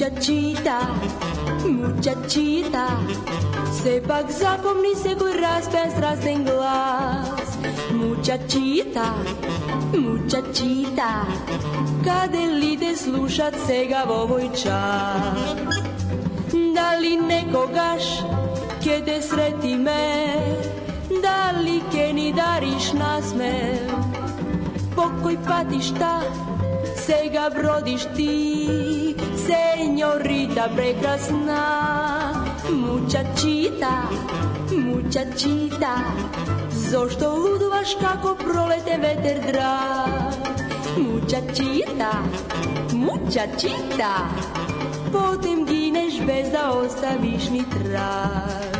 Muchachita, muchachita, sepak zapomni секој распев страстен глас. Muchachita, muchachita, каде ли те слушат сега во овој час? Дали некогаш ке те срети ме? Дали ке ни дариш насмев? Покој пати шта? Sega brodiš ti, senjorita prekrasna, mučačita, mučačita, zašto ludovaš kako prolete veter drag? Mučačita, mučačita, potem gineš bez da ostaviš ni trag.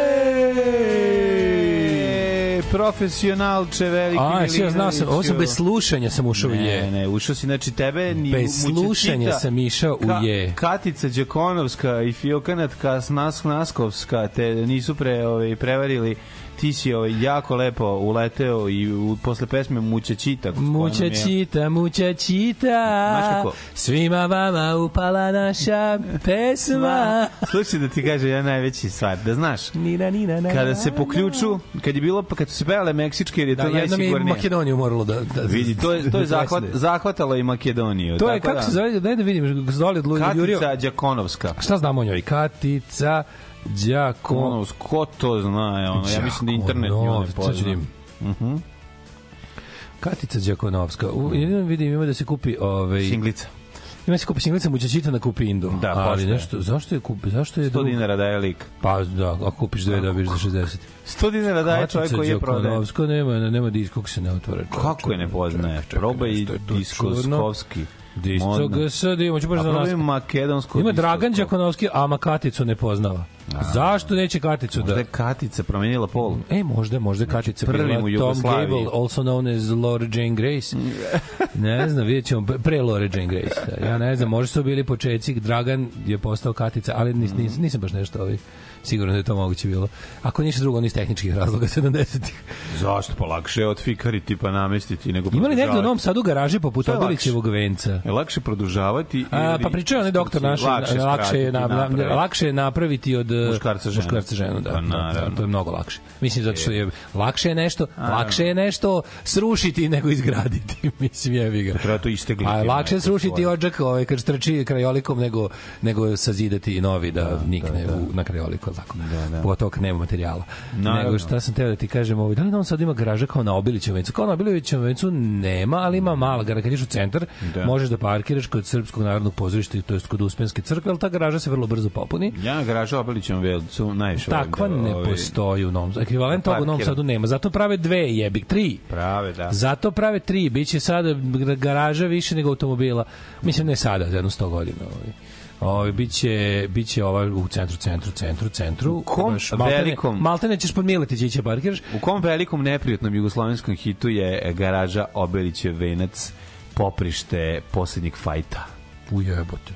Profesionalče, veliki A, ja znao sam, ovo sam bez slušanja sam ušao u Ne, je. ne, ušao si, znači tebe ni Bez slušanja sam išao u je. Katica Đakonovska i Fiokanatka Nas Naskovska te nisu pre, ovaj, prevarili ti si ovaj, jako lepo uleteo i u, posle pesme Mućećita. Mučačita, mučačita, Znaš kako? svima vama upala naša pesma. Slušaj da ti kaže jedan najveći stvar, da znaš, Nina, nina, na, kada se po ključu, kad je bilo, kad su se pevale meksičke, jer je Da, to jednom je najsigurnije. Makedoniju moralo da... da Vidi, to je, to je zahvat, presne. zahvatalo i Makedoniju. To je, kako se zove, daj da vidim, Zoli od Lujo Jurio. Katica Đakonovska. Šta znamo o njoj? Katica, Đakon... Ono, ko to zna, ono, ja mislim da internet nju ne Đakonovska, sad ću pozna. vidim. Katica Đakonovska. U, jedino vidim ima da se kupi ovaj Singlica. ima da se kupi singlica mućačita na kupindu. Da, ali nešto zašto je kupi zašto je 100 drug- dinara daje lik. Pa da, ako kupiš dve dobiješ za 60. 100 dinara daje čovjek koji je prodaje. Đakonovska nema nema disk kako se ne otvore. čoveče. Kako je ne poznaje? Probaj diskovski. Modno. GS, da imamo, ću baš A da nas... makedonsko Ima. Dragan Đakonovski, ama Katicu ne poznava. Zašto neće Katicu Možda da... je Katica promenila pol. E, možda, možda Kačica prvi bila Tom. Gable, also known as Laura Jane Grace. ne znam, vidjet ćemo, pre Laura Jane Grace. Da. Ja ne znam, možda su bili početci, Dragan je postao Katica, ali nis, nis, nisam baš nešto ovaj, sigurno da je to moguće bilo. Ako ništa drugo, on iz tehničkih razloga 70-ih. Zašto? Pa lakše je otfikariti pa namestiti nego Ima li negde u. Novom Sadu garaže poput je? Obilićevog venca? Je lakše produžavati A, pa pričao je onaj doktor naš, lakše, lakše, je, na, lakše je napraviti od Muškarca ženu. muškarca ženu, da, Pa, da, da, naravno. to je mnogo lakše. Mislim zato što je lakše je nešto, lakše je nešto srušiti nego izgraditi, mislim jebi ga. Treba to istegliti. A lakše je srušiti odžak ovaj kad strči krajolikom nego nego sazidati novi da, nikne U, na krajoliku tako. Da, da. Pogotovo kad nema materijala. Naravno. Nego šta sam teo da ti kažem, ovaj da li on sad ima garaža kao na Obilićevom vencu? Kao na Obilićevom vencu nema, ali ima mala garaža kad u centar, Da. možeš da parkiraš kod Srpskog narodnog pozorišta, to jest kod Uspenske crkve, ali ta garaža se vrlo brzo popuni. Ja na garažu Obilićevom velcu najviše Takva da, ne ovaj, postoji u Novom Sadu. Ekvivalent toga u Novom. Sadu nema. Zato prave dve jebik, tri. Prave, da. Zato prave tri. Biće sada garaža više nego automobila. Mislim, ne sada, za jedno 100 godina. Ovaj. Ovaj biće biće ova u centru centru centru centru u kom velikom- Maltene ćeš pod Miletić ići parkiraš U kom velikom neprijatnom jugoslovenskom hitu je garaža Obelićev venac poprište poslednjeg fajta ujebote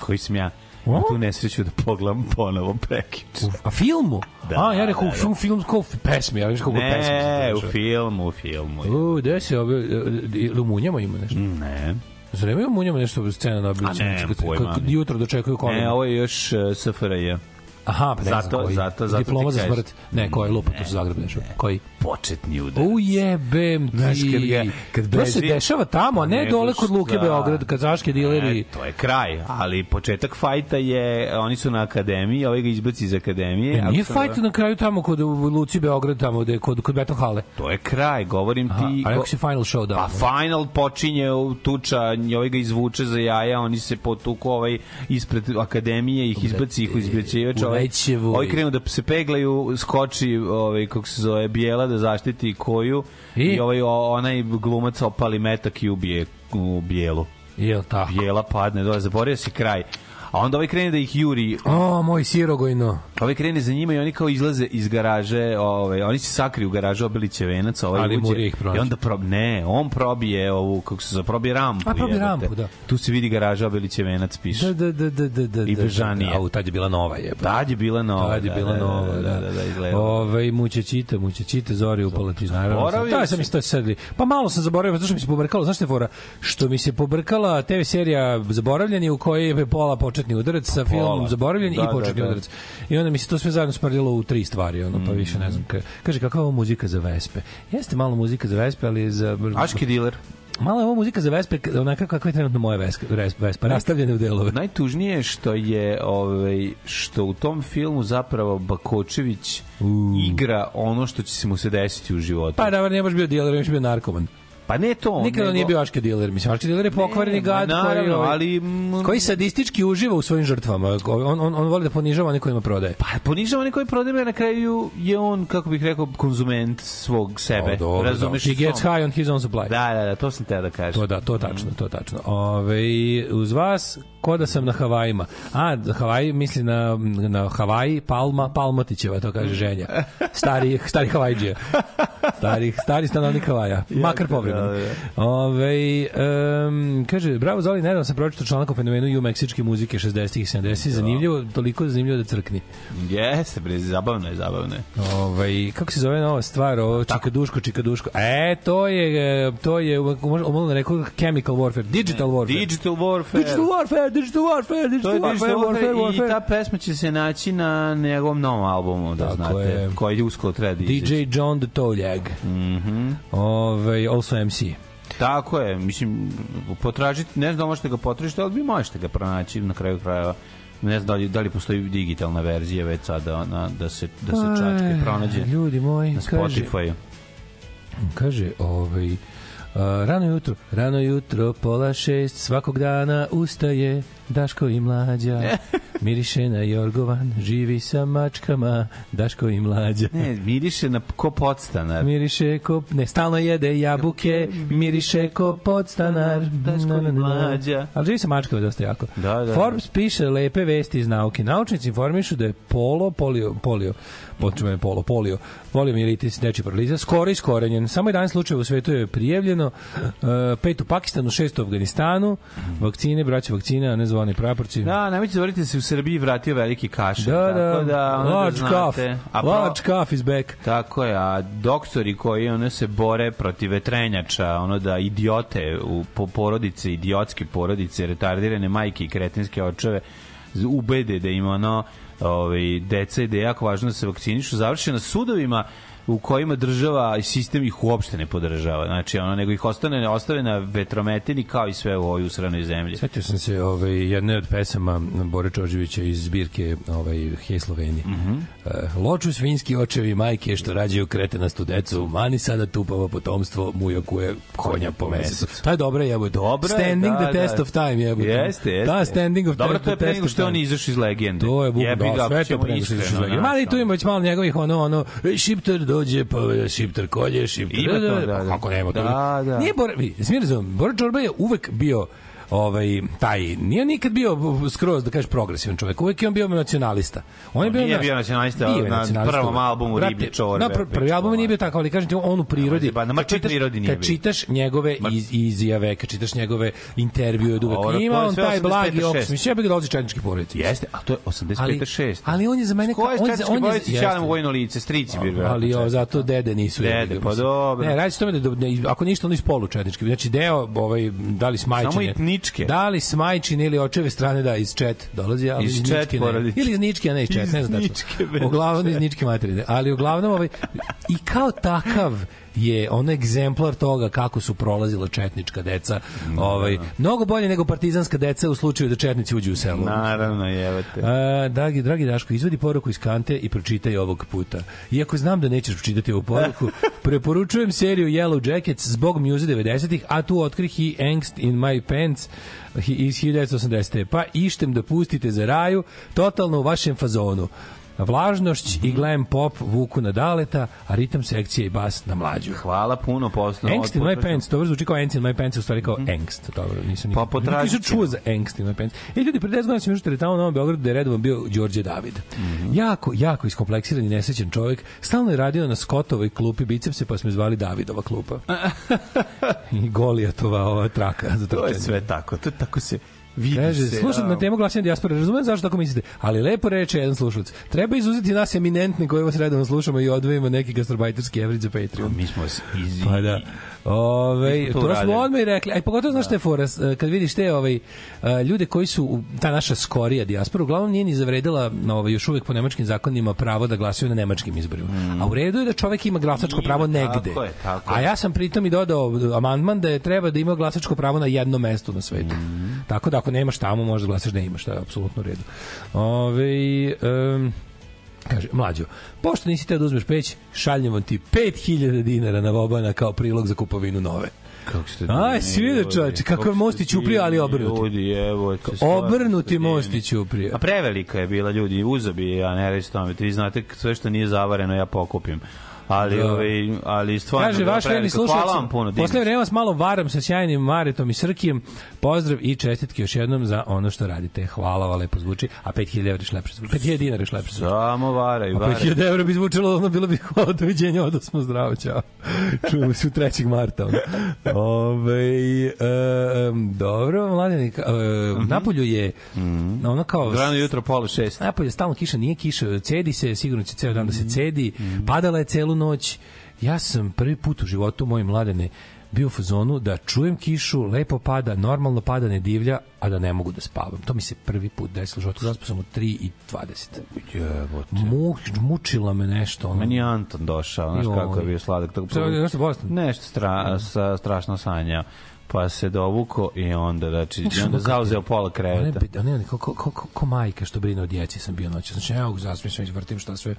koji sam ja? Na tu nesreću da pogledam ponovo prekjuče. a filmu Da, a ja rekao da, u film film kao pesmi ja viš kako pesmi Ne, u slušao. filmu, u filmu. je. U, gde se ove, ili u Munjama ima nešto? Ne. Zar nema u Munjama nešto scena na Obiliću? A nemam pojma. Jutro dočekuju kolima. Ne, ovo je još uh, SFRJ. Aha, pa ne znam Zato- koji. zato- zato Diploma ti za smrt. Ne, koji lupa, to su Zagreb nešto. Koji? Početni udarac. Ujebem ti. Znaš, kad ga- kad to se dešava tamo, a ne Nego dole kod Luke? Beograd, kad zaške dileri. E, to je kraj, ali početak fajta je, oni su na akademiji, ovaj ga izbaci iz akademije. E, nije sam fajt na kraju tamo kod Luci Beograd, tamo gde, kod, kod Beton Hale. To je kraj, govorim Aha, ti... a go- rekao si Final Showdown. Pa final počinje u tuča, ovaj ga izvuče za jaja, oni se potuku ovaj ispred akademije, ih izbaci ih u ovaj, ovaj krenu da se peglaju, skoči ovaj, kako se zove, bijela da zaštiti koju I? i, ovaj onaj glumac opali metak i ubije u bijelu. Jel tako? Bijela padne dole, zaboravio si kraj. A onda ovaj krene da ih juri, O, moj sirogojno. ovaj krene za njima i oni kao izlaze iz garaže, ovaj, oni se sakriju u garažu Obiliće venac, ovaj Ali uđe ih pronađe. i onda prob, ne, on probije ovu, kako se zove, probije rampu. A, probije rampu, da. Tu se vidi garaža Obiliće venac, piše. Da, da, da, da, da, da. I da, bežanije. Da, au, tad je bila nova je. Tad je bila nova. Tad je bila da, nova, da. da, da, da, izgleda. Ove, muće čita, muće čita, zori upala ti, naravno. Da, sam isto sedli. Pa malo sam zaboravio, zato što mi se pobrkalo, znaš te fora, što mi se pobrkala TV serija Zaboravljeni u kojoj je pola početni udarac sa filmom Zaboravljen Da, i da, početni da. udarac. I onda mi se to sve zajedno smrdilo u tri stvari, ono, pa više ne znam. Ka, kaže, kakva je ovo muzika za Vespe? Jeste malo muzika za Vespe, ali za... Aški diler. Malo je ovo muzika za Vespe, onaka kakva je trenutno moja Vespa, Vespa rastavljena u delove. Najtužnije je što je ovaj što u tom filmu zapravo Bakočević igra ono što će se mu se desiti u životu. Pa da, nije baš bio diler, još bio narkoman. Pa ne to, Nikada nego- nije bio Aške diler. Mislim, Aške diler je pokvareni gad koji, naravno, ovaj, ali, mm, koji sadistički uživa u svojim žrtvama. On, on, on voli da ponižava one kojima prodaje. Pa ponižava onaj koji prodaje, na kraju je on, kako bih rekao, konzument svog sebe. O, dobro, Razumeš? He i gets high on his own supply. Da, da, da, to sam te da kažem. To da, to tačno, to tačno. Ove, uz vas, ko da sam na Havajima. A, Havaji misli na, na Havaji, Palma, Palmotićeva, to kaže ženja. Stari, stari Havajđija. Stari, stari stanovnik Havaja. Makar povremeno. da, Ove, um, kaže, bravo Zoli, nedavno sam pročitao članak o fenomenu u meksičke muzike 60-ih i 70-ih. Zanimljivo, toliko zanimljivo da crkni. Jeste, bre, zabavno je, zabavno je. Ovaj kako se zove nova stvar, ovo čikaduško, čikaduško. E, to je to je možemo rekao chemical warfare, digital warfare. Digital Warfare. Digital warfare, digital warfare, To digital je warfare, Digital warfare, Warfare i warfare. ta pesma će se naći na njegovom novom albumu, da Tako znate, je. koji uskoro treba da izađe. DJ John the Toljag. Mhm. Mm Ovaj also MC. Tako je, mislim, potražiti, ne znam da možete ga potražiti, ali vi možete ga pronaći na kraju krajeva. Ne znam da li, da li postoji digitalna verzija već sada na, da se, da se čačke pronađe Ljudi moji, na kaže, Spotify. kaže ovaj Uh, rano jutro, rano jutro, pola šest, svakog dana ustaje Daško i mlađa, miriše na Jorgovan, živi sa mačkama, Daško i mlađa. Ne, miriše na ko podstanar. Miriše ko, ne, stalno jede jabuke, miriše ko podstanar. Daško i mlađa. Ali živi sa mačkama dosta jako. Da, da. Forbes piše lepe vesti iz nauke. Naučnici informišu da je polo, polio, polio, počujem je polo, polio, poliomijelitis, dečji paraliza, skoro iskorenjen. Samo 11 slučajeva u svetu je prijavljeno, uh, pet u Pakistanu, šest u Afganistanu, vakcine, braće vakcine, a ne zvani praporci. Da, nemojte zaboraviti da se u Srbiji vratio veliki kašalj. da, tako da, da, large da cough. A pro- large cough is back. Tako je, a doktori koji one se bore protiv vetrenjača, ono da idiote u po porodice, idiotske porodice, retardirane majke i kretinske očeve ubede da im ono ovaj deca i je jako važno da se vakcinišu, završe na sudovima u kojima država i sistem ih uopšte ne podržava. Znači, ono, nego ih ostane, ostave na vetrometini kao i sve u ovoj usranoj zemlji. Setio sam se ovaj, jedne od pesama Bore Čoževića iz zbirke ovaj, Hej Slovenije. Mm. -hmm. loču svinjski očevi majke što rađaju kretenastu decu, mani sada tupavo potomstvo, mujo kuje konja po mesecu. To je dobro jebote. Dobra Standing da, the test da. of time jebote. Jeste, jeste. Da, standing of Dobro, to je pre nego što on izašao iz legende. To je buk, Jebi da, sve to pre nego što je izašao iz legende. znaš, Mali tu ima već malo njegovih ono, ono, "Ej, šiptar dođe, pa šiptar kolje, šiptar... Ima to, da, da. Kako nema to? Da, da. Nije smijem razumem, Bora Čorba je uvek bio ovaj taj nije nikad bio skroz da kažeš progresivan čovjek uvek je on bio nacionalista on je On bio nije naš- bio nacionalista bio je na nacionalista prvom albumu Riblje čorbe, na pr- prvi album nije mater. bio takav ali kažem ti on u prirodi Ba, na mrtvoj čitaš- prirodi nije kad čitaš njegove iz, izjave kad čitaš njegove intervjue je ima on taj blagi 85-6. okus mislim ja bih dolazi četnički porodici Jeste, a to je 85. ali, 6. ali on je za mene je on, četnički on je. Ćalam vojno lice, strici bi ali o, četnički. zato dede nisu Dede, pa dobro. Ne, radi se tome da, da, ako ništa, oni iz polučetnički. Znači, deo, ovaj, da li smajčine. Samo etničke. Da li smajčine ili očeve strane, da, iz čet dolazi, ali Iz iz, čet ničke ne. Ili iz ničke, a ne iz čet, Iz ne znam ničke, tačno. Uglavnom iz ničke materine. Ali uglavnom, ovaj, i kao takav je on egzemplar toga kako su prolazila četnička deca. Ovaj, mnogo bolje nego partizanska deca u slučaju da četnici uđu u selo. Naravno, jevate. A, dragi, dragi Daško, izvadi poruku iz kante i pročitaj ovog puta. Iako znam da nećeš pročitati ovu poruku, preporučujem seriju Yellow Jackets zbog muze 90-ih, a tu otkrih i Angst in my pants iz 1980. Pa ištem da pustite za raju, totalno u vašem fazonu. Vlažnošć i glam pop vuku na daleta, a ritam sekcije i bas na mlađu. Hvala puno posle. Angst in my pants, to zvuči kao Angst in my pants, u stvari kao angst. Dobro, nisam nikad. Pa potražit Nisam čuo za Angst in my pants. E, ljudi, pre 10 godina sam još teretao u Novom Beogradu da je redovan bio Đorđe David. Jako, jako iskompleksiran i nesrećan čovjek. Stalno je radio na Skotovoj klupi bicepse, pa smo zvali Davidova klupa. I Golijatova ova traka za To je sve tako. To je tako se vidi Kaže, se. slušam a, na temu glasanja dijaspore, razumem zašto tako mislite, ali lepo reče jedan slušalac. Treba izuzeti nas eminentne koje vas redovno slušamo i odvojimo neki gastarbajterski evrić za Patreon. Mi smo iz... Pa da. Ove, to to, smo odmah i rekli. Aj pogotovo znaš šta je fora, s- kad vidiš te ovaj e, ljude koji su ta naša skorija dijaspora uglavnom nije ni zavredila na ovaj još uvek po nemačkim zakonima pravo da glasaju na nemačkim izborima. A u redu je da čovek ima glasačko Ima, pravo tako negde. je, tako A je. ja sam pritom i dodao amandman da je treba da ima glasačko pravo na jednom mestu na svetu. Mhm. Tako da ako nemaš tamo možda glasaš da imaš, to je apsolutno u redu. Ove, em, Kaže, mlađo, pošto nisi teo da uzmeš peć, šaljemo ti 5000 dinara na Vobana kao prilog za kupovinu nove. Kako ste Aj, si vidio, ljudi. čoveče, kako je most ste i ćuprija, ali obrnuti. Ljudi, evo, Obrnuti ste most divni. i ćuprija. A prevelika je bila ljudi, uzabi, ja ne reći tome, vi znate sve što nije zavareno ja pokupim. Ali, Da. ovaj, ali stvarno Kaže, vaš verni slušalac, Hvala vam puno, posle vremena vas malo varam sa sjajnim Maretom i Srkijem. Pozdrav i čestitke još jednom za ono što radite. Hvala, va lepo zvuči. A 5000 evra je šlepše zvuči. 5000 dinara je šlepše zvuči. Samo varaj, A varaj. 5000 evra bi zvučalo, ono bilo bi hvala doviđenja, odo smo zdravo, čao. Čujemo se u 3. marta. Ove, e, dobro, mladeni, ka- e, Napolju je ono kao... Rano jutro, pola šest. Napolje stalno kiša, nije kiša, cedi se, sigurno će ceo dan da se cedi, padala je celu noć. Ja sam prvi put u životu moj mladene bio u fazonu da čujem kišu, lepo pada, normalno pada, ne divlja, a da ne mogu da spavam. To mi se prvi put desilo u životu. Zaspao sam u 3 i 20. Jebote. Mu, mučila me nešto. Ono. Meni je Anton došao, znaš kako je bio sladak. Tako, Sve, nešto? Nešto stra, sa, strašno sanja. Pa se dovuko i onda, znači, i onda kako- zauzeo pola kreveta. Ne, ne, ne, ko, ko, ko, ko, ko majka što brine o djeci sam bio noć. Znači, evo, zasmijem se, izvrtim šta sve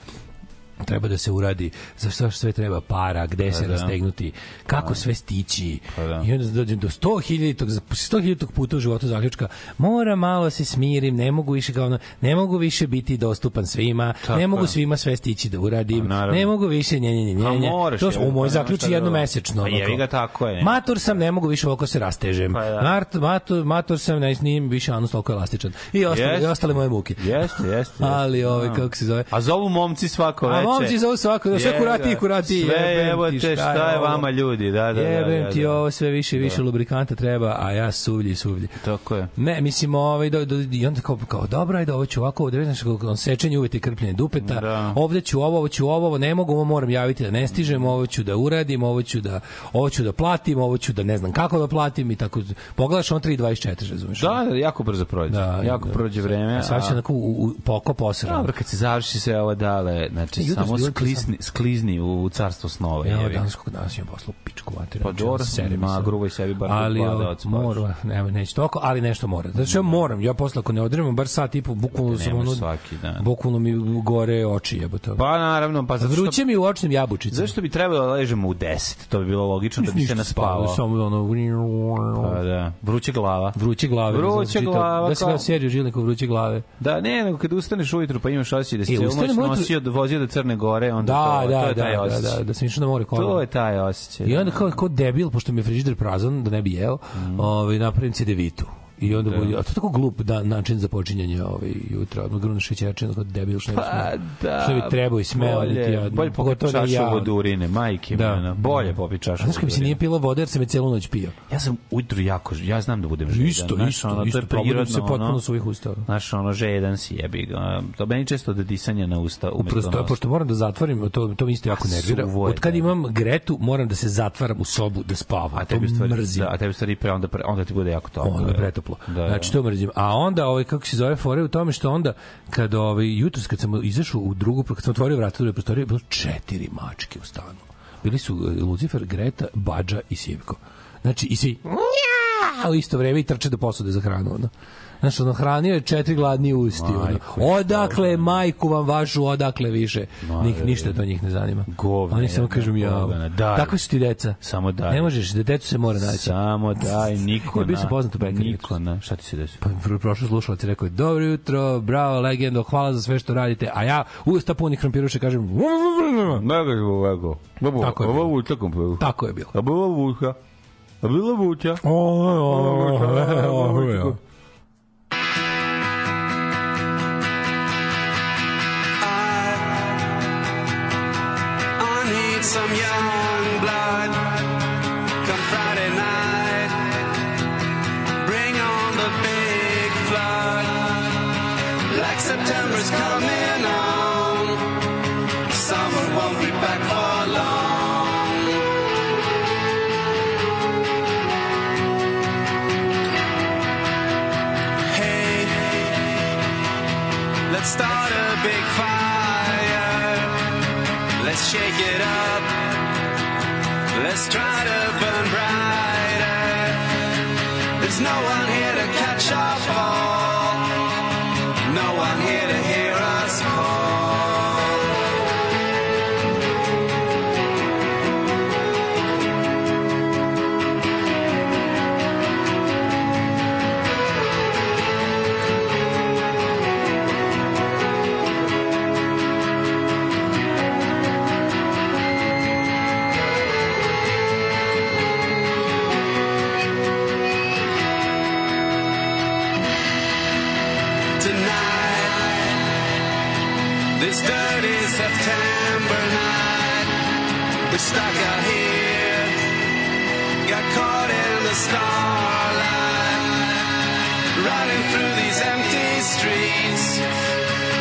treba da se uradi, za šta sve treba para, gde se da. rastegnuti, kako sve stići. Pa da. I onda dođem do 100.000 100.000 puta u životu zaključka, mora malo se smirim, ne mogu više kao ono, ne mogu više biti dostupan svima, Tako ne mogu je. svima sve stići da uradim, Pa, naravno. ne mogu više nje, nje, nje, A nje. moraš, To jebi u moj zaključi jednomesečno. Pa kao. ga, tako je. Mator sam, ne mogu više ovako se rastežem. Pa da. Mart, mator, mator sam, ne, mi više anus toliko elastičan. I ostale, i ostale moje muke. Jeste, jeste. Ali, jeste. ovaj, Da. kako se zove? A zovu momci svako A veče. Momci zovu svako, sve Jebe kurati i kurati. Sve, jebem evo ti, te, šta je vama ljudi, da, da, da. Jebem da, ti da. ovo sve više više lubrikanta treba, a ja suvlji, suvlji. Tako je. Ne, mislim, ovaj, do, do, i onda kao, kao dobro, ajde, ovo ću ovako, ovde, znaš, on sečenje uveti krpljenje dupeta, Da. ovde ću ovo, ovo ću ovo, ovo ne mogu, ovo moram javiti da ne stižem, ovo ću da uradim, ovo ću da, ovo ću da platim, ovo ću da ne znam kako da platim i tako, pogledaš on 3.24, razumeš? Da, da, jako brzo prođe. Da, jako da. prođe vreme. A sad će onako u, u, poko posra. Dobro, kad se završi sve ovo dale, znači Samo sklizni, sklizni u carstvo snova. Ja, danas kog danas imam poslu pičku materiju. Pa dobro, ma, grubo sebi bar ali spavaš. mora, nema neće toliko, ali nešto mora. Znači ja moram, ja posle ako ne odremam bar sat i po, bukvalno Te sam ono, svaki dan. bukvalno mi gore oči jebote. Pa naravno, pa zato što, Vruće mi u očnim jabučicama. zašto bi trebalo da ležemo u 10? To bi bilo logično da bi se naspavao. Samo ono... Pa da, vruće glava. Vruće glave. Vruće glava, Da si kao- gledao seriju Žilnikov Vruće glave. Da, ne, nego kad ustaneš ujutru pa imaš osjećaj da si E, cijelu noć ustanem ujutru- nosio, vozio do Crne Gore, onda Da, to, da, to je da, taj da, osjećaj. da, da, sam išao na more To kolima. je taj osjećaj. I onda kao, kao debil, pošto mi je frižider prazan, da ne bi jeo, Mhm. ovaj, napravim cedevitu. I onda da. a to je tako glup da, način za počinjanje ovaj, jutra. Odmah gruneš šećerčinu kao debil što Pa smeo. da. Što bi trebao i smeo, ti bolje, ja. bolje popiti pogotovo da čašu ja. vodurine, majke Da. da. bolje popiti čašu znaš mi se nije pilo vode, jer sam je celu noć pio. Ja sam ujutru jako, ja znam da budem žedan. Isto, znaš, isto, ono, to isto. je Probudim prirodno, se potpuno ono, svojih ustava. Znaš, ono, žedan si jebi ga. To meni često da disanje na usta umesto Prosto, nosa. pošto moram da zatvorim, to, to mi isto jako nervira. Suvo Od kad da. imam Gretu, moram da se zatvaram u sobu da spavam. A to tebi stvari, da, a tebi stvari pre, onda, pre, onda ti bude jako toplo. Ono je pretoplo. Da, Da, da. znači to mrzim. A onda ovaj kako se zove fore u tome što onda kad ovaj jutros kad sam izašao u drugu kad sam otvorio vrata druge prostorije bilo četiri mačke u stanu. Bili su eh, Lucifer, Greta, Badža i Sivko. Znači i svi U isto vreme i trče do posude za hranu. Ono. Znaš, ono, hranio je četiri gladni usti. Ono. Majko, Odakle, majku vam vašu, odakle više. Nik, ništa to njih ne zanima. Govna Oni samo kažu ja. govna, daj. Takvi su ti deca. Samo daj. Ne možeš, detetu se mora naći. Samo daj, niko Ja bio na... sam poznat u pekari. Niko na... Šta ti se desilo? Pa pr- prošao slušalac je rekao je, dobro jutro, bravo, legendo, hvala za sve što radite, a ja usta punih krampiruša kažem, Ne ga je ovako. Tako je bilo. Ovo vuča kompu. tako je bilo. A bila vuča. A bila vuča. I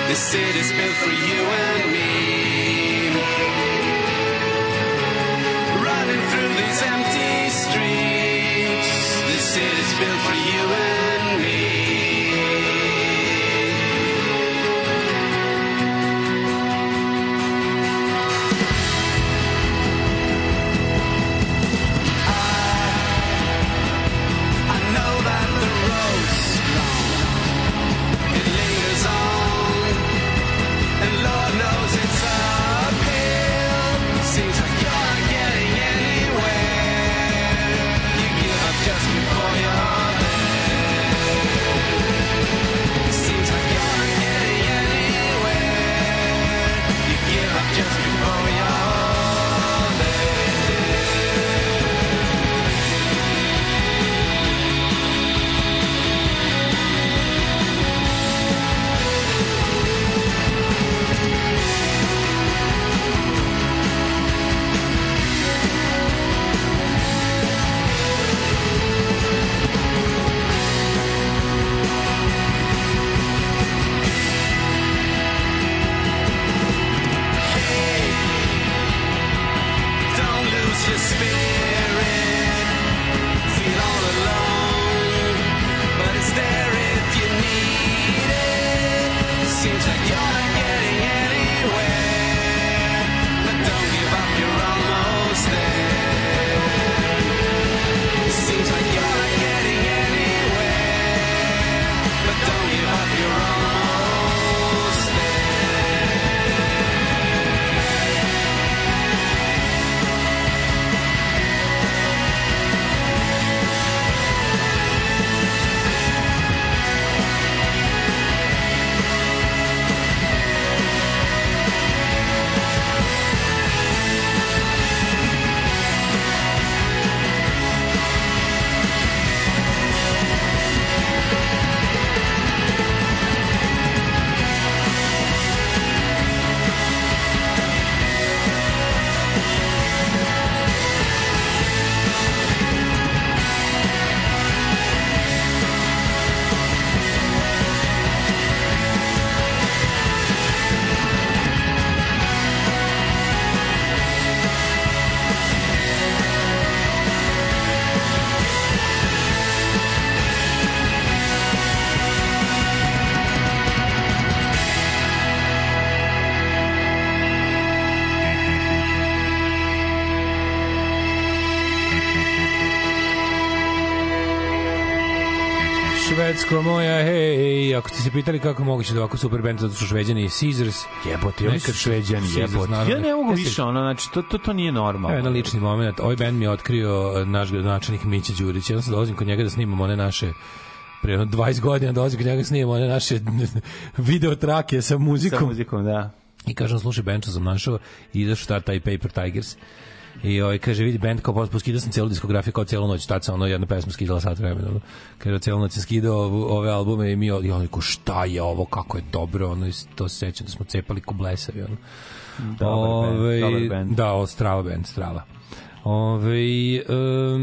This city's built for you and me. Running through these empty streets. This city's built for you Švedsko moja, hej, ako ste se pitali kako je moguće da ovako super band zato što šveđani i Caesars, Jebote, oni su šveđani, jebote. Ja ne mogu više, ono, znači, to, to, to nije Evo normalno. jedan lični moment. Ovaj band mi je otkrio eh, naš gradonačelnik Mića Đurić. Ja sam dolazim kod njega da snimamo one naše pre jedno 20 godina dolazim kod njega da snimamo one naše video trake sa Sa muzikom. muzikom, da. I kažem, slušaj, Benča sam našao i izašao ta taj Paper Tigers. I ovaj kaže vidi bend kao posle skidao sam celu diskografiju kao celu noć tad sam ono jedna pesma skidala sat vremena ono. kaže celu noć sam skidao ove albume i mi i on ko šta je ovo kako je dobro ono to se sećam da smo cepali ko blesavi ono Dobar bend, dobar bend. da, o, strava band, strava. Ove, um,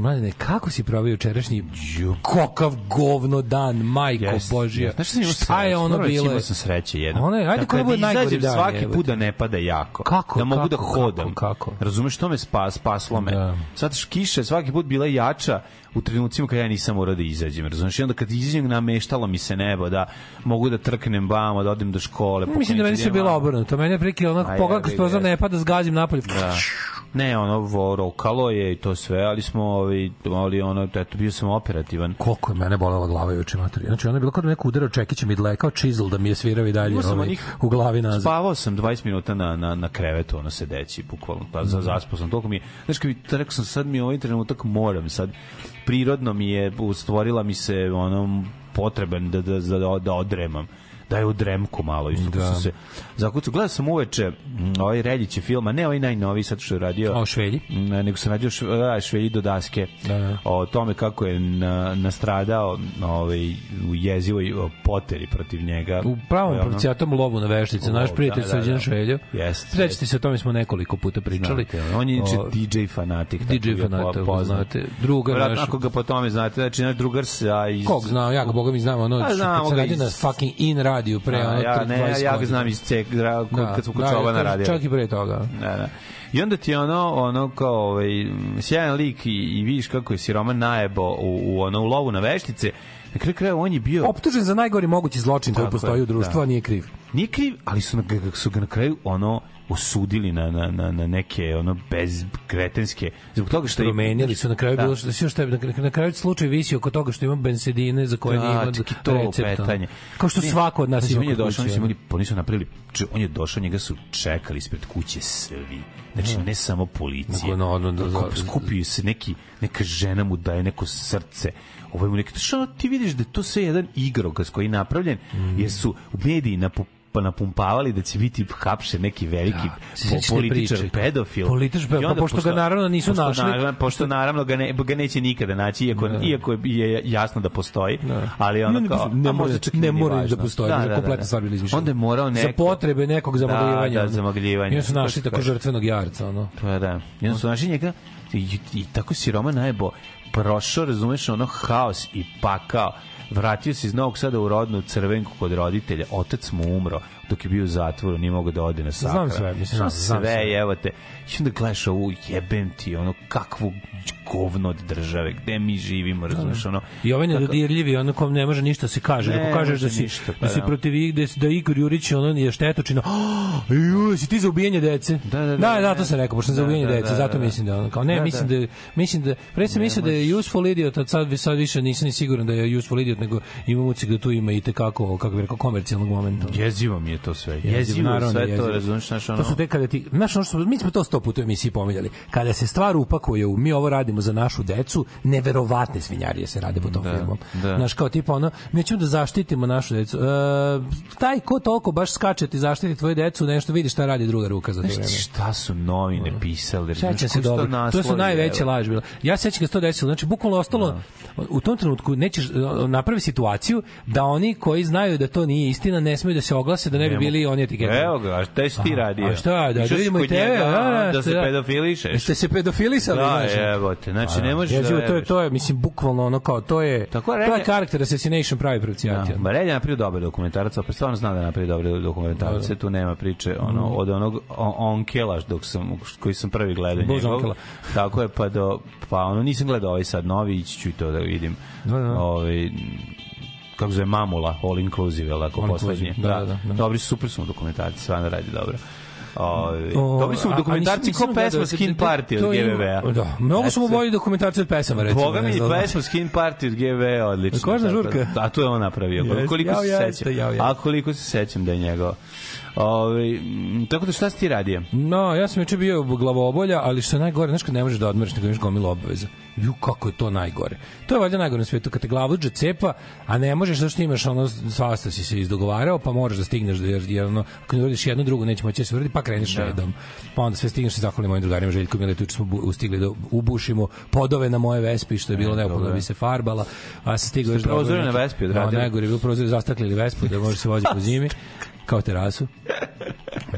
mladine, kako si provio jučerašnji kokav govno dan, majko Jeste, Božija. jeste. Znaš šta sam Šta je ono bilo? Imao sam sreće jedno. Ono je- ajde, Da koji bude najgori izađem dan, svaki put da ne pada jako. Kako, Da mogu da kako, hodam. kako, kako? Razumeš, to me spas, spaslo me. Da. Sad kiša je svaki put bila jača u trenucima kad ja nisam morao da izađem. Razumeš, i onda kad izađem nameštalo mi se nebo da mogu da trknem vamo, da odem do škole. Mislim da meni idem bilo obrnuto. Meni je prike onako jebi kroz prozor ne pada, zgazim napolje. Da. Ne, ono, rokalo je i to sve, ali smo, ovaj, ali ono, eto, bio sam operativan. Koliko je mene bolela glava juče materi. Znači ono je bilo kao da neko udarao čekićem i dlekao chisel da mi je svirao i dalje sam ovaj, onih- u glavi nazad. Spavao sam 20 minuta na, na, na krevetu, ono sedeći, bukvalno, pa za zaspao sam, toliko mi je, znaš, kad mi, rekao sam, sad mi ovaj trenutak moram, sad, prirodno mi je, stvorila mi se, ono, potreban da, da, da, da odremam da je u dremku malo isto da. Da. sam se zakucao gledao sam uveče mm, ovaj Reljić filma ne ovaj najnoviji sad što je radio O, Švelji? Ne, nego sam radio šve, da, švelji do daske Da, da. o tome kako je na, nastradao ovaj, u jezivoj poteri protiv njega U pravom pravcijatom lovu na veštice, naš Lov, prijatelj da, da, Srđan da. Šveljo. Jeste, Sećate se, o tome smo nekoliko puta pričali. Znate, on je inače O, DJ fanatik. DJ fanatik, znate. Drugar Vjerojatno naš. Ako ga po tome znate, znači naš drugar sa iz... Kog znam, ja ga boga mi znam, ono, A, znamo kad radio iz- na fucking in radiju pre, A, ono, ja, ne, 20 ja ga znam iz cek, gra- Da, kad smo kod da, Čobana radili. Čak i pre toga. Da, da. I onda ti ono, ono kao, ovaj, sjajan lik i, i vidiš kako je siroman najebo u, u, ono, u lovu na veštice. Na kraju kraja on je bio... Optužen za najgori mogući zločin koji postoji u društvu, da. a nije kriv. Nije kriv, ali su, na, su ga na kraju ono osudili na, na, na, na neke ono bez kretenske zbog toga što Promenili su na kraju Da. bilo što sve što je na, na kraju slučaj visi oko toga što ima bensedine za koje Da, nije to recepta. petanje. Kao što Ne, svako od nas znači, ima on je došao, oni su imali, oni su napravili, on je došao, njega su čekali ispred kuće svi. Znači, ne samo policije. Nego, no, no, da, da. skupio se neki, neka žena mu daje neko srce. Ovo mu neki, što ti vidiš da to sve jedan igrokaz koji je napravljen, Mm. jer su u mediji napu, pa napumpavali da će biti hapšen neki veliki Da, po, političar priče? pedofil. Političar pedofil, pa pošto ga naravno nisu pošto našli- Naravno, pošto naravno ga, ne, ga neće nikada naći, iako, iako je, jasno da postoji, Da. ali ono Ne, kao... ne mora, čak i ne nije mora ni važno. da postoji, da, da, kompletna stvar bila izmišljena. Onda je morao neko... Za potrebe nekog zamagljivanja. Da, da, zamagljivanja. I onda su našli tako žrtvenog jarca, ono. Pa da. I onda su našli njega i, i tako siroma najbo prošao, razumeš, ono haos i pakao. Vratio se iz Novog Sada u rodnu crvenku kod roditelja. Otac mu umro dok je bio u zatvoru, nije mogao da ode na sakra. Znam sve, mislim, znam, znam sve, sve. evo te. I onda gledaš ovu jebem ti, ono, kakvu govno od države, gde mi živimo, razumeš, ono. I ovaj nedodirljivi, ono kom ne može ništa se kaže. Ne Ako kažeš da si, ništa, pa da si da. protiv ig- da, da Igor Jurić ono je štetočina. Oh, ju, si ti za ubijanje dece? Da, da, da, da, da, da. sam rekao, pošto sam za Da, ubijanje da, dece, da, zato da. mislim da ono, kao ne, Da, mislim da. da mislim da pre sam mislio da je useful idiot, a sad sad više nisam ni siguran da je useful idiot, nego imam utisak da tu ima i te kako, kako bih rekao, komercijalnog momenta. Jezivo mi je to sve. Jezivo, naravno da sve je to, jezivo. razumeš, znaš, ono... To su te kada ti, znaš, ono što, mi smo to sto puta u emisiji pominjali. Kada se stvar upakuje u mi ovo radimo za našu decu, neverovatne svinjarije se rade po tom Da, filmom. da. Znaš, kao tipa ono, mi ćemo da zaštitimo našu decu. E, taj ko toliko baš skače ti zaštiti tvoju decu, nešto vidi šta radi druga ruka za to vreme. Šta su novine pisali? Sećam se dobro. To su najveće laži bile. Ja se sećam kad se to desilo. Znači bukvalno ostalo u tom trenutku nećeš uh, napravi situaciju da oni koji znaju da to nije istina ne smeju da se oglase da ne bi bili oni etiketi. Evo ga, a šta si ti radio? A šta, da, da vidimo i tebe, njega, a, da se šta- pedofilišeš. Jeste se pedofilisali, Da, znači. evo te. Znači, ne možeš da to je, to je, mislim, bukvalno ono kao, to je, Tako to je character assassination pravi pravcijacija. Da, ma Relja je napravio dobar dokumentarac, opet stvarno zna da je napravio dobre dokumentarce, tu nema priče ono, Mhm. od onog on- onkela dok sam, koji sam prvi gledao njegov. Tako je, pa do, pa ono, nisam gledao ovaj sad novi, ići ću i to da vidim. Da, da. Ovaj, kako zove Mamula, All Inclusive, je li tako, All poslednji. Inclusive, da, da, da. Dobri su, super su mu dokumentarci, stvarno radi dobro. Ovaj O, Dobri su dokumentarci ko pesma gledao, Skin Party od GVV-a. Da, mnogo su mu bolji dokumentarci od pesama, recimo. Boga mi pesma Skin Party od GVV odlično. Kožna Tako žurka? da- A to je on napravio. Koliko se sećam. A koliko se sećam da je njegov. Ovaj m, tako da šta si ti radio? No, ja sam juče bio glavobolja, ali što je najgore, znaš kad ne možeš da odmoriš, nego imaš gomilu obaveza. Ju, kako je to najgore. To je valjda najgore na svetu, kad te glavuđe cepa, a ne možeš zašto imaš ono, svasta si se izdogovarao, pa moraš da stigneš, da, jer, jer ono, ako ne uradiš jedno drugo, neće moći da se uradi, pa kreneš redom. Pa onda sve stigneš i zahvali mojim drugarima Željko Miletu, juče smo bu, ustigli da ubušimo podove na moje Vespi, što je bilo neophodno da bi se farbala, a se stigao još da prozore na Vespi odradili? No, najgore je bilo prozore, zastaklili Vespu da može se voziti po zimi kao terasu.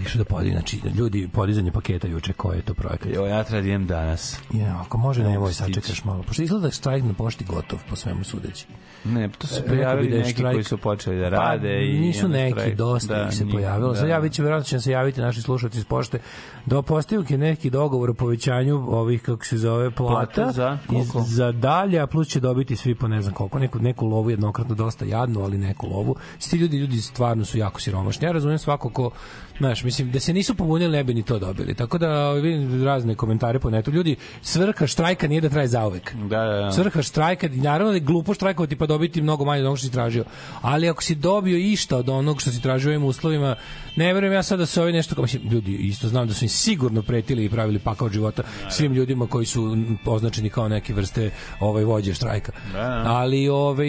Išao da podigne, znači ljudi podizanje paketa juče, koji je to projekat? Jo, ja treba da danas. Ja, ako može ne nemoj sačekaš malo. Pošto izgleda da je štrajk na pošti gotov po svemu sudeći. Ne, to su bi prijavili da je neki štrajk- koji su počeli da rade pa, i nisu neki, štrajk. dosta Da, ih se pojavilo. da. Sad javit će, verovatno će se javiti naši slušalci iz pošte do postavke neki dogovor o povećanju ovih, kako se zove, plata, Plata za koliko? za dalje, a plus će dobiti svi po ne znam koliko, neku, neku lovu jednokratno dosta jadnu, ali neku lovu. Svi ti ljudi, ljudi stvarno su jako siromašni. Ja razumijem svako ko, znaš, mislim, da se nisu pobunili, ne bi ni to dobili. Tako da ovaj, vidim razne komentare po netu. Ljudi, svrha štrajka nije da traje zauvek. Da, da, da. Svrha štrajka, naravno da je glupo štrajkovati pa dobiti mnogo manje od onog što si tražio. Ali ako si dobio išta od onog što si tražio u ovim uslovima, ne verujem ja sad da se ovi nešto, kao mislim, ljudi isto znam da su im sigurno pretili i pravili pakao života svim ljudima koji su označeni kao neke vrste ovaj vođe štrajka. Ali ovaj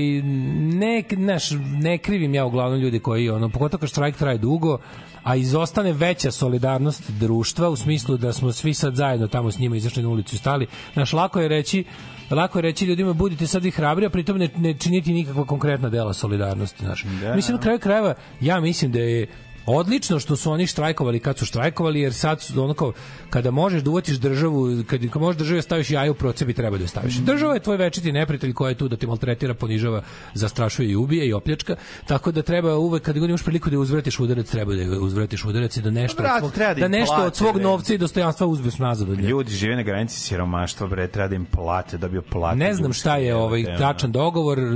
ne, naš, ne krivim ja uglavnom ljudi koji ono pogotovo kad štrajk traje dugo, a izostane veća solidarnost društva u smislu da smo svi sad zajedno tamo s njima izašli na ulicu i stali. Naš lako je reći lako je reći ljudima budite sad vi hrabri, a pritom ne, ne činiti nikakva konkretna dela solidarnosti. Znaš. Mislim, na kraju krajeva, ja mislim da je odlično što su oni štrajkovali kad su štrajkovali, jer sad su ono kao, kada možeš da uvatiš državu, kad, kad možeš državi da staviš jaje u procepi, treba da je staviš. Država je tvoj večiti neprijatelj koja je tu da te maltretira, ponižava, zastrašuje i ubije i opljačka, tako da treba uvek, kad god imaš priliku da uzvratiš udarac, treba da uzvratiš udarac i da nešto, Brate, od svog, da da nešto od plate, svog bre. novca i dostojanstva uzmeš nazad od. Ljudi žive na granici siromaštva, bre, treba da im plate, da bi plate. Ne znam šta je ovaj tačan dogovor, uh,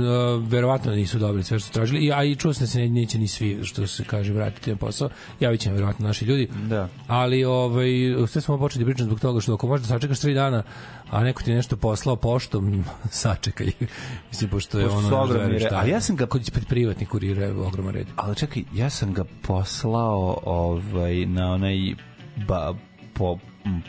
verovatno nisu dobili sve što su tražili, a i čuo sam da se ne, neće ni svi, što se kaže, vratiti na posao. Javit će verovatno naši ljudi. Da. Ali ovaj, sve smo počeli da pričati zbog toga što ako možeš da sačekaš tri dana, a neko ti nešto poslao poštom, sačekaj. Mislim, pošto je Pošto ono... ogromni veriš re- šta a ja sam ga- Kod pred privatni kurir je ogroman red. Ali čekaj, ja sam ga poslao ovaj, na onaj ba, po,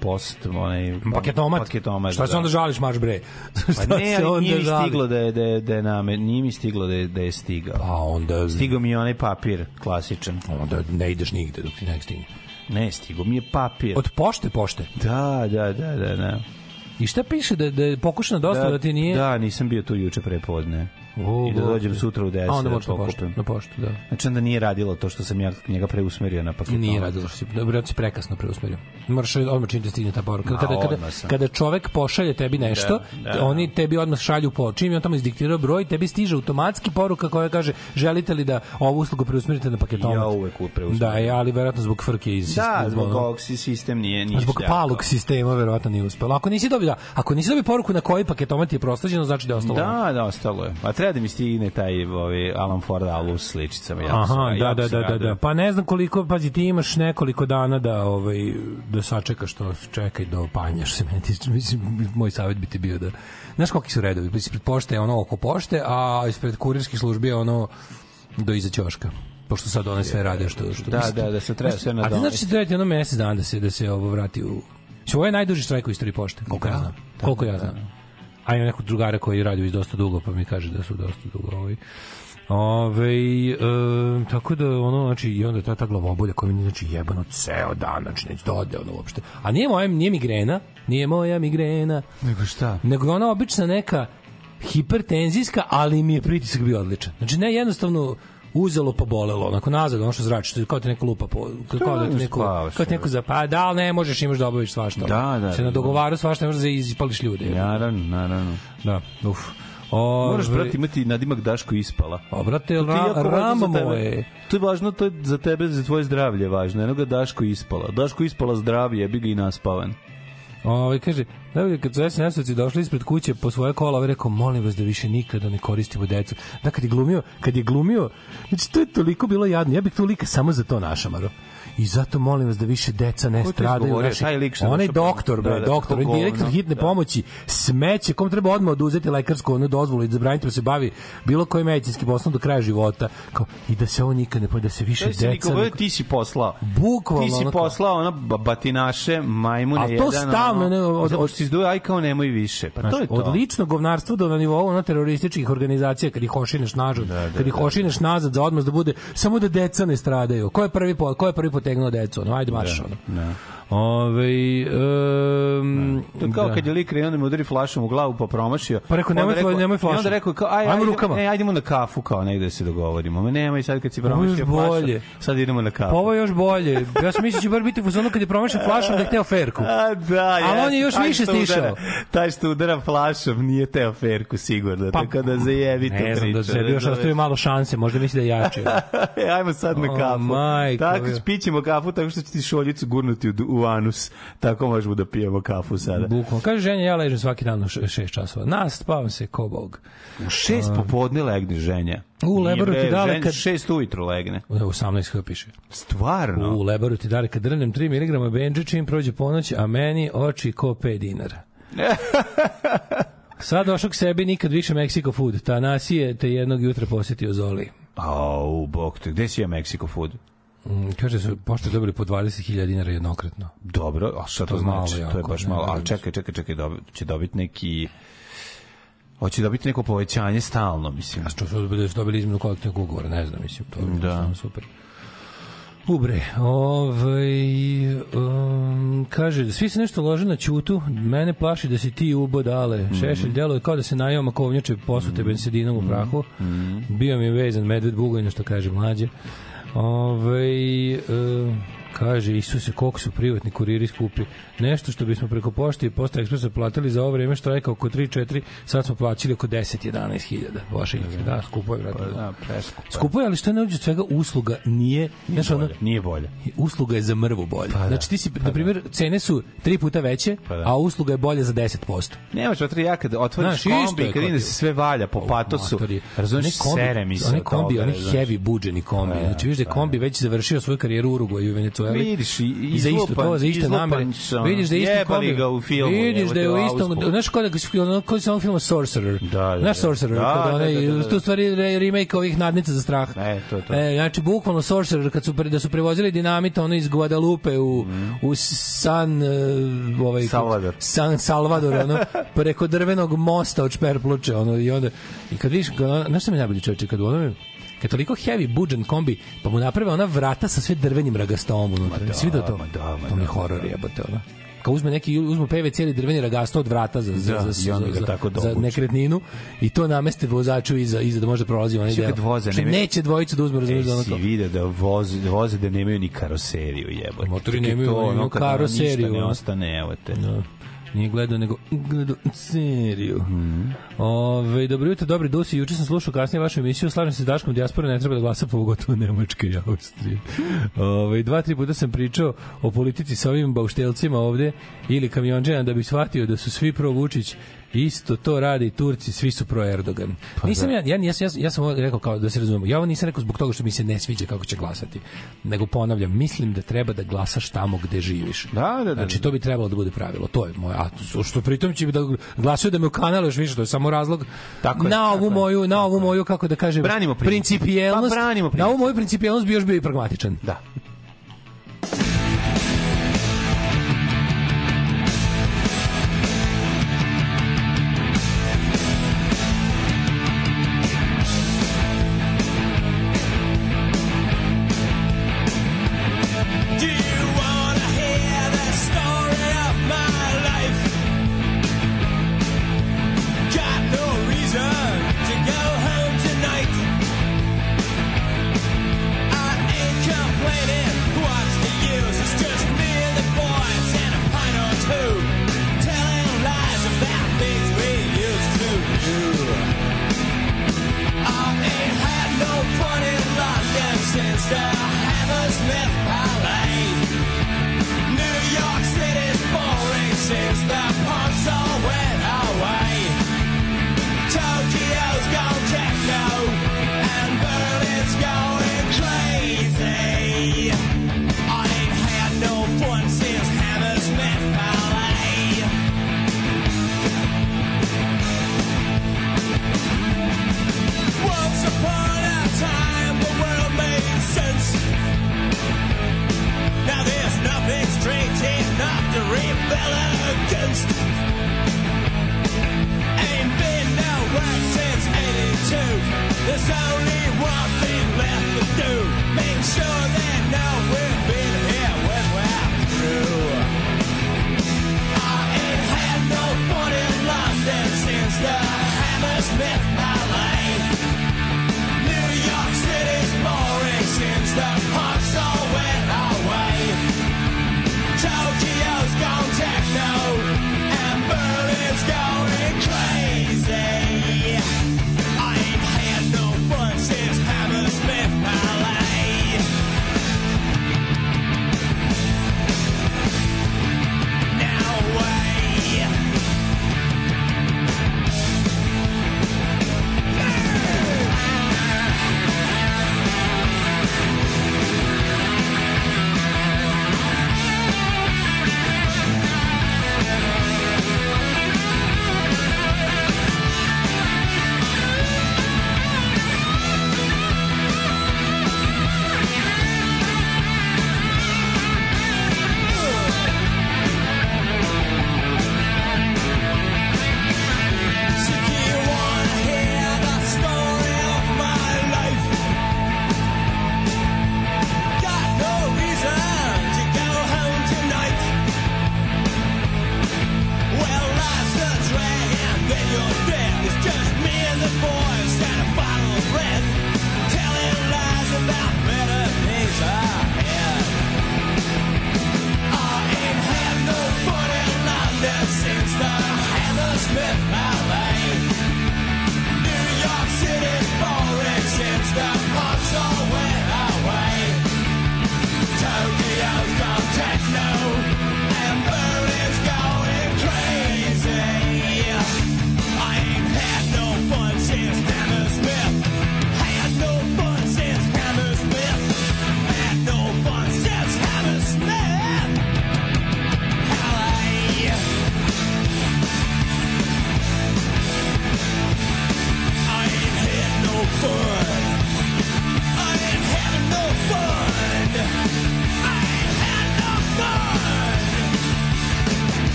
post, onaj... Paketomat. Paketomat, Šta se da. onda žališ, maš bre? Pa ne, se ali onda nije mi stiglo da je, da je, da je name, nije mi stiglo da je, da je stigao. Pa onda, Stigao mi je onaj papir, klasičan. onda ne ideš nigde dok ti ne stigne. Ne, stigao mi je papir. Od pošte, pošte. Da, da, da, da, da. I šta piše da, da je pokušana dostava da, ti nije... Da, nisam bio tu juče prepodne. I da dođem sutra u 10 A onda da možeš na poštu, pokupim. na poštu, da. Znači onda nije radilo to što sam ja njega preusmerio na paket. Nije radilo što si, dobro, si prekasno preusmerio. Moraš odmah čim te stigne ta poruka. Kada, kada, kada čovek pošalje tebi nešto, Da, da. oni tebi odmah šalju po čim je on tamo izdiktirao broj, tebi stiže automatski poruka koja kaže želite li da ovu uslugu preusmerite na paketomat. Ja uvek preusmerim. Da, je, ali verovatno zbog frke iz Da, sistema, zbog ono. ovog si- sistem nije nije Zbog palog sistema verovatno nije uspelo. Ako nisi dobio, da, ako nisi dobio poruku na koji paketomat je prosleđeno, znači da je ostalo. Da, da, ostalo je. A treba da mi stigne taj ovaj, Alan Ford album s sličicama. Jako Aha, sam- da, da, da, da, radio. da. Pa ne znam koliko, pazi, ti imaš nekoliko dana da ovaj da sačekaš to, čekaj do panja što se meni tiče. Mislim, moj savjet bi ti bio da Znaš koliki su redovi? Ispred pošte je ono oko pošte, a ispred kurirskih službi je ono do iza ćoška pošto sad one sve rade što što Da, da, da se treba sve A ti nadomestiti. znači će trebati ono mesec dana da se da se ovo vrati u Što ovo je najduži štrajk u istoriji pošte, koliko ja znam. Koliko ja znam. A ima nekog drugara koji radi već dosta dugo, pa mi kaže da su dosta dugo ovaj. Ove, e, tako da ono znači i onda ta ta glavobolja koja mi znači jebano ceo dan znači neće da ode ono uopšte a nije moja nije migrena nije moja migrena Nego šta? nego ona obična neka hipertenzijska, ali mi je pritisak bio odličan. Znači ne jednostavno uzelo pa bolelo, onako nazad, ono što zrači, kao ti neko lupa po, kao, da ti neko, spavaš, kao ti neko za, pa da, ali ne možeš, imaš da obaviš svašta. Da, da, Se na da. dogovaru svašta, ne možeš da ispališ ljude. Naravno, naravno. Da, uf. O, Moraš, brate, imati nadimak Daško ispala. O, brate, To ti je ra, rama moje. To je važno, to je za tebe, za tvoje zdravlje važno. Eno ga Daško ispala. Daško ispala zdravlje, bi ga i naspavan. Ovaj kaže, da kad su SNS-ovci došli ispred kuće po svoje kola, ovaj rekao, molim vas da više nikada ne koristimo decu. Da, kad je glumio, kad je glumio, znači to je toliko bilo jadno. Ja bih to lika samo za to našamaro. I zato molim vas da više deca ne to stradaju. naši- Taj lik Onaj doktor, bre, Da, da, doktor, on je direktor govno. hitne Da. pomoći, smeće, kom treba odmah oduzeti lekarsku onu dozvolu i zabraniti da se bavi bilo kojim medicinskim poslom do kraja života. Kao, I da se ovo nikad ne pojde, da se više To si deca... Nikola, ne- ti si poslao. Bukvalno, Ti si ono poslao ono ba- batinaše, majmune A to jedan. stalno, ono, ne, od- od- si izduje, aj kao nemoj više. Pa to Znaš, je to. od ličnog govnarstva do na nivou ono terorističkih organizacija kad ih ošineš nazad, Da, kad ih ošineš nazad za odmaz da bude samo da deca ne stradaju. Ko je prvi po, ko je prvi potegnuo decu? No, ajde marš ono. Ove, um, To je kao da. kad je lik krenuo da mi udari flašom u glavu pa promašio. Pa rekao, nemoj fla- nemoj I flašom. onda rekao, kao, aj, Ajmo rukama. E, ajdemo na kafu kao negde da se dogovorimo. Ma nemoj sad kad si je promašio flašom. Sad idemo na kafu. Pa ovo je još bolje. Ja sam mislio da će bar biti u fazonu kad je promašen flašom da je hteo ferku. A, da, Ali on je još Taj više stišao. Taj što udara flašom nije teo ferku sigurno, Pa, tako da zajebi to Ne znam da priča, se još ostavio malo šanse, možda misli da je jači. E, ajmo sad na kafu. tako, pićemo kafu tako što će ti šoljicu gurnuti u, u anus. Tako možemo da pijemo kafu sada. Bukvalno. Kaže ženja, ja ležem svaki dan u š- šest časova. Nas spavam se ko bog. U šest popodne legne ženja. U, Lebaru ti dale kad- Šest ujutru legne. U 18 kako piše. Stvarno? U Lebaru ti dale kad drnem 3 mg benđe čim prođe ponoć, a meni oči ko 5 dinara. Sad došao k sebi nikad više Mexico food. Ta nasije te jednog jutra posjetio Zoli. Au, bog te, gde si je Mexico food? Mm, kaže su pošto dobili po 20.000 dinara jednokratno. Dobro, a šta to, To je malo znači? to je baš malo. A ne, čekaj, čekaj, čekaj, dobi, će dobiti neki... Hoće dobiti neko povećanje stalno, mislim. A što su dobili, su dobili izmenu kolektivnog ugovora, ne znam, mislim, to je Da. super. Ubre, ovaj, um, kaže, svi se nešto lože na ćutu, mene plaši da si ti ubo dale. Mhm. Šešelj deluje kao da se najao makovnjače posute bensedinom u prahu. Mhm. Bio mi je vezan medved bugojno, što kaže mlađe. Ovaj, um, kaže, Isuse, koliko su privatni kuriri skupi. Nešto što bismo preko pošte i posta ekspresa platili za ovo vreme štrajka oko 3-4, sad smo plaćali oko 10-11 hiljada. Washington, da, skupo je, vratno. Da, preskupo. Skupo je, ali što je nađe od svega usluga nije, znaš ono, Bolje, Nije bolje. usluga je za mrvu bolje. Pa da, znači ti si, na primjer, cene su tri puta veće, Pa da. a usluga je bolja za 10%. Nemaš otvori ja kad otvoriš Znaš, kombi, kad da ti- se sve valja po patosu, razumiješ, sere mi se od kombi, razumeš. heavy buđeni kombi. Pa da, znači, vidiš da pa kombi već završio svoju karijeru u Uruguayu i Venecueli. Vidiš, i- I za isto to, za iste namere. Vidiš da je isti kombi. ga u filmu, Vidiš da je u istom, znaš kod da kod se onog filma Sorcerer. Da, da, Znaš da. Sorcerer, Da, kad da, onaj, da, u stvari re- remake ovih nadnica za strah. E, to je to. E, znači bukvalno Sorcerer kad su pre, da su prevozili dinamit ono iz Guadalupe u u San e, ovaj Mhm. Salvador. San Salvador ono preko drvenog mosta od šperpluče ono i onda i kad vidiš znaš šta mi je najbolje čoveče kad ono kad je toliko heavy budžen kombi pa mu naprave ona vrata sa sve drvenim ragastom unutra da, svi vidio to ma da, ma to mi je da, horor ma da. jebote ono kao uzme neki uzme PVC ili drveni ragasto od vrata za za Da, za, za, za, tako za dobuče. nekretninu i to nameste vozaču iza iza da može da prolazi onaj deo. voze, Što ne- neće dvojicu da uzme E, razumeš da ono si kao- vide da voze, da voze da nemaju ni karoseriju, jebote. Motori je nemaju, to, ono, karoseriju, Ništa ne ostane, evo te. Da. Nije gledao, nego gledao seriju. Mhm. Ove, dobro jutro, dobri dusi. Juče sam slušao kasnije vašu emisiju. Slažem se s Daškom, dijaspora ne treba da glasa pogotovo Nemačke i Austrije. Ove, dva, tri puta sam pričao o politici sa ovim bauštelcima ovde ili kamionđena da bi shvatio da su svi pro Vučić Isto to rade i Turci, svi su pro Erdogan. Pa nisam da. ja, ja, ja, ja, ja sam rekao kao da se razumemo. Ja ovo nisam rekao zbog toga što mi se ne sviđa kako će glasati. Nego ponavljam, mislim da treba da glasaš tamo gde živiš. Da, da, da. Znači, to bi trebalo da bude pravilo. To je moje. A to- što pritom će da glasaju da me ukanale još više, to je samo razlog Tako je, na tako ovu je, moju, na ovu moju kako da kažem, Branimo princip. principijelnost. Pa branimo Na ovu moju principijelnost bi još bio i pragmatičan. Da.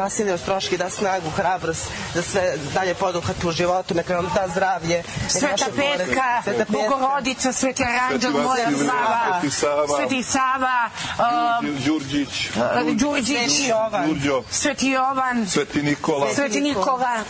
Vasilij Ostroški da snagu, hrabrost, da sve dalje poduhvat u životu, neka vam da zdravlje. Sveta Petka, Sveta Petka. Bogorodica, Sveti Aranđel, Moja Sava, Sveti Sava. Um, Đurđić, Đurđić, Sveti Jovan. Sveti Jovan, Sveti Nikola. Sveti Nikola.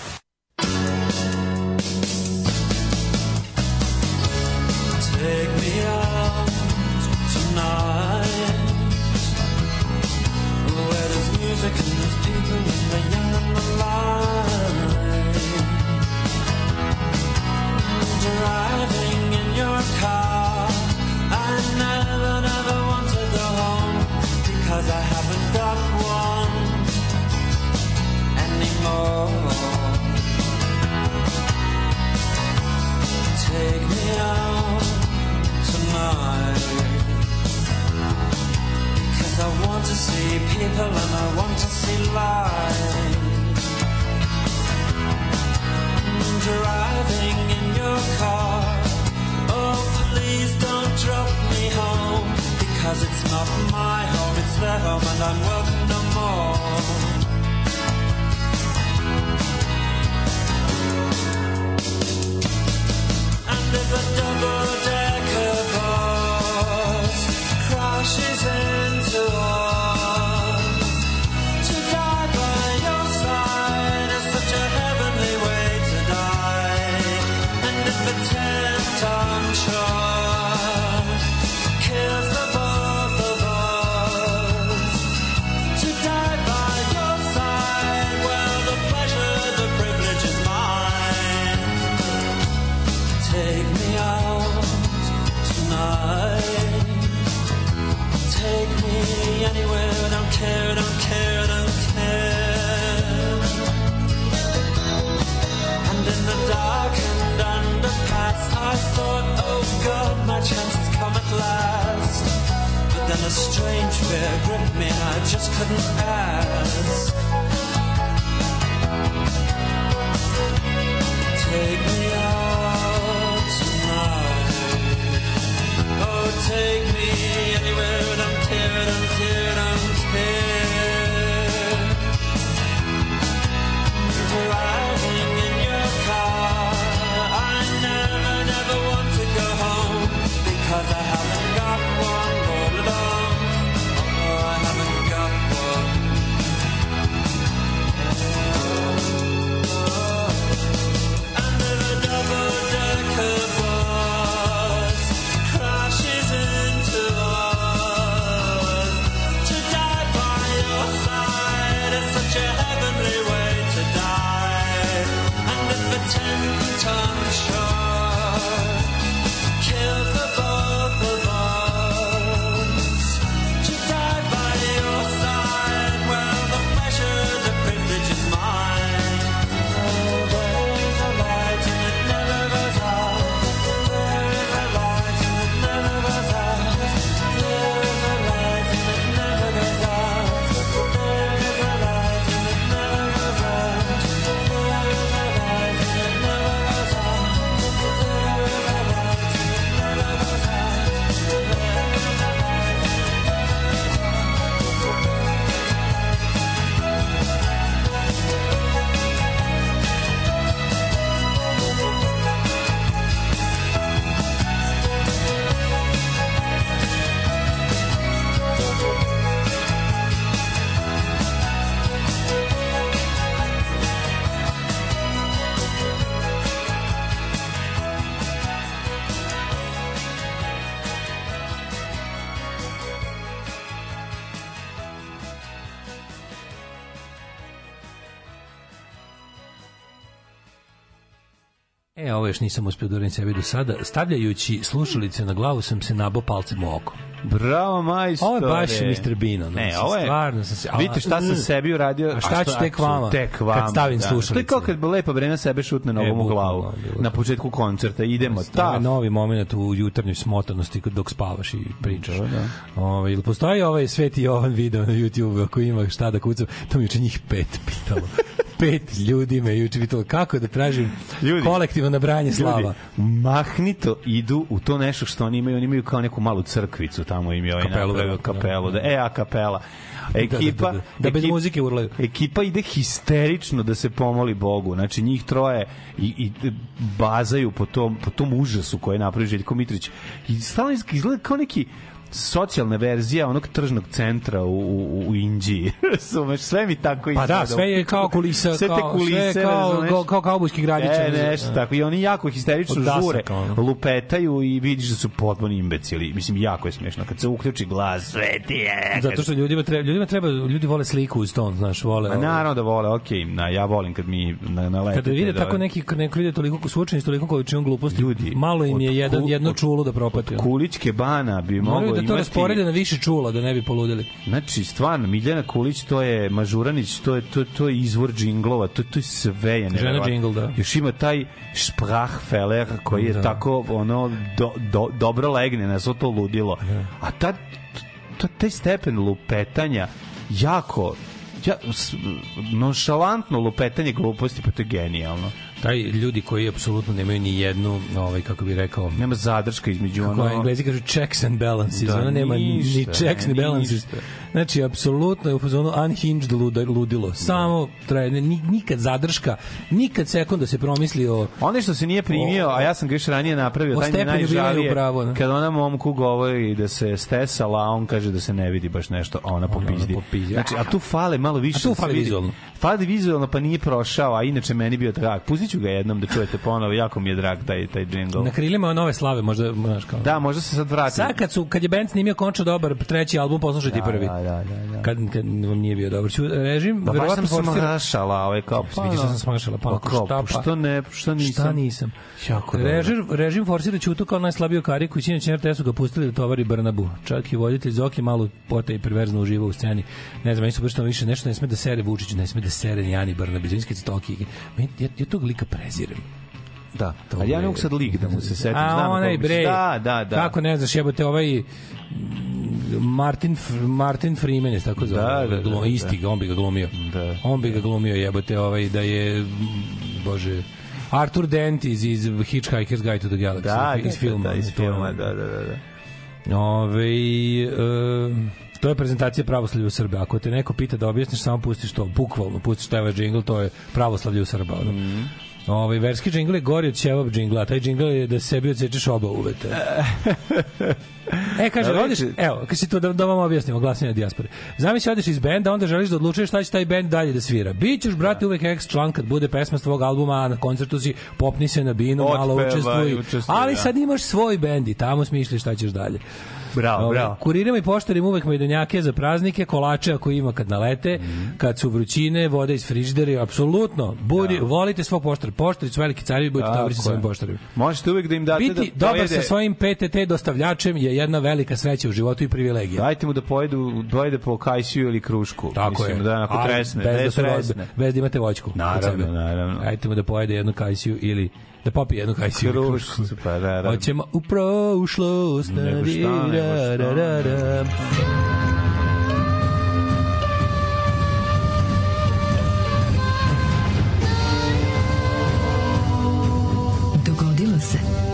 Još nisam uspio da uradim sebi do sada. Stavljajući slušalice na glavu sam se nabo palcem u oko. Bravo, majstore. Ovo je baš Mr. Bean. ono, Ne, ovo je... Stvarno sam se... a- Vidite šta sam Mm. sebi uradio. A šta ću tek vama, Tek vama. kad stavim da. slušalice? To je kao kad lepa vrena sebe šutne nogom u bukvalno, glavu. bilo Na početku koncerta. Idemo. Ta. novi moment u jutarnjoj smotanosti dok spavaš i pričaš. Da, da. Ovaj, ili postoji ovaj Sveti Jovan video na YouTube ako ima šta da kucam, to mi juče njih pet pitalo. pet ljudi me juče pitalo kako da tražim Ljudi, kolektivno nabranje slava. Ljudi, mahnito idu u to nešto što oni imaju. Oni imaju kao neku malu crkvicu, tamo im je ovaj Kapelu, napravio verovatno, kapelu. Da, e, a kapela. Ekipa, Da, da, da, da bez ekip- muzike urlaju. Ekipa ide histerično da se pomoli Bogu. Znači njih troje i, i bazaju po tom, po tom užasu koje je napravio Željko Mitrović. I stalno iz- izgleda kao neki socijalna verzija onog tržnog centra u, u, u Indiji. Razumeš, sve mi tako Pa izgleda. da, sve je kao kulisa, Sve te kao, kulise, sve kao, razumeš? kao, kao kaubojski gradić. E, nešto tako. I oni jako histerično Od dasaka, žure, ono. lupetaju i vidiš da su potpuni imbecili. Mislim, jako je smiješno. Kad se uključi glas, sve ti je. Zato što ljudima treba, ljudima treba, ljudi vole sliku uz ton, znaš, vole. Ma naravno da vole, okej, na, ja volim kad mi na, na lete. Kada vide tako neki kad neko vide toliko suočeni s toliko količinom gluposti, Ljudi, malo im od je jedan jedno od- čulo da propati. ono. Kulićke bana bi Moraju da to rasporede na više čula da ne bi poludeli. Znači, stvarno, Miljana Kulić, to je Mažuranić, to je, to, to je izvor džinglova, to, to je sve je neverovatno. džingl, da. Još ima taj Sprachfeller koji je Da. tako ono do, do, dobro legne na svo to ludilo. A ta, to, taj stepen lupetanja jako ja, nonšalantno lupetanje gluposti, pa to je genijalno. Taj ljudi koji apsolutno nemaju ni jednu, ovaj kako bi rekao, Nema zadrška između kako ono... englezi kažu checks and balances, Da, ona nema ni ništa, checks ni balances. ništa. Znači, apsolutno je u fazonu unhinged luda, ludilo. Samo traje, ni- nikad zadrška, nikad sekunda se promisli o... Onaj što se nije primio, a ja sam ga još ranije napravio, O taj mi najžalije. ne? Kad ona momku govori da se stesala, a on kaže da se ne vidi baš nešto, a ona popizdi. Znači, a tu fale malo više. A tu da vidi. vizualno. Fali vizualno, pa nije prošao, a inače meni bio drag. Pustit ću ga jednom da čujete ponovo, jako mi je drag taj, taj jingle. Na krilima nove slave, možda, znaš kao... Da, možda se sad vrati. Sad kad, su, kad je band snimio končno dobar treći album, poslušajte i prvi. Da, da, da, da. Kad, kad vam nije bio dobar. Ću, režim, Pa verovatno sam forsira- smašala, ovaj kao... Pa, vidiš da sam smašala, pa, kao, šta, pa? Što ne, što nisam? Šta nisam? Jako dobro. Režim, režim forsira Ćutu kao najslabiju kariku i sinoć na RTS-u ga pustili da tovari Brnabu. Čak i voditelj Zoki malo pota i perverzno uživa u sceni. Ne znam, meni su baš više nešto ne sme da sere Vučiću, ne sme da sere ni Ani Brnabi. Zinski se toki. Meni, ja, ja tog lika prezirem. Da, To ali ja ne mogu sad lik da mu se setim. A znam onaj kako bi- bre. Da, da, da. Kako ne znaš, jebote ovaj mm, Martin Martin Freeman je tako zove. Da, da, da, da. isti ga, on bi ga glumio. Da. On bi ga glumio, jebote, ovaj da je mm, bože Arthur Dent iz, iz Hitchhiker's Guide to the Galaxy Da, iz filma. Da, iz filma, da, da, da. da. Ove, e, to je prezentacija pravoslavlja u Srbiji. Ako te neko pita da objasniš, samo pustiš to, bukvalno pustiš taj džingl, to je pravoslavlje u Srba. Ono. Mhm. Ovaj verski džingl je gori od ćevap džingla, taj džingl je da sebi odsečeš oba uvete. E, kaže, Da, odeš, reči- evo, kad si to da, da vam objasnimo, glasanje dijaspore. Zamisli, odeš iz benda, onda želiš da odlučuješ šta će taj bend dalje da svira. Bićeš, brate, uvek ex član kad bude pesma s tvog albuma, a na koncertu si, popni se na binu, malo Otpevaj, učestvuj. učestvuj, Ali da. sad imaš svoj bend i tamo smišljaš šta ćeš dalje. Bravo, bravo. Kuririma i poštarima uvek majdanjake za praznike, kolače ako ima kad nalete, Mhm. kad su vrućine, voda iz frižidera, apsolutno. Budi, volite svog poštara. Poštari su veliki carevi, budite dobri sa svojim poštarima. Možete uvek da im date Biti da dobar sa svojim PTT dostavljačem je jedna velika sreća u životu i privilegija. Dajte mu da pojedu, dojede po kajsiju ili krušku. Tako Mislim, je. Da, ako tresne. Bez da da, su bez da imate voćku. Naravno, naravno. Dajte mu da pojede jednu kajsiju ili da popije jednu kajsiju krušku. Pa da, da. Hoćemo u prošlost. Nego šta, nego šta. da, da, da, da. Dogodilo se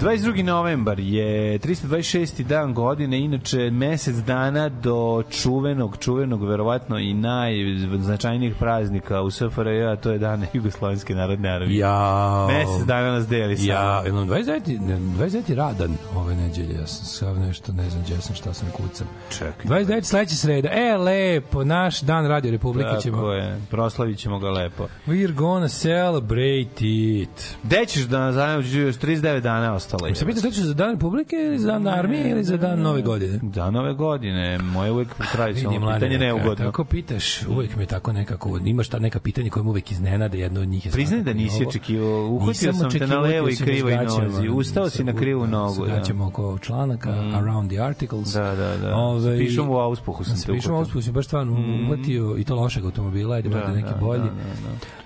22. novembar je 326. dan godine, inače mesec dana do čuvenog, čuvenog, verovatno i najznačajnijih praznika u SFRJ, a to je dan Jugoslovenske narodne armije. Ja. Mesec dana nas deli samo. Ja, imam 29. ne, 29. radan ove nedelje. Ja sam sav nešto, ne znam gde sam, šta sam kucam. Čekaj. 29. sledeća sreda. E, lepo, naš dan Radio Republike ćemo. Tako je, proslavit ćemo ga lepo. We're gonna celebrate it. Gde ćeš da nas zanima, još 39 dana ostalo je. Se pitaš da ćeš za dan Republike ili za dan armije ili za dan nove godine? Za nove godine, moje uvek tradicionalno pitanje neugodno. Tako pitaš, uvek me tako nekako, imaš ta neka pitanja koje me uvek iznenade, jedno od njih je Priznaj da nisi očekivao, uhvatio sam te na levo i si krivoj nozi, ustao si na krivu nogu. Da. gaćama oko članaka, around the articles. Da, da, da. Ovaj, Sa pišom u auspuhu sam sa te pišom u auspuhu sam baš stvarno uhvatio i to lošeg automobila, ajde da neki bolji.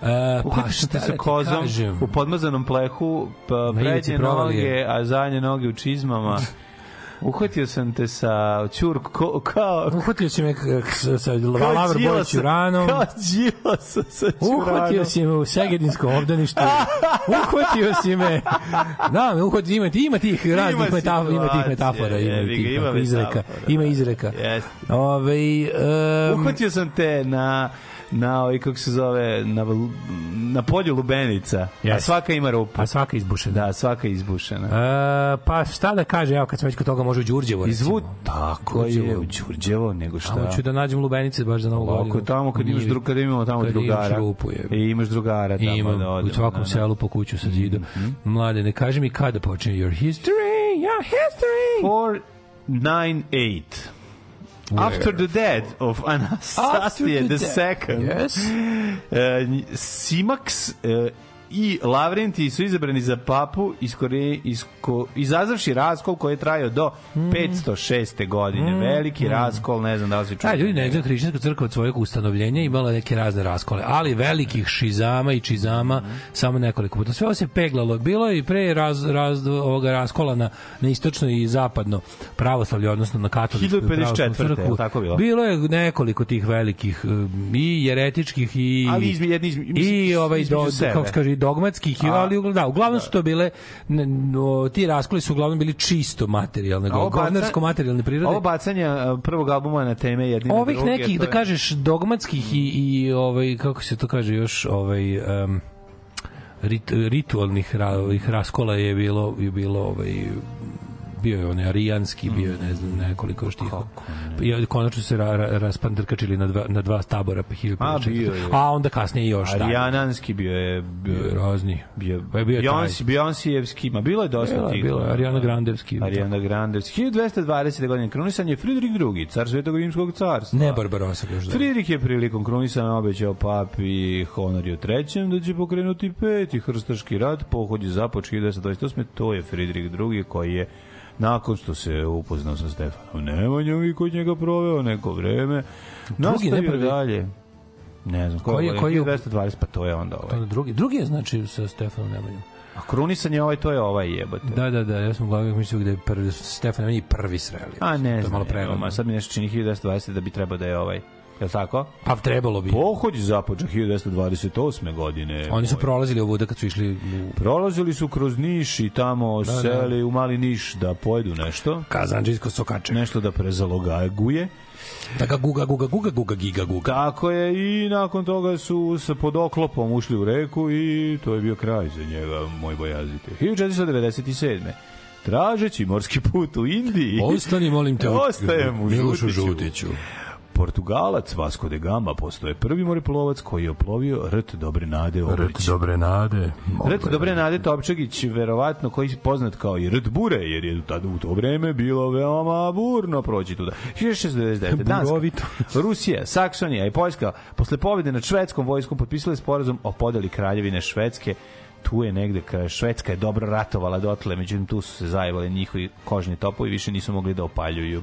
E, pa Uhvatio sam šta te da ti kažem? u podmazanom plehu, pa prednje provalije. Noge, a zadnje noge u čizmama. Uhvatio sam te sa ćurk, ko, kao... Uhvatio si me sa, sa Lavr Bojić Uranom. Kao Đilasa sa ćuranom. Uhvatio si me u Segedinskom obdaništu. Uhvatio si me. Da, me uhvatio, ima, ima tih raznih metafora, ima tih metafora, ima jebi ga, tih ima izreka. metafora, Ima da. izreka. Jeste. Ove, um, Uhvatio sam te na na ovaj kako se zove na na polju lubenica. A Jeste. svaka ima rupu. a svaka izbušena. Da, svaka izbušena. E, pa šta da kaže, evo kad sam već kod toga može u Đurđevo. Izvu tako je u Đurđevo nego šta. Tamo ću da nađem lubenice baš za novu godinu. Ovako tamo kad imaš Njivi. drug kad imamo tamo Kad drugara. imaš rupu, je. I imaš drugara tamo Imam da u odemo, svakom da, da. selu po kuću sa zidom. Mlade, ne kaži mi kada počinje your history, your history. 498 After the death of Anastasia the the second, Yes. uh, Simax uh, i Lavrenti su izabrani za papu iskore, isko, izazavši raskol koji je trajao do Mm. 506. godine. Veliki raskol, ne znam da li čuo. Da, ljudi ne znaju, hrišćanska crkva od svojeg ustanovljenja imala neke razne raskole, ali velikih šizama i čizama samo nekoliko puta. Sve ovo se peglalo. Bilo je i pre raz, raz, ovoga raskola na, na istočno i zapadno pravoslavlje, odnosno na katoličku i 1054., pravoslavnu crkvu. tako bilo? Bilo je nekoliko tih velikih um, i jeretičkih i Ali izmi, jedni izmi, i ovaj do, kako se kaže i dogmatskih i A, ali da uglavnom su to bile no, ti raskoli su uglavnom bili čisto materijalne govnarsko materijalne prirode. Ovo bacanje uh, prvog albuma na teme jedni na ovih druge, nekih da je- kažeš dogmatskih i i ovaj kako se to kaže još ovaj um, rit, ritualnih ra, ovih raskola je bilo je bilo ovaj bio je onaj arijanski, bio je ne znam nekoliko još tih. I konačno se ra, ra, raspandrkačili na dva, na dva tabora pa 1500. A, bio je. A onda kasnije još dalje. Arijananski bio je bio, Bio je razni. bio, Pa je bio taj. Beyoncé, Beyoncéjevski, ma bilo je dosta Bilo je, tih. bilo je Ariana Grandevski. Ariana Grandevski. 1220. godine krunisan je Friedrich II, car Svetog Rimskog carstva. Ne da. Friedrich je prilikom krunisana obećao papi Honoriju III da će pokrenuti peti hrstaški rat, pohod je započeo 1928. To je Friedrich II koji je nakon što se upoznao sa Stefanom Nemanjom i kod njega proveo neko vreme, nastavio ne prvi? dalje. Ne znam, Koji koji je- koji je- 220, pa to je onda To ovaj. je drugi, drugi je znači sa Stefanom Nemanjom. A krunisan je ovaj, to je ovaj jebote. Da, da, da, ja sam glavno mislio da je prvi, Stefan Nemanji prvi sreli. A ne to je znam, malo prerano. sad mi nešto čini 1220 da bi trebao da je ovaj. Je tako? Pa trebalo bi. Pohod je započeo 1228. godine. Oni su prolazili ovuda kad su išli u Prolazili su kroz Niš i tamo seli u mali Niš da pojedu nešto, Kazanđijsko sokače. nešto da prezalogaguje. Da ga guga, guga, guga, guga, giga, guga. Tako je i nakon toga su sa pod oklopom ušli u reku i to je bio kraj za njega, moj bojazite. 1497. Tražeći morski put u Indiji. Ostani, molim te, Ostajem u Milošu Žutiću. Žutiću. Portugalac Vasco de Gama postoje prvi moreplovac koji je oplovio rt Dobre Nade Obreć. dobre nade. Rt Dobre Nade Topčagić, verovatno koji je poznat kao i rt Bure, jer je tada u to vreme bilo veoma burno proći tuda. 1699. Danska. Rusija, Saksonija i Poljska posle pobjede nad švedskom vojskom potpisale sporazum o podeli kraljevine Švedske tu je negde, kada Švedska je dobro ratovala dotle, međutim tu su se zajevali njihovi kožni topovi, više nisu mogli da opaljuju.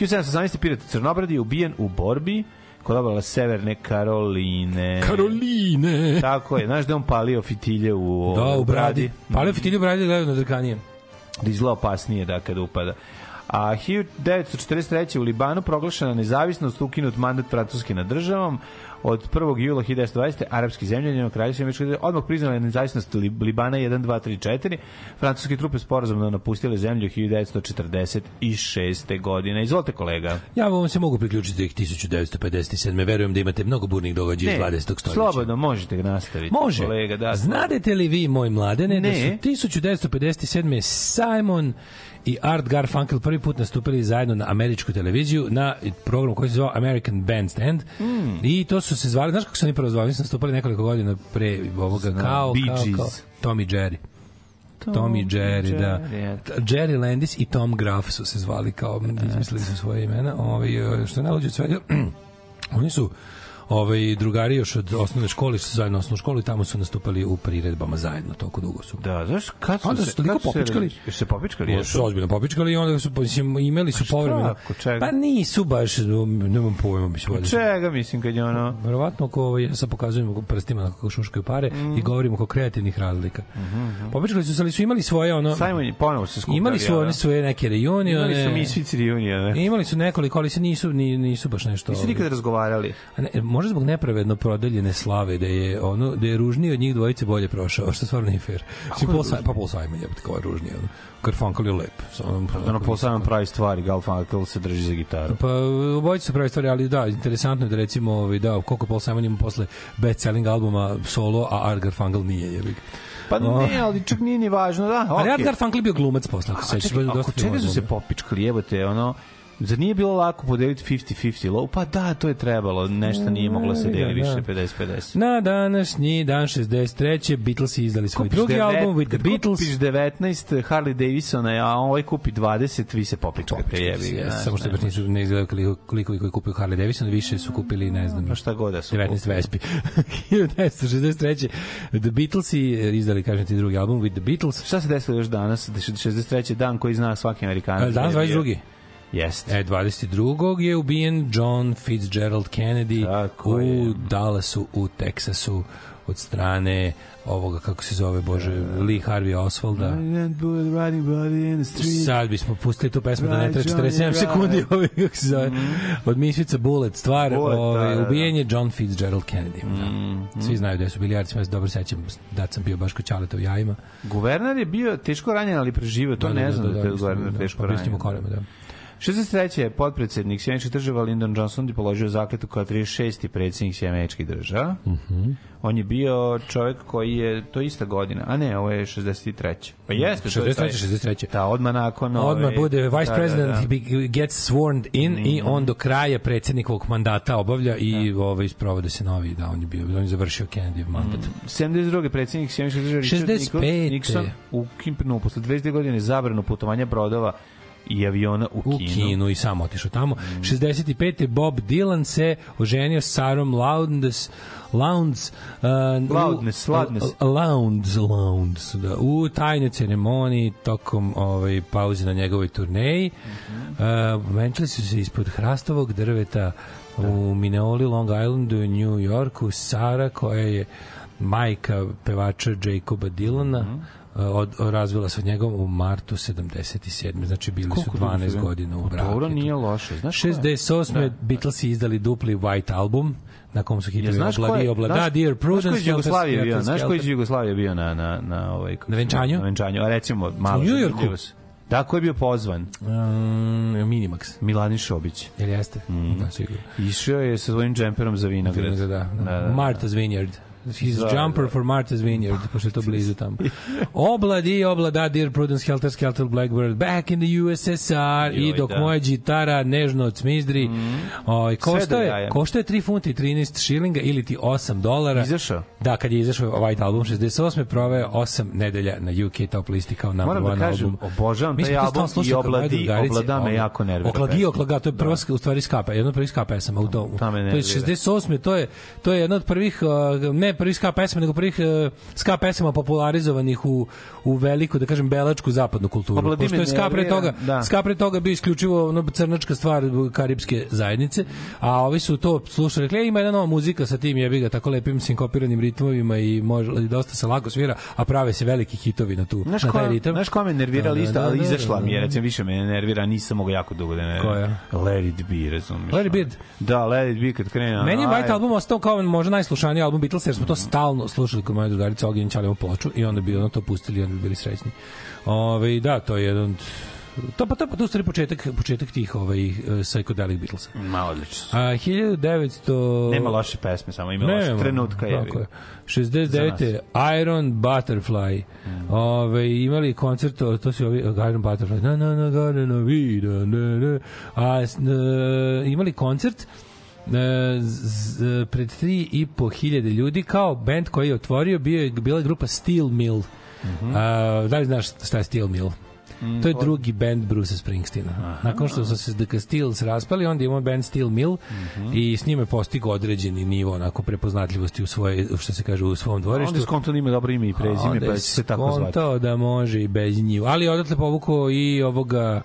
1718. pirat Crnobradi je ubijen u borbi kod obala Severne Karoline. Karoline. Tako je, znaš da on palio fitilje u, Da, u bradi. Palio fitilju u bradi gledaju na drkanije. da izgleda opasnije da kada upada. A 1943. u Libanu proglašena nezavisnost, ukinut mandat Francuske nad državom. Od 1. jula 1920. arapski zemlje, njeno kraljevstvo države, odmah priznala nezavisnost Li- Libana 1, 2, 3, 4. Francuske trupe sporazumno napustile zemlju 1946. godine. Izvolite kolega. Ja vam se mogu priključiti ih 1957. Verujem da imate mnogo burnih događaja iz 20. stoljeća. slobodno možete ga nastaviti. Može. Kolega, da, Znadete li vi, moj mladene, da Ne. su 1957. Simon i Art Garfunkel prvi put nastupili zajedno na američku televiziju na programu koji se zvao American Bandstand Hmm. i to su se zvali, znaš kako su oni prvo zvali, oni su nastupali nekoliko godina pre ovoga Znam, kao, kao, kao Tommy Jerry. Tommy Jerry, da. Jerry, T- Jerry Landis i Tom Graf su se zvali kao, izmislili su svoje imena. Ovi, što je najluđe od svega, oni su ovaj, drugari još od osnovne škole, što su zajedno osnovnu školu i tamo su nastupali u priredbama zajedno, toliko dugo su. Da, znaš, kad su Onda se, su toliko se- popičkali. Jesu se popičkali? Jesu? su ozbiljno popičkali i onda su mislim, imali su šta, povremeno. Pa nisu baš, nemam pojma, mislim. su- Čega, mislim, kad je ono... Verovatno ako ovaj, ja sad pokazujem prstima kako šuškaju pare Mm. i govorimo oko kreativnih razlika. Mm Mhm, -hmm. Popičkali su se, ali su imali svoje ono... Simon ponovo se skupljali. Imali su ono. oni svoje neke reunione. Imali su Misfits reunione. Imali su nekoliko, ali se nisu, ni, nisu baš nešto... Nisu ovaj, nikad razgovarali. A ne, možda zbog nepravedno prodeljene slave da je ono da je ružniji od njih dvojice bolje prošao, što stvarno nije fair. Si Paul Simon, pa Paul Simon je kao ružniji, ono. Garfunkel je lep. Sa onom, Ono, po samom pravi stvari, Galfunkel se drži za gitaru. Pa obojice su pravi stvari, ali da, interesantno je da recimo ovaj, da, koliko Paul Simon ima posle best-selling albuma solo, a Art Garfunkel nije, jebi ga. Pa ne, ali čak nije ni važno, da. Ali Art. Garfunkel je bio glumac posle, ako se sećaš, oko čega su se popičkali, jebote, ono, Zar nije bilo lako podeliti 50-50 low? Pa da, to je trebalo. Nešto nije moglo se deli Da, više da. 50-50. Na današnji dan 63. Beatlesi izdali svoj drugi devet- album With the Beatles. Kupiš 19 Harley Davidsona, a ovaj kupi 20, vi se popičkate, jebi znaš, samo što baš nisu ne izgledaju koliko, koliko koji kupuju Harley Davidson, više su kupili, ne znam, Pa šta god da su 19 kupili. Vespi. 1963. The Beatlesi izdali, kažem ti, drugi album With the Beatles. Šta se desilo još danas, 63. dan koji zna svaki Amerikanac? Danas da je bio? 22. Jeste. E, 22. je ubijen John Fitzgerald Kennedy Tako u je. Dallasu, u Teksasu, od strane ovoga, kako se zove, bože, Lee Harvey Oswalda. Sad bismo pustili tu pesmu da ne treba 47 Johnny, sekundi ovaj, kako se zove. Od Misvica Bullet stvar, Bullet, ovaj, da, da, da. ubijen je John Fitzgerald Kennedy. Da. Svi znaju da su bilijarci, ja se dobro sećam da sam bio baš kod Ćaleta u jajima. Guverner je bio teško ranjen, ali preživio, to ne znam da, je guverner teško ranjen. ranjen. Da, kolima, da. 63. je podpredsednik Sjemeničkih država Lyndon Johnson je položio zakletu kao 36. predsednik Sjemeničkih država. Mhm. On je bio čovjek koji je, to je ista godina, a ne, ovo je 63. Pa jeste, to je taj- 63. 63. Da, odmah nakon... Odmah ove- bude vice da, da, president da. be- gets sworn in i on do kraja predsednikovog mandata obavlja i ovaj sprovode se novi da on je bio on je završio Kennedyjev mandat. 72. predsednik Sjemeničkih država Richard 65.. Nixon u Kimpenu posle 22 godine zabranu putovanja brodova i aviona u, u Kinu. Kinu i sam otišao tamo. 65. Bob Dylan se oženio s Sarom Lowndes Lowndes uh, Loudness, u- loudness. Lowndes, Lowndes, da, u tajnoj ceremoniji tokom ovaj, pauze na njegovoj turneji. Uh, venčili su se ispod hrastovog drveta u Mineoli, Long Islandu, u New Yorku, Sara koja je majka pevača Jacoba Dylana, Mhm. uh, od, razvila se od njega u martu 77. Znači bili su Koliko dugo 12 su- godina u Pa braku. Dobro, nije loše. Znaš ko je? 68. Da. Da. Beatlesi izdali dupli White album na kom su Ja, hitovi znaš ko Obladi, znaš- Dear Znaš Prudence, je iz Jugoslavije bio? Znaš ko je iz Skelter. Jugoslavije bio na, na, na, ovaj, Na venčanju? Na venčanju, a recimo malo. U New Yorku? Da, ko je bio pozvan? Um, Minimax. Miladin Šobić. Jel jeste? Mm. Da, sigurno. Išao je sa svojim džemperom za vinograd. Da, da, da. Martha's Vineyard. His Da, jumper da. for Martha's Vineyard, pošto je to blizu tamo. Obladi, oblada, Dear Prudence, Helter Skelter, Blackbird, Back in the USSR i Joj, dok da. moja gitara nežno cmizdri. Mm. Oj, Sve košta je, košta je 3 funta i 13 šilinga ili ti 8 dolara. Izašao? Da, kad je izašao White Album 68. proveo 8 nedelja na UK top listi kao number Moram da one kažem, album. obožavam taj album i Obladi. Oblada me jako nervira pesma. oklaga, to je prva, u stvari skapa, jedna od prvih ska pesama u me To je nervira. 68. To je, to je jedna od prvih, uh, ne prvih ska pesama, nego prvih uh, ska pesama popularizovanih u, u veliku, da kažem, belačku zapadnu kulturu. Me Pošto je ska pre nervira, toga, da. ska pre toga bio isključivo ono, crnačka stvar karibske zajednice, a ovi su to slušali, rekli, "E, ima jedna nova muzika sa tim jebi ga, tako lepim sinkopiranim ritmovima i može, i dosta se lako svira, a prave se veliki hitovi na tu, Znaš na taj ritam. znaš ko me nervirala Da, da, isto, da, ali da, izašla da, mi je, da. recimo više me nervira, nisam mogu jako dugo da ne Koja? Let it be, razumiješ. Let it be. Da, Let it be kad krene. Meni je White album ostao kao možda najslušaniji album Beatles jer smo to stalno slušali kod moje drugarice Ognjen Čalimo ploču i onda bi ono to pustili i onda bi bili srećni. Ove, da, to je jedan to pa to pa to stvari početak početak tih ovaj uh, psychedelic Beatlesa. Ma odlično. A 1900 Nema loše pesme, samo ima loše trenutka. Je, tako je. 69. Iron Butterfly. Ove, imali koncert, to su ovi Iron Butterfly. Na na na. Na, na. A s- n- imali koncert z, pred 3,5 hiljade ljudi kao bend koji je otvorio bio je bila je grupa Steel Mill. Mhm. A, da li znaš šta je Steel Mill? to je drugi band Bruce Springsteena. Nakon što su se The Stills raspali, onda imamo band Steel Mill i s njime postigo određeni nivo onako prepoznatljivosti u svoje, što se kaže, u svom dvorištu. Onda je skonto da ima dobro ime i prezime, Onda pa će se tako zvati. skontao da može i bez nju. Ali odatle povukao i ovoga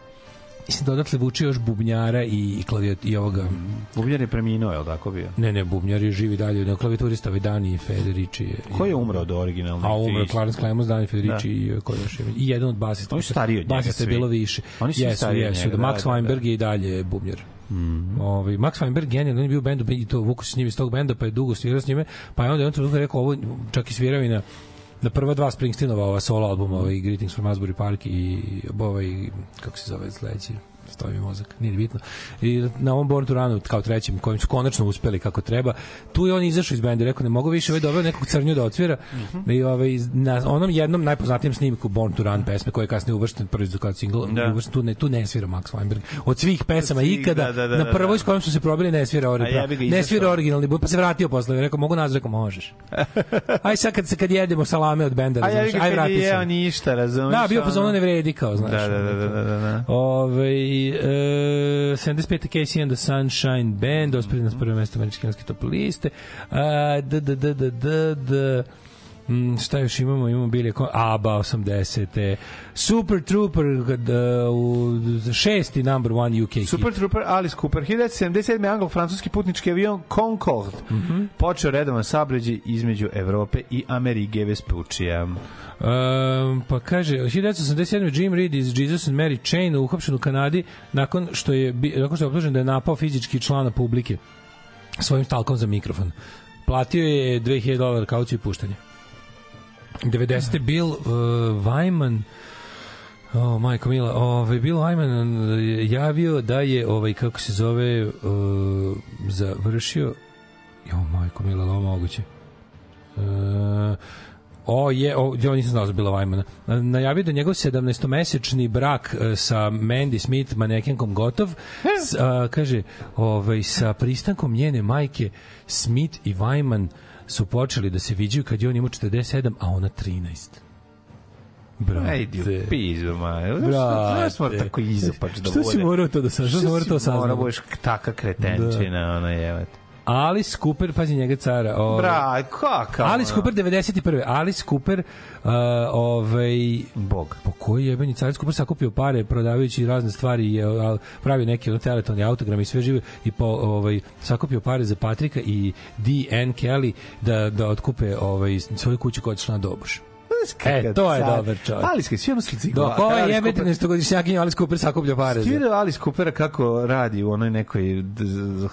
mislim da odatle vuče još bubnjara i, i, klavijat, i ovoga Bubnjar je preminuo, je li tako bio? ne ne bubnjar je živi dalje na klavijaturista Dani Federici je, Ko je umro od originalnog? a umro Clarence Clemons, Dani Federici Da. i ko još je i jedan od basista. Oni su stariji od njega Basista je bilo više. Oni su jesu, stariji od jesu, njega, da, da, Max da, da. Weinberg je i dalje bubnjar. Mm. Ovaj Max Weinberg genijalno, on je bio u bendu i to vuku s njim iz tog benda, pa je dugo svirao s njime, pa je onda je on trenutku rekao ovo čak i svirao i na na prva dva Springsteenova ova solo albuma, ovaj Greetings from Asbury Park i ovaj kako se zove sledeći stoji mi mozak, nije ni bitno. I na ovom Born to Runu, kao trećem, kojim su konačno uspeli kako treba, tu je on izašao iz benda i rekao, ne mogu više ovaj doveo nekog crnju da otvira. I ovaj, na onom jednom najpoznatijem snimku Born to Run pesme, koja je kasnije uvršten prvi kao single, Da. uvršten, tu, ne, tu ne svira Max Weinberg. Od svih pesama svih, ikada, da, da, da, na da, prvoj da. s kojom su se probili ne svira A original. jebi ga, Ne svira originalni, pa se vratio posle. Rekao, mogu nazad, rekao, možeš. Aj sad kad, kad jedemo salame od benda, ja aj vrati se. jeo ništa, razumiješ? Da, bio fazonu ne vredi kao, znaš. Da, da, da, da, da, da. Ove, e, 75. Casey and the Sunshine Band, ospredi nas prvo mesto američke liste. A, d, d, d, d, d, d, Mm, šta još imamo? Imamo bili ABBA 80. Super Trooper d, u šesti number one UK hit. Super Trooper Alice Cooper 1977. anglo-francuski putnički avion Concorde Mhm. počeo redovan saobraćaj između Evrope i Amerige Vespučija. Um, pa kaže 1987. Jim Reed iz Jesus and Mary Chain uhapšen u Kanadi nakon što je nakon što je optužen da je napao fizički člana publike svojim stalkom za mikrofon. Platio je 2000 dolara kauciju i puštanje. 90. Bill uh, Wyman O, majko mila, ovaj Bill Wyman je javio da je ovaj kako se zove uh, završio Jo, majko mila, ovo moguće. Uh, O je, o, ja nisam znao za Bila Vajmana. Najavio da je njegov 17-mesečni brak e, sa Mandy Smith, manekenkom gotov. S, a, kaže, ovaj, sa pristankom njene majke Smith i Vajman su počeli da se viđaju kad je on imao 47, a ona 13. Brate. Ejdi u pizdu, ma. Znaš mora tako izopač da bude. Što si morao to da saznaš? Što si morao to Mora saznati? budeš taka kretenčina, ona je. Alice Cooper, pazi njega cara. Ovaj, Bra, kakav. Alice Cooper 91. Alice Cooper uh, ovaj Bog. po koji jebeni Alice Cooper sakupio pare prodavajući razne stvari i uh, pravio neki ono teleton i autogram i sve živo i po ovaj sakupio pare za Patrika i D.N. Kelly da da otkupe ovaj svoju kuću koja je na doboš. E, to je dobar čovjek. Alice, svi ono slici. Dok ovaj jebeti nestogodišnjakinja Alice Cooper sakuplja pare. Skira Alice Coopera kako radi u onoj nekoj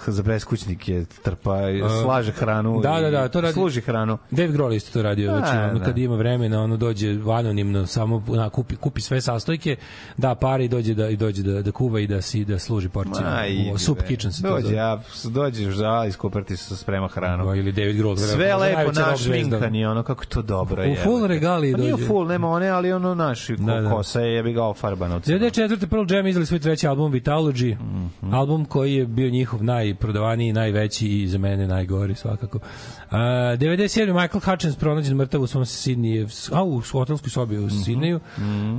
za beskućnike trpa, slaže hranu. Da, da, da, to i radi- Služi hranu. Dave Grohl isto to radio, Da, znači ono da. kad ima vremena, ono dođe anonimno, samo na, kupi kupi sve sastojke, da pare i dođe da i dođe da da kuva i da si da služi porcije. Ma, U Soup kitchen se to Dođe, ja, dođeš za Alice Cooper ti se sprema hranu. Da, ili David Grohl. Sve lepo zvezda. našminkani, ono kako to dobro je. U full regali Pa nije dođe. full, nema one, ali ono naši Da, da, kosa je, jebi ga crno. 94. Pearl Jam izdali svoj treći album Vitalogy, Mhm. album koji je bio njihov najprodavaniji, najveći i za mene najgori svakako. Uh, 97. Michael Hutchins pronađen mrtav u svom Sidney, a u hotelskoj sobi u Sidneju,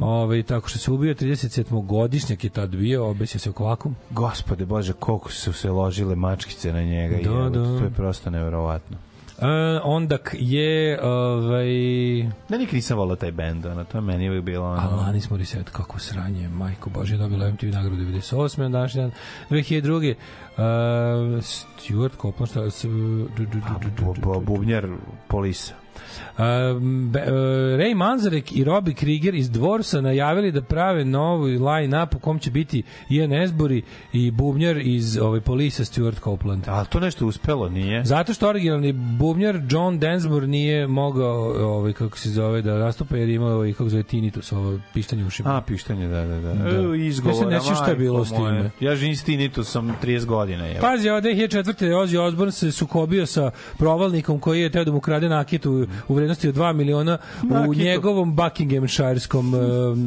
ovaj, tako što se ubio 37. godišnjak je tad bio, obesio se oko vakum. Gospode Bože, koliko su se ložile mačkice na njega. Da, jebote, da. To je prosto neverovatno. Uh, ondak je ovaj Da nikad nisam volao taj bend, ono, to je meni uvijek bilo ono... Alanis Morissette, kako sranje, majko Bože, dobila MTV nagradu 98. na današnji dan, 2002. Uh, Stuart Copeland, šta Bubnjar polisa. Um, be, uh, Ray Manzarek i Robbie Krieger iz Dvorsa najavili da prave novu line-up u kom će biti Ian Esbury i bubnjar iz ovaj, Polisa Stuart Copeland. Ali to nešto uspelo, nije? Zato što originalni bubnjar John Densmore nije mogao ovaj kako se zove da nastupa jer je imao ovaj kako zove tinnitus, ovo pištanje ušima. A, pištanje, da, da, da. Da. E, izgovora, Ja se ne sjećam šta je bilo s time. Ja živim s tinitusom 30 godina. Je. Pazi, ovo 2004. Ozzy Osbourne se sukobio sa provalnikom koji je teo da mu krade nakitu u vrednosti od 2 miliona u Nakitu. njegovom Buckinghamshireskom uh,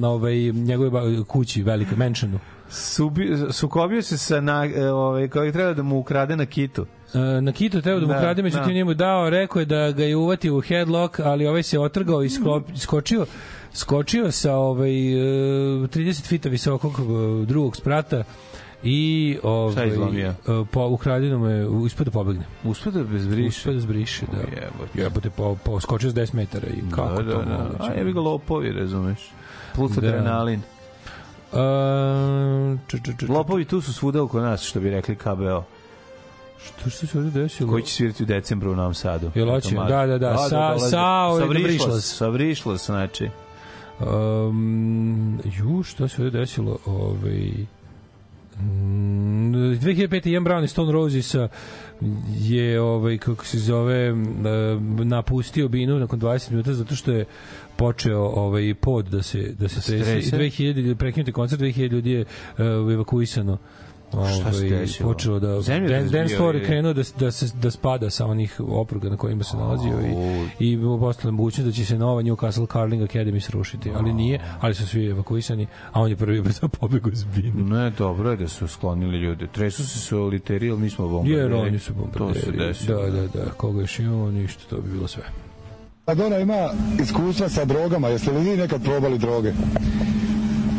ovaj, njegove ba- kući, velikoj mansionu. Subi, sukobio se sa na, e, ovaj, koji treba da mu ukrade na kitu. E, na Kitu teo da mu Da, krade, međutim da. njemu dao, rekao je da ga je uvatio u headlock, ali ovaj se otrgao i sklop, skočio skočio sa ovaj e, 30 fita visokog e, drugog sprata i ovaj izlomio? e, po ukradeno mu je ispod da pobegne. Uspio da bez briše. Uspeo da zbriše, da. Jebote. Jebote, po, po, skočio s 10 metara i kako da, da, to da. moguće? A jebi ga lopovi, razumeš? Plus Da. adrenalin. A, č, č, č, č, Lopovi tu su svuda oko nas, što bi rekli KBO. što, što se ovdje desilo? Koji će svirati u decembru u Novom Sadu. Jel hoće? Da, da, da. Sa- dolaze. sa, sa na Vrišlas. Sa Vrišlas, znači. Um, ju, što se ovdje desilo? Ovaj, 2005. Ian Brown i Stone Roses je ovaj kako se zove napustio binu nakon 20 minuta zato što je počeo ovaj pod da se da se trese i trese? 2000 prekinuti koncert 2000 ljudi je uh, evakuisano Šta se Ovaj, desilo? počelo da Dan, je ili- krenuo da, da, se, da spada sa onih opruga na kojima se nalazio i, i postala mogućnost da će se nova Newcastle Carling Academy srušiti, ali nije, ali su svi evakuisani, a on je prvi brzo pobegao iz bine. Ne, dobro je da su sklonili ljude. Tresu se su literi, ali mi smo bombarderi. Jer oni su To se bombarderi. desilo. Da, da, da. Koga još imamo, ništa, to bi bilo sve. Maradona ima iskustva sa drogama, jeste li vi nekad probali droge?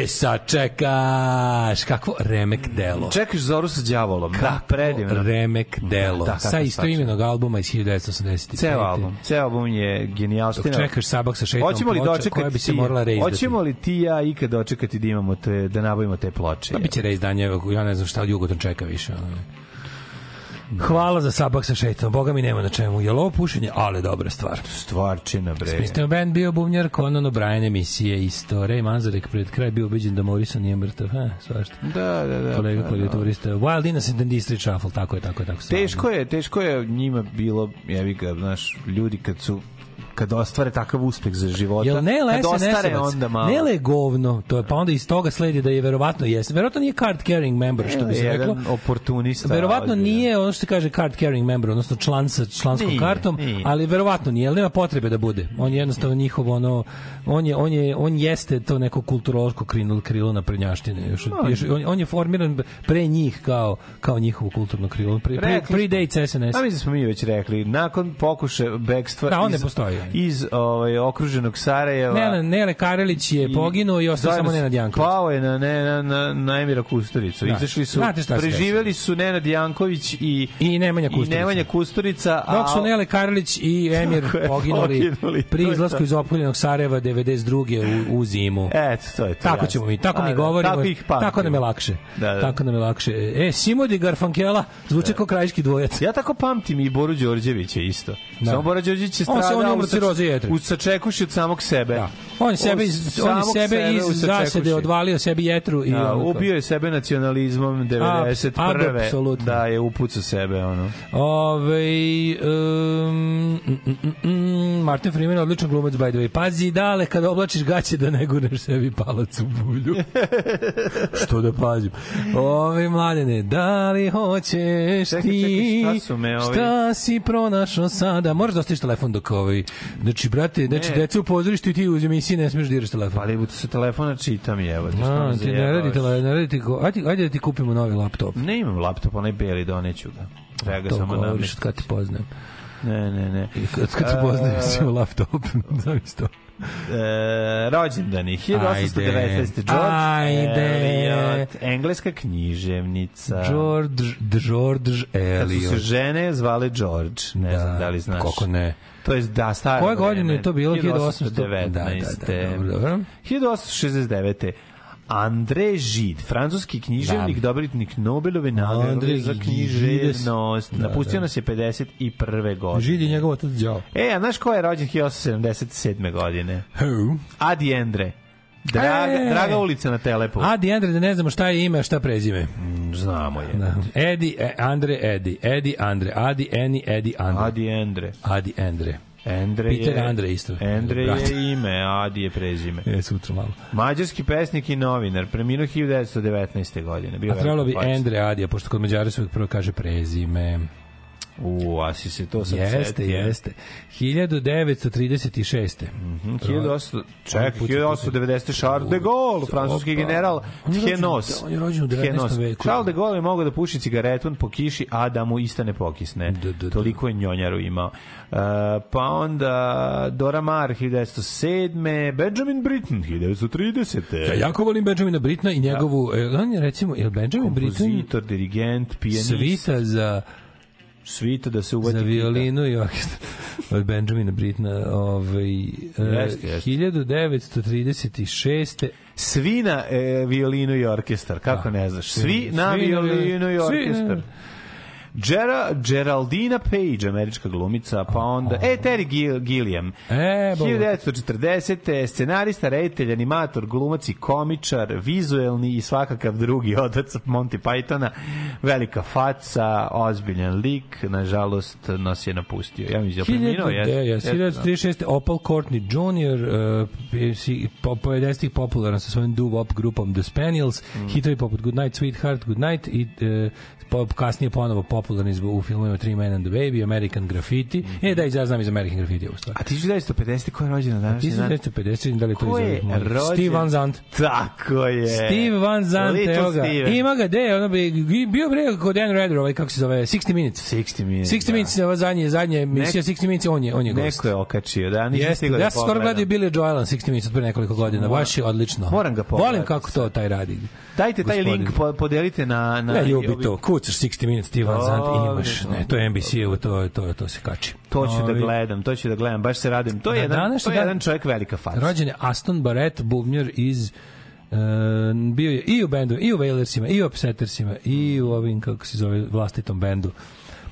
E, sad čekaš, kakvo remek delo. Čekaš Zoru sa đavolom. Da, predivno. Remek delo. Da, sa kako istoimenog albuma iz 1985. Ceo album. Ceo album je genijalština. Dok čekaš Sabak sa šetom Hoćemo li ploča dočekati koja bi se morala reizdati? Hoćemo li ti i ja ikad dočekati da imamo te, da nabavimo te ploče? Pa biće reizdanje, ja ne znam šta Jugoton čeka više. ono. Hvala za sabak sa šetom, boga mi nema na čemu. Je ovo pušenje? Ali dobra stvar. Stvarčina, bre. Smislio band bio bubnjar, Conan O'Brien emisije isto. Ray Manzarek pred kraj bio ubeđen da Morrison nije mrtav. Ha, svašta. Da, da, da. Kolega pa, klavijaturista. Wild Innocent and District Shuffle, tako je, tako je, tako je. Teško je, teško je njima bilo, jevi ga, znaš, ljudi kad su kad ostvare takav uspeh za života, Jel ne kad ostare onda malo. Nele je govno, to je, pa onda iz toga sledi da je verovatno jeste. Verovatno nije card carrying member, što bi se reklo. oportunista. Verovatno nije ono što se kaže card carrying member, odnosno član sa članskom Nije, kartom, nije. ali verovatno nije, ali nema potrebe da bude. On je jednostavno njihov ono on je on je on jeste to neko kulturološko krilo krilo na prednjaštine. Još, još, on, on je formiran pre njih kao kao njihovo kulturno krilo. Pre, pre, predates SNS. A mi smo mi već rekli, nakon pokušaja bekstva Da, on ne postoji. Iz ovaj, okruženog Sarajeva, Nele, Nele Karelić je poginuo i ostao samo Nenad Janković. Pao je na, ne, na, na, na Emira Kusturicu. Da. Izašli su, preživeli su Nenad Janković i, I Nemanja i Kusturica. Nemanja Kusturica. a- Dok su Nele Karlić i Emir poginuli, poginuli, pri izlasku iz opkoljenog Sarajeva 92. u, u zimu. Eto, to je to. Tako jasno. ćemo mi, tako A, mi da, govorimo. Tako ih pamtimo. tako nam je lakše. Da, da. Tako nam je lakše. E, Simodi Garfankela zvuči kao krajiški dvojac. Ja tako pamtim i Boru Đorđevića isto. Da. Samo Bora Đorđević je On stradao on je u sač- ciroze jetre. U sačekuši od samog sebe. Da. On sebe iz, on samog sebe iz zasede odvalio sebi jetru i Da, ubio je sebe nacionalizmom 91. apsolutno. Da, je upucao sebe, ono. Ove, um, mm, mm, mm, Martin Freeman odličan glumac by the way. Pazi dale kada oblačiš gaće da ne gurneš sebi palac u bulju. Što da pazim. Ove mladene, da li hoćeš Čekaj, ti čekaj, šta su me ovi- šta si pronašao sada? Moraš da ostaviš telefon dok ovaj... Znači, brate, znači, deca u pozorištu i ti u emisiji ne smiješ da diraš telefon. Ali sa telefona čitam i evo. šta A, ti ne radi tele, ne radi ti ko, ajde, ajde da ti kupimo novi laptop. Ne imam laptop, onaj beli, doneću ga. Treba ga To samo govoriš namestiti. kad te poznajem. Ne, ne, ne. Kad, kad te poznajem si u laptop. Znaš to. E, rođendani 1819. George Ajde. Eliot, engleska književnica. George, George Kad su se Eliot. žene zvale George, ne znam da li znaš. Kako ne? To je da staro. Koje godine je to bilo? 1819. 1819. Da, da, da, dobro, dobro. 1869. André Žid, francuski književnik, Da. dobitnik Nobelove nagrade za književnost. Da, Napustio da. nas je 51. godine. Žid je njegov otac Đao. E, a znaš ko je rođen 1877. godine? Who? Adi Endre. Draga, E. draga ulica na Telepu. A, Diandre, da ne znamo šta je ime, a šta prezime. Mm, Znamo je. Da. Edi, e, Andre, Edi. Edi, Andre. Adi, Eni, Edi, Andre. Adi Endre. Adi, Endre. Endre Peter je, Andre isto. Endre Brat. je ime, Adi je prezime. E, sutra malo. Mađarski pesnik i novinar, preminuo 1919. godine. Bio A trebalo bi. Endre Adija, pošto kod Mađara se prvo kaže prezime. U, a si se to sad Jeste, setio. jeste. 1936. Mhm, 1800, ček, put- 1890. Charles de Gaulle, francuski Opa. general Tjenos. on je rođen u 19. Tjenos. veku. Charles de Gaulle je mogao da puši cigaretu po kiši, a da mu ista ne pokisne. Da, da, da. Toliko je njonjaru imao. Uh, pa onda Dora Maar 1907. Benjamin Britten 1930. Ja jako volim Benjamina Britna i njegovu, e, on je recimo, je Benjamin Britten Kompozitor, dirigent, pijanist. svita za, Svita da se uvati za violinu i orkestar od Benjamina Britna ovaj, e, Jeste, jeste. 1936. Svi na e, violinu i orkestar, kako ne znaš? Svi, na Svi na violinu i svi, orkestar. ne. Gera, Geraldina Page, američka glumica, pa onda... E, Terry Gil, Gilliam. E, bo- 1940. scenarista, reditelj, animator, glumac i komičar, vizuelni i svakakav drugi otac Monty Pythona, velika faca, ozbiljan lik, nažalost nas je napustio. Ja mi je preminuo, jeste. da, jes, Jeste, da. 1936. Opal Courtney Jr. Uh, si- po, po 90-ih popularan sa svojim doo-wop grupom The Spaniels, Mm. hitovi poput Good Night, Sweetheart, Good Night i uh, po, kasnije ponovo popularni u filmovima Three Men and the Baby, American Graffiti. E, da, ja znam iz American Graffiti u stvari. A 1950. ko je rođen na današnji dan? 1950, da li to je rođen? Steve Van Zandt. Tako je. Steve Van Zandt, Little evo ga. Steven. Ima ga, de, ono bi, bio bre kod Dan Redder, ovaj, kako se zove, 60 Minutes. 60 Minutes. 60 Minutes, ova zadnje, zadnje emisija 60 Minutes, on je, on je gost. Neko je okačio, da, nisam stigao ja da sam skoro gledao Billy Joelan 60 Minutes od pre nekoliko godina. Moram- Baš je odlično. Moram ga pogledati Volim kako to taj radi. Dajte taj Gospodin. link, po- podelite na... na Ne, ljubi to. Kucaš 60 Minutes, Steve Van Zandt i imaš. Ne, to je NBC-evo, to, to, to se kači. To ću da Ovi, gledam, to ću da gledam, baš se radim. To je jedan, današnji to je dan- jedan čovjek velika faca. Rođen je Aston Barrett, bubnjar iz Uh, bio je i u bendu, i u Wailersima, i u Upsettersima, i u ovim, kako se zove, vlastitom bendu.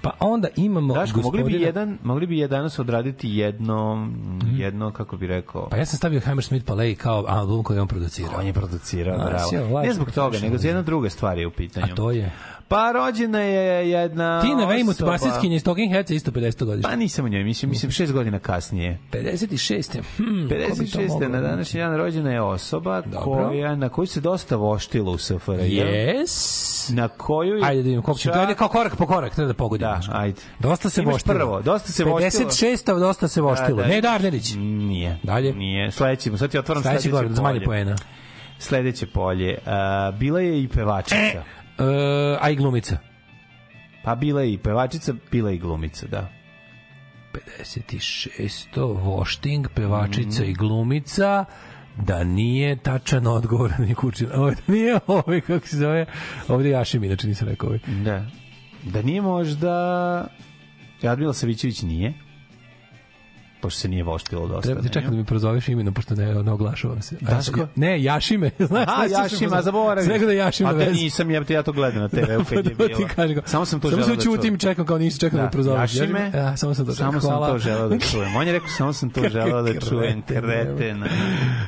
Pa onda imamo Daško, mogli bi gospodina- jedan, mogli bi je danas odraditi jedno, jedno, kako bi rekao, Pa ja sam stavio Hammersmith Palais kao album koji on producirao. on je producirao, A, bravo. Ne zbog toga, nego za jedna druga stvar je u pitanju. A to je? Pa rođena je jedna Tina Weymouth, basistkinja iz Talking Heads, isto 50 godišnja. Pa nisam u njoj, mislim, mislim šest godina kasnije. 56. Hmm, ko bi to 56. mogao? na današnji dan rođena je osoba Dobro. koja, na koju se dosta voštilo u SFRJ. Yes. Na koju... je Ajde da vidimo koliko čak- kao korak po korak, treba da pogodimo. Da, ajde. Dosta se Imaš voštilo. prvo, dosta se voštilo. 56. dosta se voštilo. Da, da. Ne Darnerić. Nije. Dalje. Nije. Sledeći, sad ti Sledeći sledeće manje polje. Sledeće polje. A, bila je i pevačica. E, a i glumica. Pa bila i pevačica, bila i glumica, da. 56. Vošting, pevačica Mhm. i glumica da nije tačan odgovor na Kučina. Ovo da nije ovaj, kako se zove, ovdje Jašim, inače nisam rekao ovaj. Da. Da nije možda... Jadmila Savićević nije? Pošto se nije voštilo dosta. Treba ti nju. da mi prozoveš imenom, pošto ne, ne oglašavam se. Daško? Ne, Jašime. Znaš, A, Jašima, zaboravim. Sve da Jašima A da veze. nisam, ja, ja to gledam na TV-u kad je Pa to ti bilo. kažem. Samo sam to samo želeo se da čujem. i čekam kao nisi čekam da, me prozoveš. Jašime, Ja, samo sam to samo čekam. sam Hvala. to želeo da čujem. On je rekao samo sam to želeo da čujem. kreten, Kreten.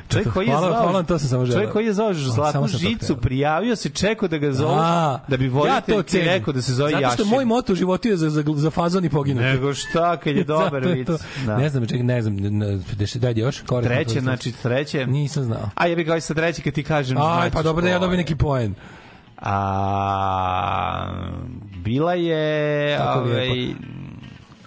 Čovjek koji je zvao, hvala, to sam samo želeo. Čovjek koji je zvao Zlatnu samo sam žicu, prijavio se, čekao da ga zovu, A, da bi to ti rekao da se zove Zato što moj moto u životu je za, za, za fazon i poginuti. Nego šta, kad je dobar vic. Da. Ne znam, čekaj, ne znam, daj još. Korak Treće, znači treće. Nisam znao. A ja bih kao i sa treće kad ti kažem. Aj, značiš pa dobro da ja dobijem neki poen. A, bila je... Tako ovaj, lijepo.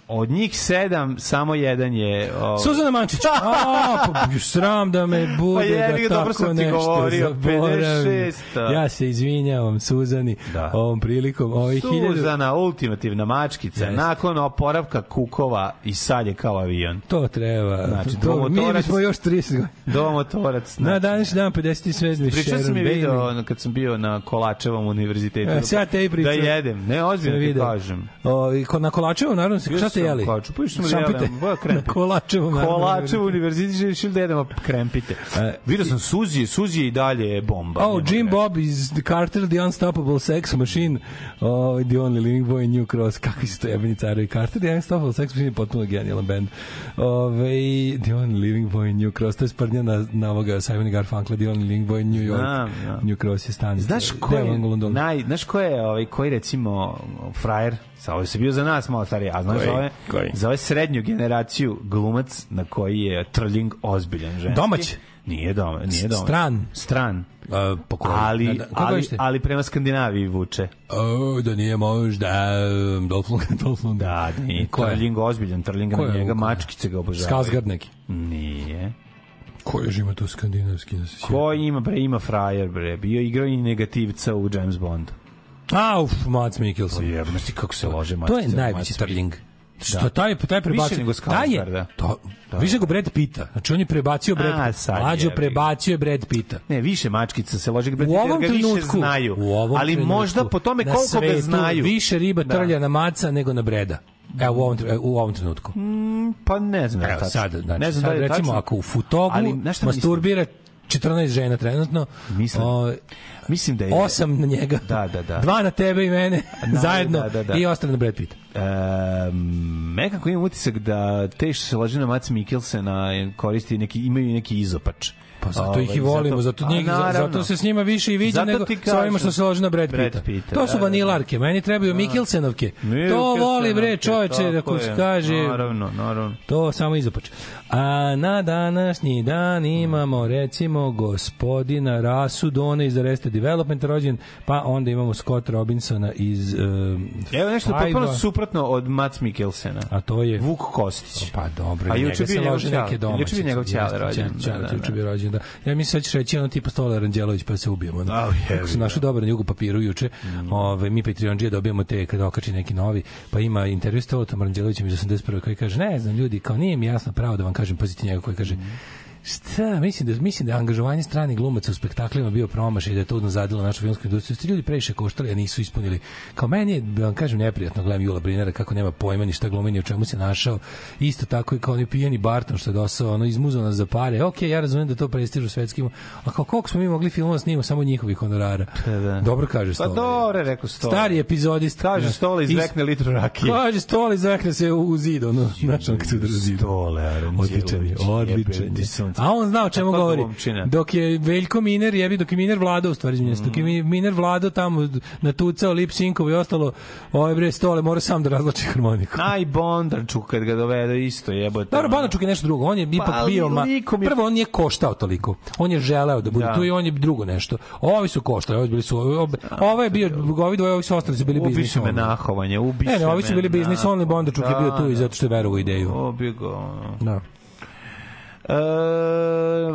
Od njih sedam, samo jedan je... Ovaj, Suzana Mančić. A, pa sram da me bude Pa ga, da dobro tako sam nešto govorio, zaboravim. 56. Ja se izvinjavam Suzani Da. ovom prilikom. Hiljadu... Suzana, ultimativna mačkica, Jeste. nakon oporavka kukova i sad je kao avion. To treba. Znači, to, mi bismo još 30 godina. Domotorac. Na današnji dan 50 svezdi Pričao sam je video kad sam bio na Kolačevom univerzitetu. E, sad te i pričao. Da jedem. Ne, ozbiljno ti kažem. O, na Kolačevu, naravno, šta ste jeli? na Kolačevu, pa išli smo ba, krempite. Na Kolačevu, naravno. Kolačev univerzitet išli da jedemo krempite. E, Video sam Suzi, Suzi je i dalje bomba. Oh, Jim. Bob is the Carter, the unstoppable sex machine. Oh, the only living boy in New Cross. Kakvi su to jebeni carovi. Carter, the unstoppable sex machine je potpuno genijalan band. Ove, the only living boy in New Cross. To je sprdnja na, na ovoga Simon Garfunkla, the only living boy in New York. Znam, znam. New Cross je stanica. Znaš ko je, naj, znaš ko je ovaj, koji recimo frajer, sa ovo se bio za nas malo stariji, a znaš Koji? za ove, Koji? za ove srednju generaciju glumac na koji je trling ozbiljan ženski. Domać? Nije doma, nije doma. Stran? Stran. A, po koji? Ali, Da, da, koga ali, ali prema Skandinaviji vuče. O, da nije možda um, Dolph Lundgren, Dolph Lundgren. Da, nije. Ko je? Trling ozbiljan, trling Ko na je njega, mačkice ga obožavaju. Skarsgård neki. Nije. Ko je ima tu skandinavski? Da se? Ko ima, bre, ima frajer, bre. Bio igrao i negativca u James Bondu. A, uf, Mads Mikkelsen. Jebno ti kako se lože To je najveći. Trling. Što Da. taj taj prebacio Više nego taj je Skarsgårda. to Da. više nego Brad Pitta. Znači on je prebacio Brad A, sad Mlađo prebacio je Brad Pitta. Ne, više mačkica se lože U ovom ga više znaju. u ovom ali trenutku, možda po tome koliko ga znaju. Više riba Da. trlja na maca nego na Breda. Evo u ovom, u ovom trenutku. Pa ne znam. da Evo sad, znači, ne znam sad da recimo tačno. ako u futogu Ali, masturbira 14 žena trenutno. Mislim- O, Mislim da je... osam na njega. Da, da, da. Dva na tebe i mene Da, zajedno da, da, da. i ostale na Brad Pitt. Um, nekako imam utisak da te što se loži na Mac Mikkelsena koristi neki, imaju neki izopač. Pa zato ih i Ovaj, volimo, zato, A, njih, zato naravno. se s njima više i viđa Zato nego ti sa ovima kažem. što se loži na Brad Brad Pitta. Pitta, To su da, da, vanilarke, meni trebaju Mikkelsenovke. To voli bre čoveče, da se kaže, Naravno, naravno. To samo izopač. A na današnji dan imamo recimo gospodina Rasu Dona iz Arrested Development rođen, pa onda imamo Scott Robinsona iz um, Evo nešto potpuno suprotno od Mac Mikkelsena. A to je Vuk Kostić. Pa dobro, A juče bio njegov ćale. neke domaće. Juče bio njegov ćale rođen. Da, Da, da, da. bio rođen, da. Ja mislim sad reći ono tipa Stolar Anđelović pa se ubijemo. A, Da. Kako su našli dobar na jugu papiru juče, Mm. ove, mi Patreonđije dobijamo te kada okači neki novi, pa ima intervju s Stolatom Anđelovićem iz 81. koji kaže, ne znam ljudi, kao nije mi jasno pravo da vam kažem, pazite njega koji kaže, Šta, mislim da mislim da je angažovanje stranih glumaca u spektaklima bio promašaj i da je to unazadilo našu filmsku industriju. Ti ljudi previše koštali, a nisu ispunili. Kao meni je, da vam kažem, neprijatno gledam Jula Brinera kako nema pojma ni šta glumi ni u čemu se našao. Isto tako i kao ni pijeni Barton što je dosao, ono izmuzao nas za pare. Ok, ja razumem da to prestižu svetskim, a kao koliko smo mi mogli filmova snima samo njihovih honorara. da. Dobro kaže Pa Stola. dobro, je rekao Stola. Stari epizodist. Kaže Stola iz- izvekne litru rakije. Kaže Stola izvekne se u, zid, ono, znaš on kad se Aranđelović. Odličan odličan Sunce. A on zna o čemu Kakva govori. glumčina. Dok je Veljko Miner, jebi, dok je Miner vladao, u stvari, se, dok je Mi- Miner vladao tamo natucao lip sinkovo i ostalo, ovaj bre stole mora sam da razlači harmoniku. Aj Bondarčuk kad ga dovede isto jebote. Dobro, ono. Bondačuk je nešto drugo. On je ipak ali bio ma, prvo on nije koštao toliko. On je želeo da bude Da. tu i on je drugo nešto. Ovi su koštali, ovi bili su ovo je bio ovi dvoje, ovi su ostali su bili biznis. Ubiše me nahovanje, ubiše Ne, ne, ovi su bili biznis only Bondačuk je bio tu i zato što je verovao ideju. Ga, ono. Da. E,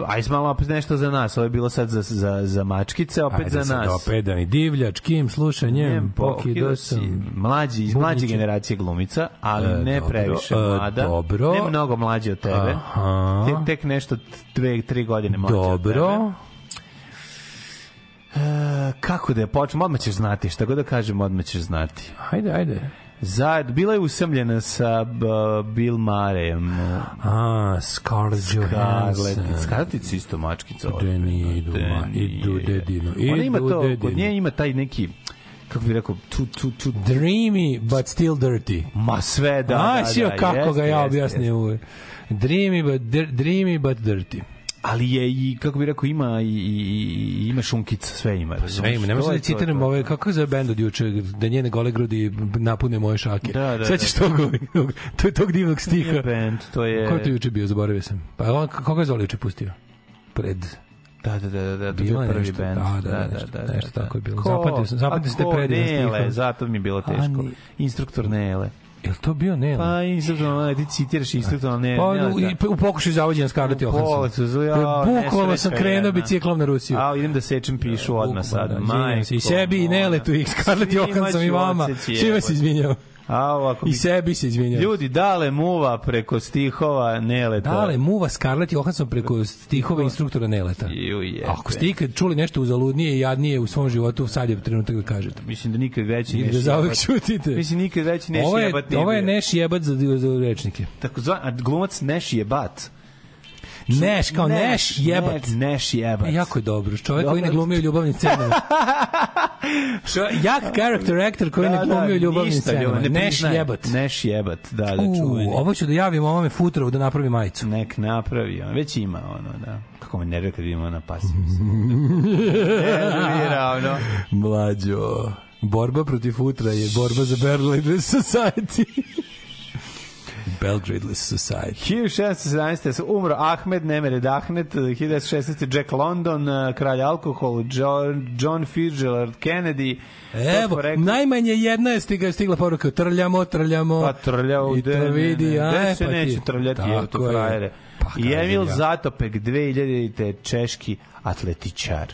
aj malo opet nešto za nas. Ovo je bilo sad za, za, za mačkice, opet Ajde za sad nas. opet da mi divljač, kim, slušanjem, Njem, pokido sam. mlađi, iz mlađe generacije glumica, ali E, ne dobro, previše e, mlada. dobro. Ne mnogo mlađe od tebe. Aha. Te, tek nešto dve, tri godine mlađe od tebe. Dobro. E, kako da je počnem? Odmah ćeš znati. Šta god da kažem, odmah ćeš znati. Ajde, ajde. Zajed, bila je usamljena sa b, Bill Marejem. A, Scarlett. Johansson. Scarlett je isto mačkica. Da nije, idu, Da ma, idu nije. dedinu, Ona ima to, dedinu. kod nje ima taj neki, kako bih rekao, tu, tu, tu, Dreamy, but still dirty. ma sve da, A, da, sio da, kako jeste, ga ja uvek. Dreamy, but, dreamy, but dirty. Ali je i kako bih rekao ima i, i, ima šunkica sve ima razumeš? Sve ima, nema To je da to, citiram to. ove, kako je za bend od juče, da njene gole grudi napune moje šake. Da, da, Sećaš da. tog, tog, tog, tog divnog stiha? Nije band, to je Ko je to juče bio, zaboravio sam. Pa on, koga je Zoli juče pustio? Pred... Da, da, da, da, da, to je bio je prvi nešto, bend. da, da, nešto- nešto tako je bilo. Ko? Zapamtio sam- zapamtio A sam te ko? predivan Nele, stihove. zato mi je bilo teško. Instruktor Nele. Je li to bio Nela? Pa instruktor Nele, ti citiraš instruktor Nele. Pa, u, i, u pokušaju zavođenja Scarlett Johansson. Bukvalno sam krenuo biciklom na Rusiju. A, idem da sečem pišu odmah sad. Bukvalno, da, se. I sebi, i Neletu, i Scarlett Johansson, i vama. Svima se jebote. A, ovako I bi- sebi se izvinjao. Ljudi, dale muva preko stihova Neleta. Dale, muva Scarlett Johansson preko stihova instruktora Neleta. Ju, jebe. Ako ste ikad čuli nešto uzaludnije i jadnije u svom životu, sad je trenutak da kažete. Mislim da nikad veći neš da zauvek jebat. šutite. Mislim nikad veći neš Ovo je, jebat ovo je neš jebat za, za rečnike. Tako zvan, a glumac Neš jebat. Neš, kao neš jebat. Ne, neš jebat. E, jako je dobro. Čovjek koji ne Dobro. glumi u ljubavnim scenama. Šo, jak character actor koji ne glumi u ljubavnim ništa, scenama. ljubav, ne Neš jebat. Neš jebat, da, da, čuveni. ovo ću da javim ovome futrovu da napravi majicu. Nek napravi, on već ima ono, da. Kako me nervira kad vidimo na pasivu. Nervira, ono. Mlađo. Borba protiv futra je borba za Belgradeless Society. Belgradeless Society. 1617. se umro Ahmed Nemered Ahmed, 1916. Jack London, eh, kralj alkohol, John, John Fitzgerald Kennedy. Evo, rekao- najmanje jedna je stigla, stigla poruka trljamo, trljamo. Pa trljao, I to vidi, a, Gde se pa ti- neće trljati, evo tu Tako je. frajere. Pa, I Emil. Zatopek, 2000. češki atletičar.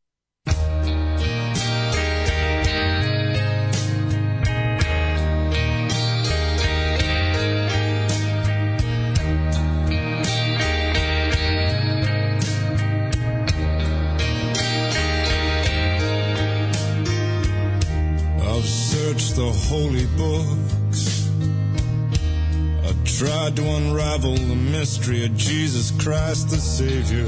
Holy books. I tried to unravel the mystery of Jesus Christ the Savior.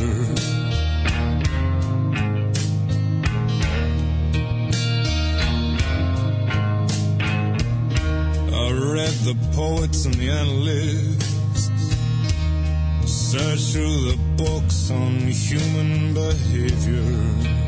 I read the poets and the analysts, searched through the books on human behavior.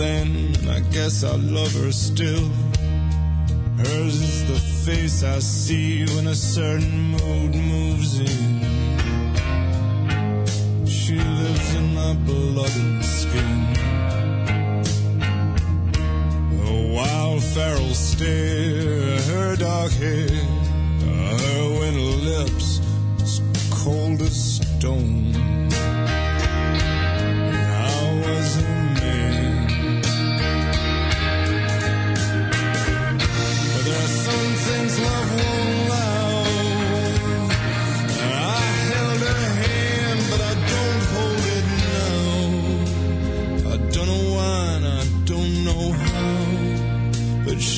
Then, I guess I love her still. Hers is the face I see when a certain mood moves in. She lives in my blood and skin. Her wild feral stare, her dark hair, her winter lips, as cold as stone.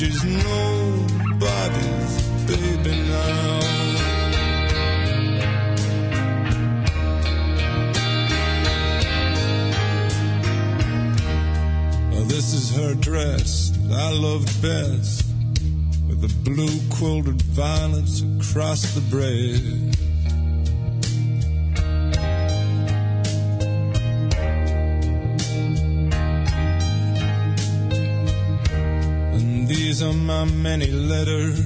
She's nobody's baby now. This is her dress that I loved best with the blue quilted violets across the breast. My many letters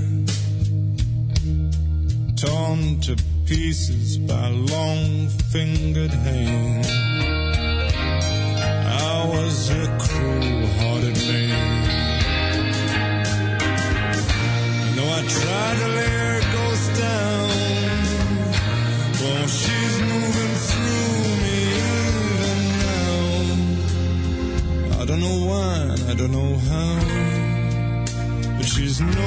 torn to pieces by long fingered hands. But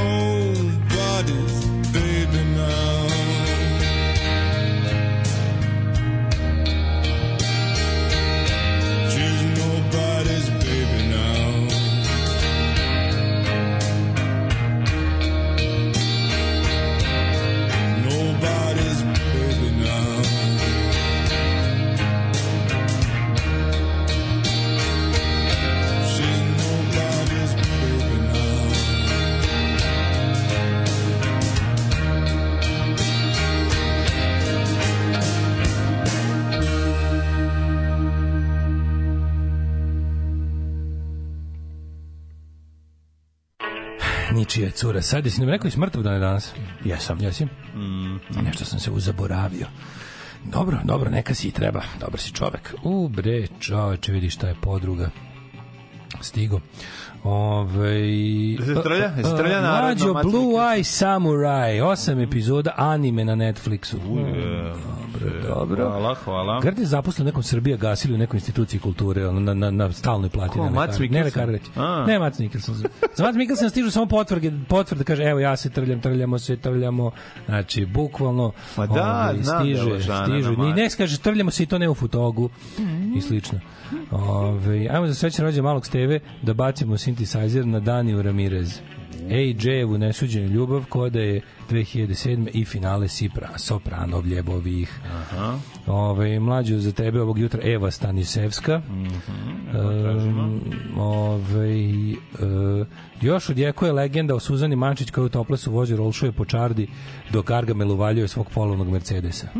cura. Sad jesi nam rekao i smrtav dan je danas? Jesam. Jesi? Mm. Nešto sam se uzaboravio. Dobro, dobro, neka si i treba. Dobar si čovek. U, bre, čoveče, vidi šta je podruga. Stigo. Ove, Jesi trlja? Jesi trlja narodno, Mlađo, Blue? Eye Samurai, osam epizoda anime na Netflixu. Dobro, dobro. Hvala, hvala. Grad je zaposlen nekom Srbija gasili u nekoj instituciji kulture, ono, na, na, na stalnoj plati. Ko, ne Mats lekar- Ne Mikkelsen? lekar reći. A. Ne, Mats Mikkelsen. Za Mats Mikkelsen stižu samo potvrde, potvrde kaže, evo ja se trljam, trljamo se, trljamo. Znači, bukvalno Ma da, ovaj, znam da je stiže, žana stižu. Ni ne kaže, trljamo se i to ne u futogu i slično. Ove, ajmo za srećan rođe malog Steve da bacimo synthesizer na Daniju Ramirez. AJ-evu nesuđenu ljubav koda je 2007. i finale Sipra, Sopranov ljebovih. Aha. Ove, mlađu za tebe ovog jutra Eva Stanisevska. Um, ove, e, još odjekuje legenda o Suzani Mančić koja u Toplesu vozi rolšuje po čardi dok Argamel uvaljuje svog polovnog Mercedesa.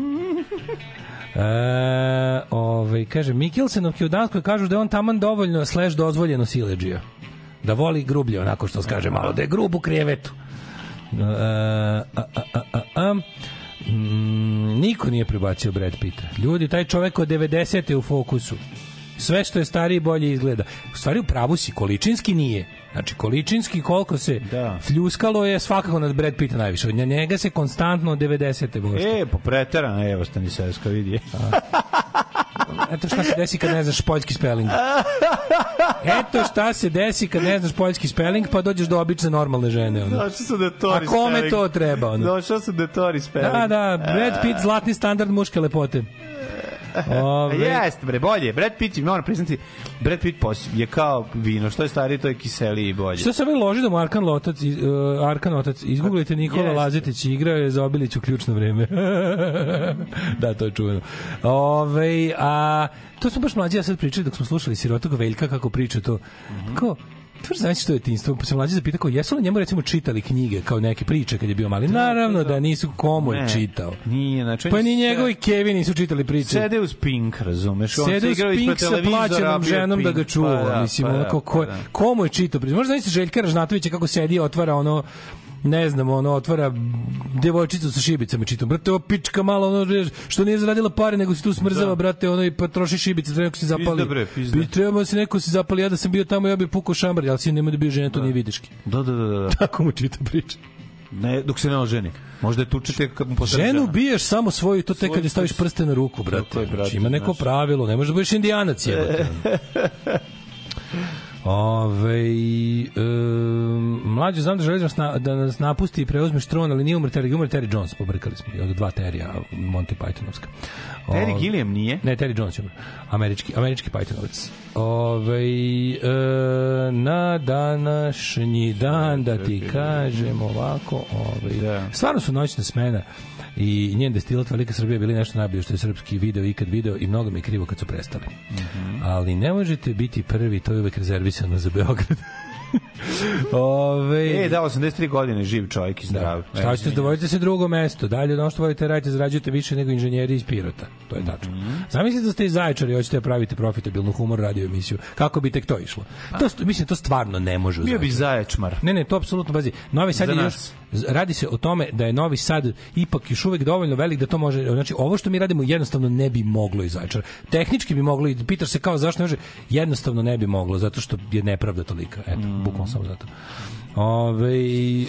E, ovaj, kaže, Mikkelsenovki u Danskoj kažu da je on taman dovoljno slash dozvoljeno sileđija. Da voli grublje, onako što kaže malo, da je grub u krevetu. E, a, a, a, a. Mm, niko nije prebacio Brad Pitta. Ljudi, taj čovek od 90. je u fokusu. Sve što je stariji bolje izgleda. U stvari u pravu si, količinski nije. Znači, količinski koliko se Da. fljuskalo je svakako nad Brad Pitta najviše. Od njega se konstantno od 90. bošta. E, po preterano, evo Staniselska vidi. Eto šta se desi kad ne znaš poljski spelling. Eto šta se desi kad ne znaš poljski spelling, pa dođeš do obične normalne žene. Ono. Došao sam da Tori A kome spelling. to treba? Ono? Došao sam da Tori spelling. Da, da, Brad Pitt, zlatni standard muške lepote. Ove, Jeste, bre, bolje. Brad Pitt, moram priznati, Brad Pitt je kao vino. Što je stariji, to je kiseliji i bolje. Što se ovaj loži da mu Arkan Lotac, iz- uh, Arkan Otac, izgooglite Nikola Jeste. Lazetić, igrao je za Obilić u ključno vreme. da, to je čuveno. Ove, a, to smo baš mlađi ja sad pričali dok smo slušali Sirotog Veljka kako priča to. Mhm. Kao, Tvrš znaš što je tinstvo, pa se mlađi zapita kao, jesu li njemu recimo čitali knjige kao neke priče kad je bio mali? Naravno da nisu komu je čitao. Nije, znači... Pa ni njegovi Kevi nisu čitali priče. Sede uz Pink, razumeš? On Sede se u igrao ispred Spink sa plaćenom ženom da Pink. ga čuva. Pa da, mislim, pa da, onako, ko, pa da. komu je čitao? Možda znaš Željka Ražnatovića kako sedi otvara ono ne znam, ono, otvara devojčicu sa šibicama čitom. Brate, ovo pička malo, ono, što nije zaradila pare, nego se tu smrzava, Da. brate, ono, i potroši šibice, treba neko se zapali. Pizda, bre, pizda. Bi trebamo se neko se zapali, ja da sam bio tamo, ja bi pukao šambar, ali si nema da bio žena, to nije videški. Da, da, da, da. Tako mu čita priča. Ne, dok se ne oženi. Možda je tučete kad mu postane Ženu biješ samo svoju, to tek kad je staviš prst. prste na ruku, brate. Tako je, brate, Znači, ima neko znaš. pravilo, ne možeš da budeš indijanac, jebote. Ove, um, mlađe znam da želi da nas, na, da nas napusti i preuzmeš tron, ali nije umr Terry, umr Terry Jones, pobrkali smo i od dva Terija, Monty Pythonovska. Terry Ove, Gilliam nije? Ne, Terry Jones je umro. Američki, američki Pythonovac. Ove, e, na današnji dan, da ti kažem ovako, ove, Da. stvarno su noćna smena i njen destilat Velika Srbija bili nešto najbolje što je srpski video ikad video i mnogo mi je krivo kad su prestali. Ali ne možete biti prvi, to je uvek rezervisano za Beograd. Ove, E, da, 83 godine, živ čovjek i zdrav. Da. Šta ćete, dovodite se drugo mesto. Dalje ono što volite radite, zarađujete više nego inženjeri iz Pirota. To je tačno. Zamislite da ste iz Zaječara i hoćete da pravite profitabilnu humor radio emisiju. Kako bi tek to išlo? To, st- mislim, to stvarno ne može Bio bi zaječmar. Ne, ne, to apsolutno bazi. Novi Sad je još, radi se o tome da je Novi Sad ipak još uvek dovoljno velik da to može, znači ovo što mi radimo jednostavno ne bi moglo iz Zaječara. Tehnički bi moglo i pitaš se kao zašto ne može, jednostavno ne bi moglo zato što je nepravda tolika. Eto, bukvalno samo zato. Ove, e,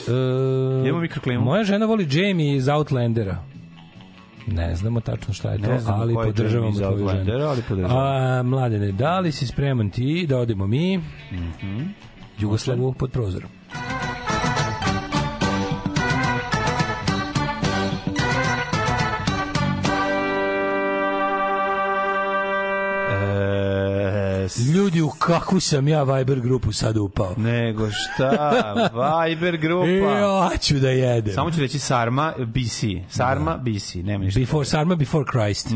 Idemo mikroklimu. Moja žena voli Jamie iz Outlandera. Ne znamo tačno šta je to, Ne znamo ali podržavamo tvoju ženu. Ali podržavamo. A, mladene, da li si spreman ti da odemo mi? Mhm. Jugoslavu pod prozorom. Ljudi, u kakvu sam ja Viber grupu sad upao? nego šta, Viber grupa. Ja ću da jedem. Samo ću reći Sarma BC. Sarma BC, nema ništa. Before Sarma, Before Christ.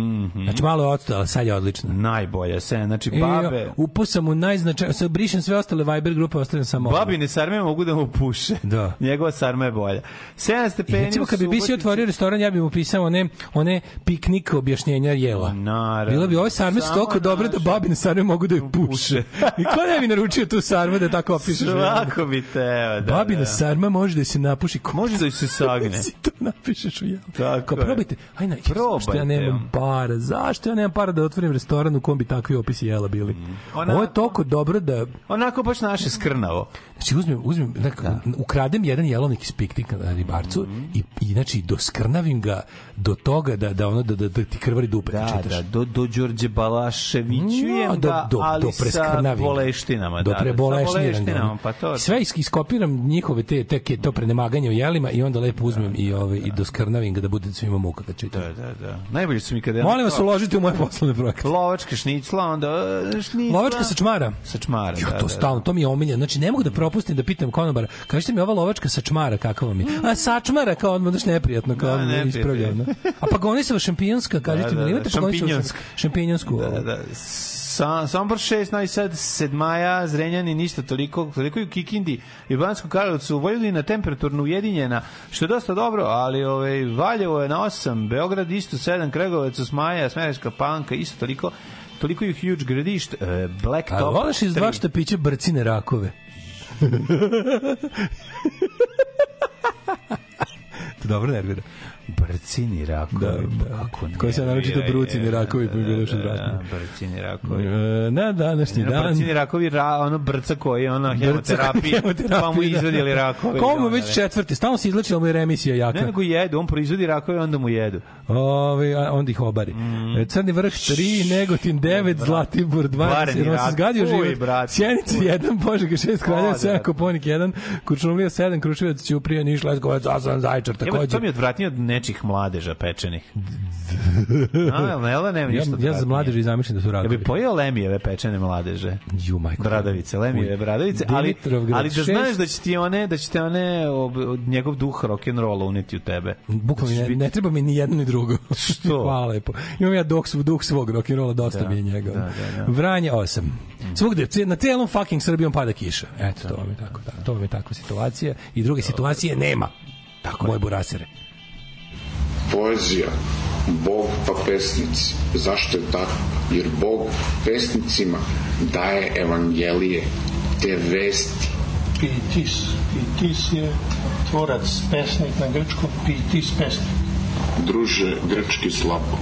Znači malo je odstao, ali sad je odlično. Najbolja se, znači I, babe. upao sam u najznačajnije, sad brišem sve ostale Viber grupe, ostavljam samo. Babine sarme mogu da mu puše. Da. Njegova sarma je bolja. 7 I stepeni. recimo u kad bi BC otvorio restoran, ja bih mu pisao one, one piknik objašnjenja jela. Naravno. Bilo bi ove sarme su toliko dobre da babine sarme mogu da je puše. I ko ne bi naručio tu sarmu da tako opišeš? Svako bi teo, da. Babina da. sarma može da se napuši. Ko Može da se sagne. si to napišeš u jelu? Tako Kao, je. probajte. Aj na, Probajte. zašto ja nemam para? Zašto ja nemam para da otvorim restoran u kom bi takvi opisi jela bili? Mm. Onako- Ovo je toliko dobro da Onako baš naše skrnavo. Znači uzmem, uzmem, nekako, ukradem jedan jelovnik iz piknika na ribarcu Mhm. i, i znači doskrnavim ga do toga da da ono da da, da ti krvari dupe Da, čitaš. da, do, do Đorđe Balaševićujem No, ga, ali sa preskrnavim ga. boleštinama. do da, da, sa prebolešniram ga. boleštinama, pa to. Sve is, iskopiram njihove te, te, to prenemaganje u jelima i onda lepo uzmem i, ove, i doskrnavim ga da bude svima muka kad čitam. Da, da, da. Najbolje su mi kada... Molim vas, uložite u moje poslovne projekte. Lovačka šnicla, onda e, šnicla... Lovačka sa čmara. Sa čmara, Jo, da, to da, stalno, to mi je omiljeno. Znači, ne mogu da propustim da pitam konobara, kažete mi ova lovačka sa čmara, kakva je? A sačmara, kao odmah, znaš, neprijatno, kao Da, ispravlja. ono. A pagonisova šampionska, kažete Da, mi, da, imate da, pagonisova šampinjonska. šampinjonsku? Da, da. Sa, Sombor 6, Novi Sad, Sedmaja, Zrenjani, ništa toliko, toliko i u Kikindi i u Banskom Karlovcu, Vojvodina temperaturno ujedinjena, što je dosta dobro, ali ovaj, Valjevo je na 8, Beograd isto 7, Kregovac, Osmaja, Smerevska Panka, isto toliko, toliko i Huge Gradišt, e, Black A Top. voliš iz dva štapića brcine rakove? to dobro nervira. Brcini rakovi. Da, da. Kako ne, Koji se naročito brucini rakovi, pa mi bilo još da, odvratno. Brcini rakovi. E, Na današnji Na dan... brcini rakovi, ra, ono brca koji je ona hemoterapija, pa mu izvadili rakove. Komu već četvrti, stalno se izlečila mu je remisija jaka. Ne, nego jedu, on proizvodi rakove, onda mu jedu. Ove, a onda ih obari. Mm. Crni vrh 3, Negotin 9, Zlatibor 2, Vareni jer on se zgadio život. Sjenica 1, Požega 6, Kraljevac O, da. 7, Koponik 1, Kurčumlija 7, Kruševac, Ćuprija, Niš, Leskovac, Asan, Zajčar takođe. to mi je odvratnije od nečih mladeža pečenih. A, jel ne, da nema Ja, ništa ja za odvratnije? mladeži zamišljam da su Ja rakovi. bi pojeo lemijeve pečene mladeže. Ju, majko. Bradavice, lemijeve bradavice, ali, ali da znaš da će ti one, da će te one, ob, od njegov duh rock'n'rolla uneti u tebe. Bukvalno ne, ne treba mi ni jedno ni drugo. Što? Hvala lepo. Imam ja duh, svog- duh svog rock'n'rolla, dosta Da, mi je njega. da, da, da. Vranje 8. Svugde, ce- na celom fucking Srbijom pada kiša. Eto, to vam je tako, da, to vam je takva situacija. I druge situacije nema. Tako Moj burasere. Poezija, Bog pa pesnici. Zašto je tako? Jer Bog pesnicima daje evangelije, te vesti. Pitis. Pitis je tvorac, pesnik na grčkom, pitis pesnik. Druže, grčki slabo.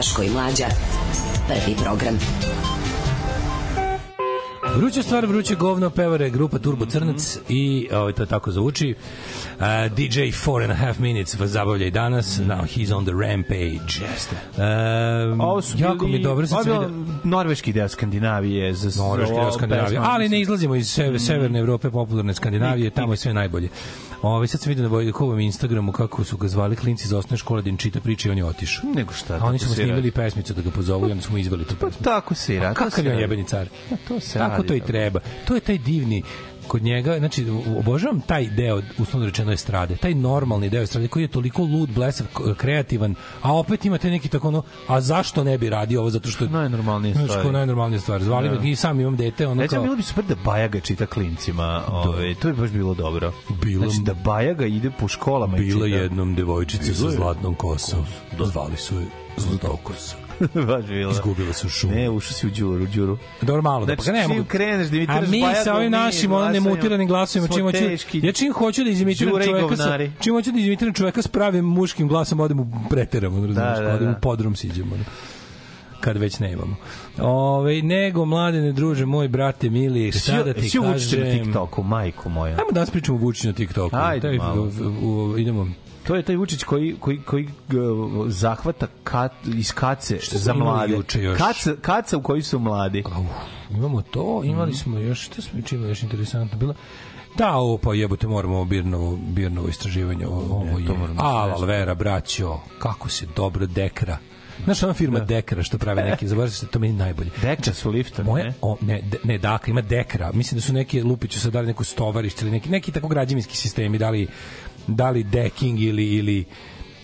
Daško i Mlađa. Prvi program. Vruća stvar, vruće govno, pevare grupa Turbo Crnac i ovaj, to tako zvuči. DJ Four and a Half Minutes vas zabavlja i danas. Now he's on the rampage. Jeste. Um, Ovo su jako mi je dobro. Je vidio- norveški deo Skandinavije. Za, Norveški deo Skandinavije, ali ne izlazimo iz sever, severne Evrope, popularne Skandinavije, tamo je sve najbolje. Ove, sad sam vidio na Vojkovom Instagramu kako su ga zvali klinci iz osnovne škole da im čita priče i on je otišao. Nego šta, A oni su mu se snimili pesmicu da ga pozovu i onda smo izvali tu pesmu. Tako se i radi. Kakav se je on jebeni car? to se Tako radi, to i treba. To je taj divni kod njega, znači obožavam taj deo uslovno rečeno estrade, taj normalni deo estrade koji je toliko lud, blesav, kreativan, a opet ima taj neki tako ono, a zašto ne bi radio ovo zato što je Najnormalnije Znači, stvari. kao najnormalnija stvar. Zvali Da. me i sam imam dete, ono Recimo, kao bilo bi super da Bajaga čita klincima. Ove, to bi baš bilo dobro. Bilo- Znači, da Bajaga ide po školama i Bila čita. jednom devojčica sa zlatnom kosom. Zvali su je Zlatokosa. baš bilo. Izgubila se u šumu. Ne, ušao si u đuru, u đuru. Dobro malo, da Znači, pa ga ne mogu. kreneš da A imitiraš mi Bajagu, sa ovim mi našim glasajmo. nemutiranim glasovima, čim hoću, ja čim hoću da izimitiram čoveka sa, čim hoću da izimitiram čoveka s pravim muškim glasom, odem u preteram, ono, razumiješ, Da, da, da, odem da. u podrum siđemo. Ono kad već nemamo. Ove, nego, mladene druže, moj brate mili, šta da ti Svi učiće na kažem? TikToku, majko moja. Ajmo danas pričamo o Vučiću na TikToku. Ajde Taj, malo. u- u- idemo. To je taj Vučić koji, koji, koji uh, zahvata kat, iz kace Što za mlade. još? Kaca, kaca u koji su mladi. Imamo to, imali smo još, što smo čime još interesantno bilo? Da, ovo pa jebote moramo ovo Birnovo, Birnovo istraživanje, ovo, je. Al, Alvera, braćo, kako se dobro dekra. Znaš ona firma Dekra što pravi neki, zaboravim se, to meni najbolje. Dekra su liftovi, Moje, ne? o, ne, de- ne, Daka, ima Dekra. Mislim da su neki Lupiću sad dali neku stovarište ili neki, neki tako građevinski sistemi, da li, da li decking ili, ili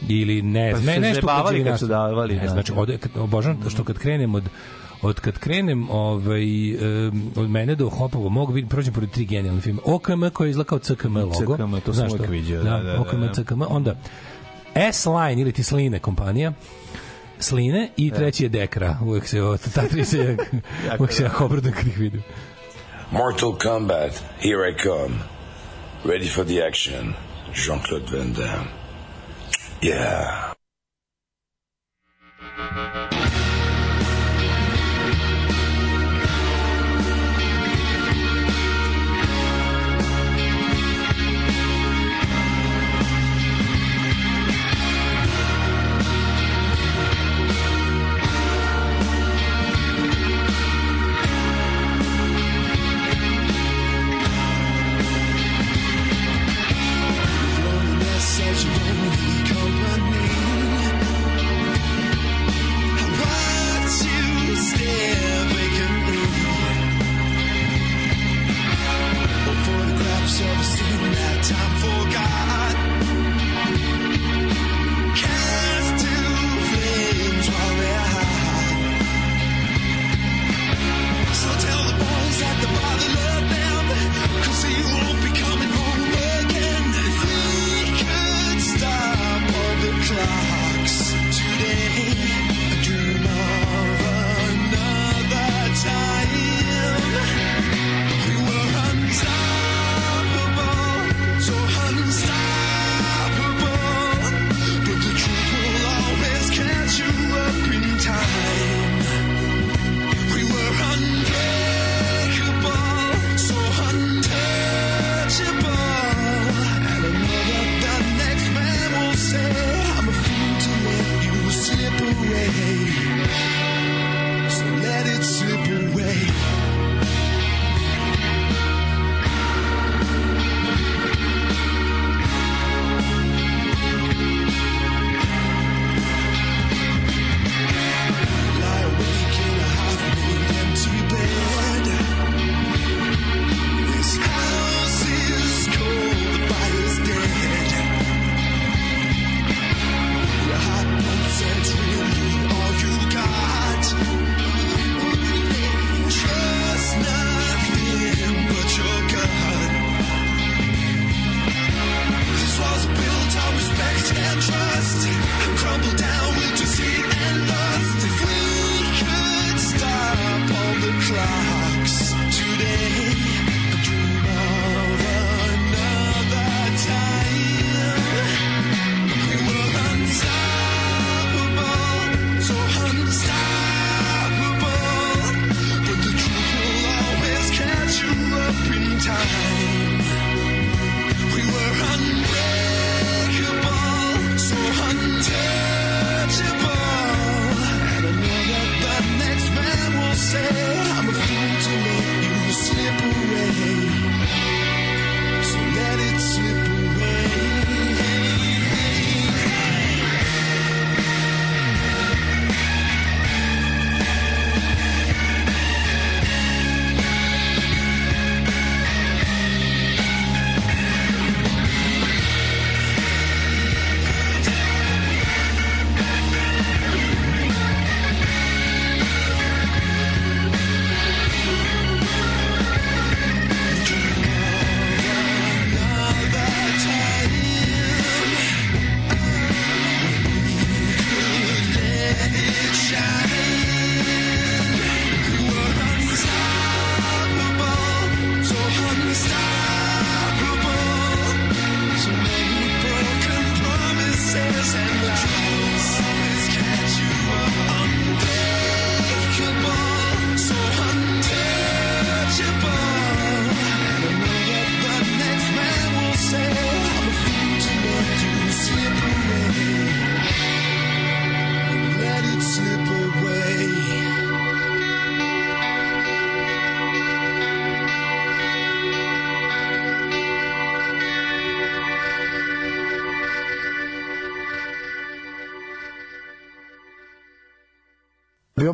ili ne, Pa ne nešto kad građevinarstvu. su davali, Ne, da. znači, od, kad, obožavam što kad krenem od od kad krenem ovaj, um, od mene do Hopovo mogu vidim prođem pored tri genijalne filme OKM koji izgleda kao CKM logo CKM, to sam uvek viđao, da, da, da, OKM, da. CKM onda S-Line ili ti Sline kompanija Sline i treći je Dekra uvek se o, ta tri se jak, uvek se jako obradujem kad ih vidim Mortal Kombat, here I come. Ready for the action. Jean-Claude Van Damme. Yeah.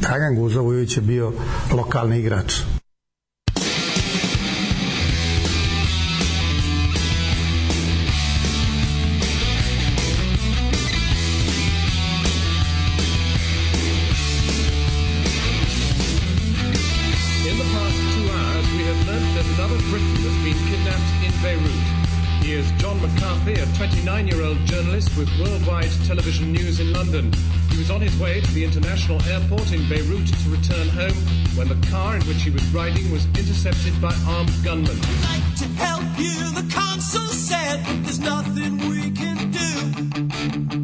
Dragan Guzovojević je bio lokalni igrač. is John McCarthy, a 29 year old journalist with worldwide television news in London. on his way to the international airport in Beirut to return home when the car in which he was riding was intercepted by armed gunmen. We'd like to help you, the consul said. There's nothing we can do.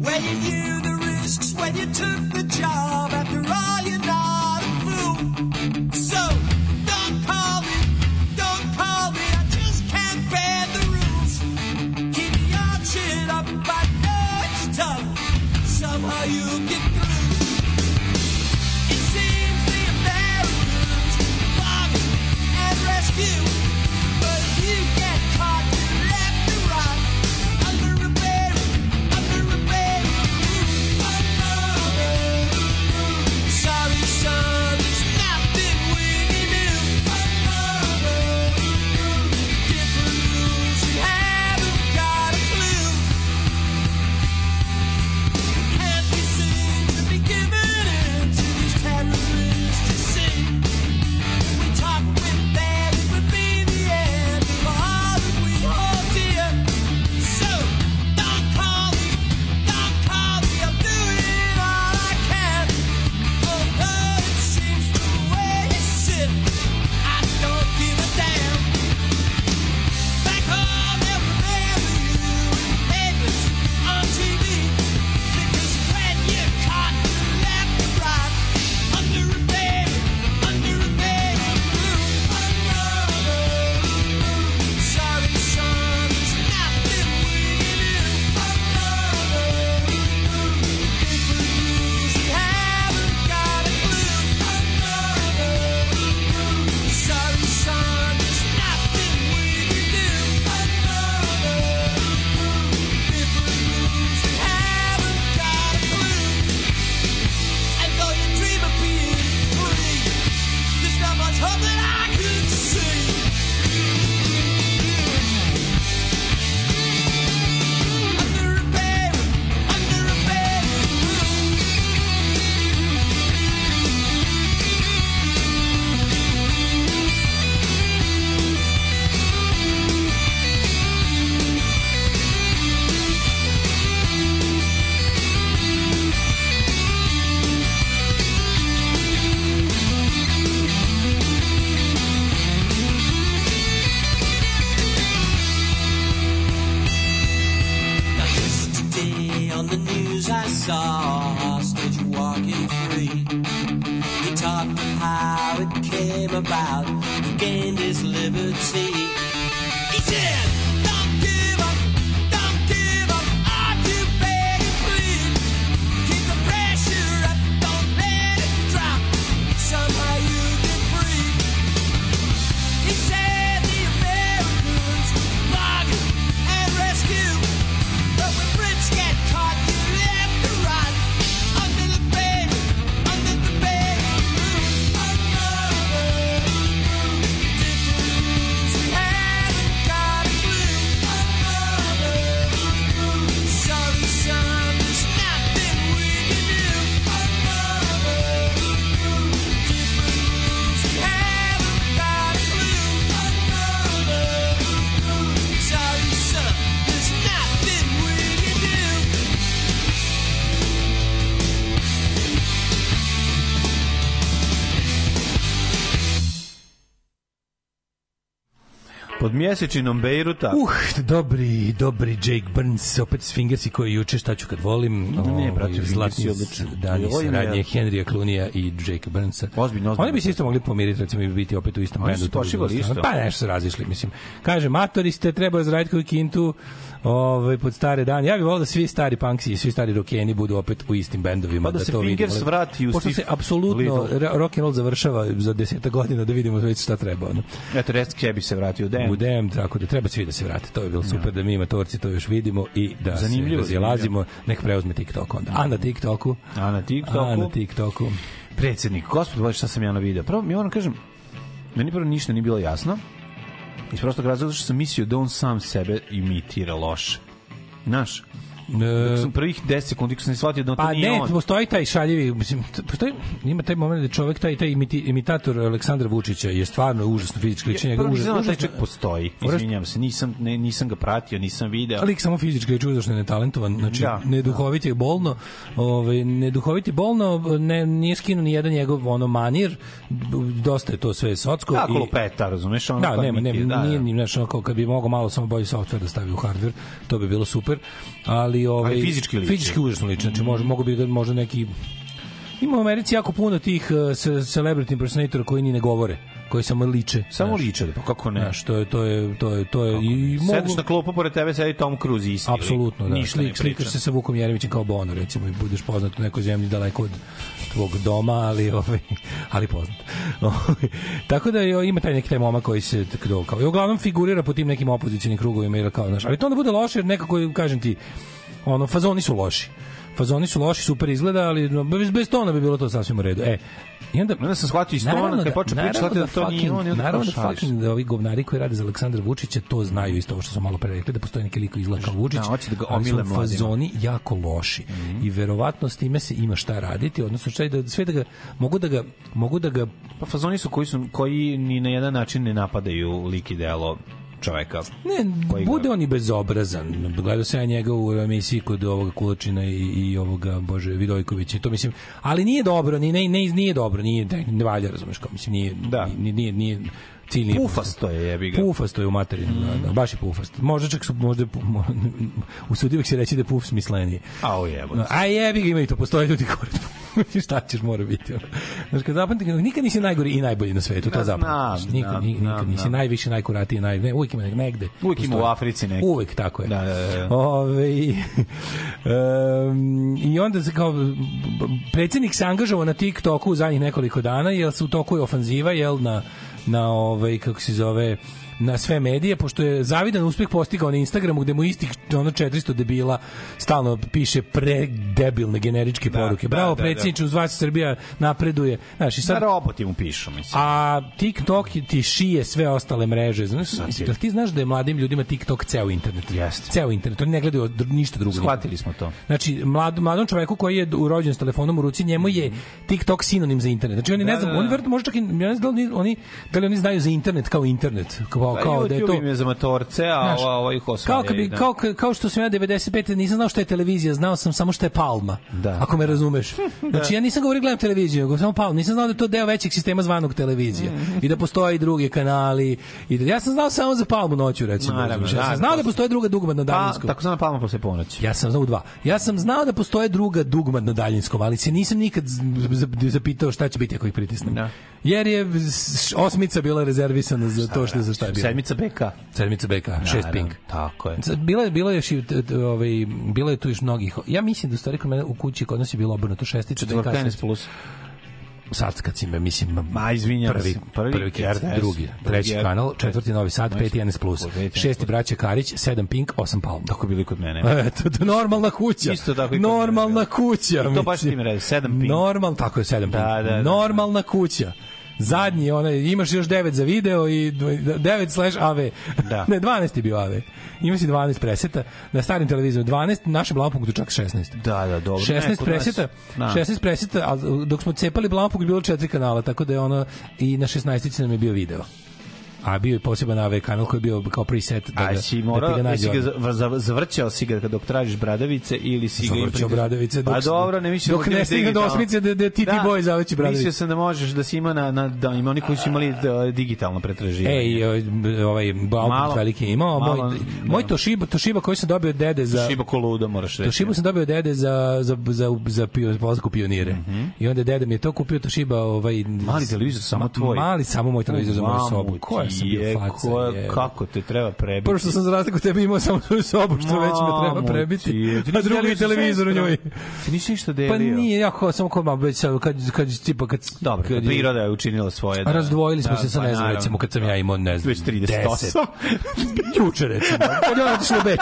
When you knew the risks, when you took the job. Mjesečinom Bejruta. Uh, dobri, dobri Jake Burns, opet s Fingersi koji juče šta ću kad volim. Ne, Ovaj, brate, zlatni dani saradnje Henrya Clunija i Jake Burnsa. Ozbiljno, ozbiljno. Oni bi se isto mogli pomiriti, recimo, i biti opet u istom Oni bendu. su počivali bilo stvarno- isto. Pa nešto su razišli, mislim. Kaže, matori ste, treba zaraditi koju kintu ovaj, pod stare dane. Ja bih volao da svi stari punksi i svi stari rockeni budu opet u istim bendovima. Pa da se to Fingers vidimo. vrati u Pošto se apsolutno rock and roll završava za deseta godina da vidimo već šta treba. Ono. Eto, Rest Kebi se vratio u Den. U DM, tako da treba svi da se vrate. To je bilo super da mi amatorci to još vidimo i da Zanimljivo, se razilazimo. Nek preuzme TikTok onda. A na TikToku? A na TikToku? A na TikToku. Predsednik, gospod, šta sam ja na video? Prvo, mi moram kažem, meni prvo ništa nije bilo jasno. Iz prostog razloga što sam mislio da on sam sebe imitira loše. Znaš, Dok sam prvih 10 sekundi sam shvatio da to Pa nije ne, on. postoji taj šaljivi, mislim, postoji, ima taj moment da čovjek, taj, taj imiti, imitator Aleksandra Vučića je stvarno užasno fizički ličenje. Prvo užas, da taj užasno- čovjek postoji. Izvinjam se, nisam, ne, nisam ga pratio, nisam video. Lik samo fizički je užasno netalentovan, znači Da, neduhovit je bolno, ovaj neduhovit je bolno, ne nije skinuo ni jedan njegov ono manir, dosta je to sve socko Kako lupeta, razumeš? Ono Da, kao nema, nema, da, nije da. ni znaš, ono kao kad bi mogao malo samo bolji softver da stavi u hardware, to bi bilo super. Ali ovaj Ali fizički liči. Fizički užasno liči, znači može mogu bi da možda neki Ima u Americi jako puno tih uh, ce- celebrity impersonatora koji ni ne govore, koji samo liče. Samo znaš. liče, pa kako ne? Znaš, to je to je to je to je i Sediš na klupu pored tebe, sedi Tom Cruise isti. Apsolutno, da. Ništa ne Slik, slikaš se sa Vukom Jeremićem kao Bono, recimo, i budeš poznat u nekoj zemlji daleko od tvog doma, ali ovaj ali poznat. Ovaj, Tako da je, ima taj neki taj momak koji se tako kao i uglavnom figurira po tim nekim opozicionim krugovima ili kao, znaš, ali to onda bude loše jer nekako kažem ti, ono fazoni su loši. Fazoni su loši, super izgleda, ali bez, bez tona bi bilo to sasvim u redu. E, i onda Onda sam shvatio iz tona, kad je počeo pričati, naravno da to nije on, i onda Naravno da fucking da ovi govnari koji rade za Aleksandra Vučića to znaju isto ovo što smo malo pre rekli da postoji neki lik koji izgleda kao Vučić. Da, hoće da ga ali su omile fazoni jako loši. I verovatno s time se ima šta raditi, odnosno šta da sve da ga mogu da ga mogu da ga Pa fazoni su koji, su koji ni na jedan način ne napadaju lik i delo čoveka. Ne, koji ga- bude on i bezobrazan. Gledao sam ja njega u emisiji kod ovoga Kulačina i, i ovoga, bože, Vidojkovića to mislim, ali nije dobro, ni ne, ne, nije dobro, nije, ne, ne valja, razumeš, kao mislim, nije, Da. nije, nije, nije cilj nije Pufasto je, jebi ga. Pufasto je u materinu, da, da, baš je pufast. Možda čak su, možda, usudio se reći da je puf smisleniji. A o jebo. A jebi ga ima i to, postoje ljudi koji šta ćeš mora biti. Znaš, kad zapamti, nikad nisi najgori i najbolji na svetu, to Da, zapamtiš. znam, Nikad, znam, nikad, znam, nisi najviše, najkuratiji, naj, ne, uvijek ima neg- negde. Uvijek ima u. Africi neki. Uvijek, tako je. Da, da, da. Ove, um, I onda se kao predsjednik se angažovao na TikToku u zadnjih nekoliko dana, jer se u toku je ofanziva, jel, na, na ovaj, kako se zove, na sve medije, pošto je zavidan uspeh postigao na Instagramu gde mu istih ono 400 debila stalno piše predebilne generičke Da, poruke. da, Bravo, da, predsjedniče, uz vas Srbija napreduje. Znaš, i Sad sad, roboti mu pišu, mislim. a TikTok ti šije sve ostale mreže. Znaš, je. jel ti znaš da je mladim ljudima TikTok ceo internet? Jeste. Ceo internet. Oni ne gledaju ništa drugo. Shvatili smo to. Znači, mlad, mladom čoveku koji je urođen s telefonom u ruci, njemu je TikTok sinonim za internet. Znači, oni ne Da, znam, da, da. oni verovatno možda čak i, ja ne znam da oni, da li oni znaju za internet kao internet. Kao, Pa kao da je to... YouTube im je za matorce, a Znaš, ova, ova ih kao, kad bi, da. kao, kao što sam ja 95. nisam znao šta je televizija, znao sam samo šta je Palma. Da. Ako me razumeš. Znači ja nisam govorio gledam televiziju, nego samo Palma. Nisam znao da je to deo većeg sistema zvanog televizija. Mhm. I da postoje i drugi kanali. I da, ja sam znao samo za Palmu noću, recimo. Naravno, ja sam da, znao da to- postoje druga dugma na Pa, daljinskom. tako sam palma posle ponoći. Ja sam znao u dva. Ja sam znao da postoje druga dugma na daljinskom, ali se nisam nikad zapitao šta će biti ako ih pritisnem. Da. Jer je osmica bila rezervisana za to što je za šta je bilo. Sedmica BK. Sedmica BK, šest ping. Tako je. Bilo je bilo je još i, ovaj bilo je tu još mnogih. Ja mislim da u stvari kod mene u kući kod nas je bilo obrnuto šestica BK, NS plus. Sad kad si me, mislim, Ma, izvinjam prvi, se. prvi, Prvi prvi RTS, drugi, drugi treći R- kanal, četvrti Novi Sad, peti NS Plus, šesti braća Karić, sedam Pink, osam Palm. Tako bili kod mene. Eto, to normalna kuća. Isto tako i Normalna da. kuća. I to baš ti mi radi, sedam Pink. Normal, tako je, sedam Da, Pink. da, da, Normalna kuća. Zadnji, onaj, imaš još 9 za video i 9 slash AV. Da. ne, 12 je bio AV. Ima si 12 preseta. Na starim televizijama 12, na našem Blampogtu čak 16. Da, da, dobro. 16 Ne, nas- preseta, Da. 16 preseta, a dok smo cepali Blampog je bilo četiri kanala, tako da je ono i na 16 nam je bio video. A bio je poseban AV kanal koji je bio kao preset da, A ga, si da ti morao, ga da nađe si ga za- za- zavrćao si ga dok tražiš bradavice ili si ga Zavrćao bradavice dok Pa dobro, ne mislim dok ne stigne do osmice da- da ti ti boji zaveći bradavice. Mislio sam da možeš da si ima na, na da ima oni koji su imali da, digitalno pretraživanje. Ej, ovaj Balkan veliki je imao, moj, malo, moj da. Toshiba, Toshiba koji sam dobio od dede za... Šiba koluda moraš reći. Toshiba sam dobio od dede za, za, za, za pio, polazak u pionire. I onda dede mi je to kupio Toshiba ovaj... Mali televizor, samo tvoj. Mali, samo moj televizor za moju sobu. Koja sam bio je, faca. ko- je. Kako te treba prebiti? Prvo što sam za razliku tebe imao samo svoju sobu, što već me treba prebiti. ti je. A drugi televizor u njoj. Ti nisi ništa delio. Pa nije, ja kao, samo kod mam, već sad, kad, kad, tipa, kad... Dobro, kad priroda je učinila svoje. Da, Razdvojili smo da, se sa, pa ne znam, recimo, kad sam ja imao, ne znam, Već 38. 10. Juče, recimo. Kad je ona otišla u Beč.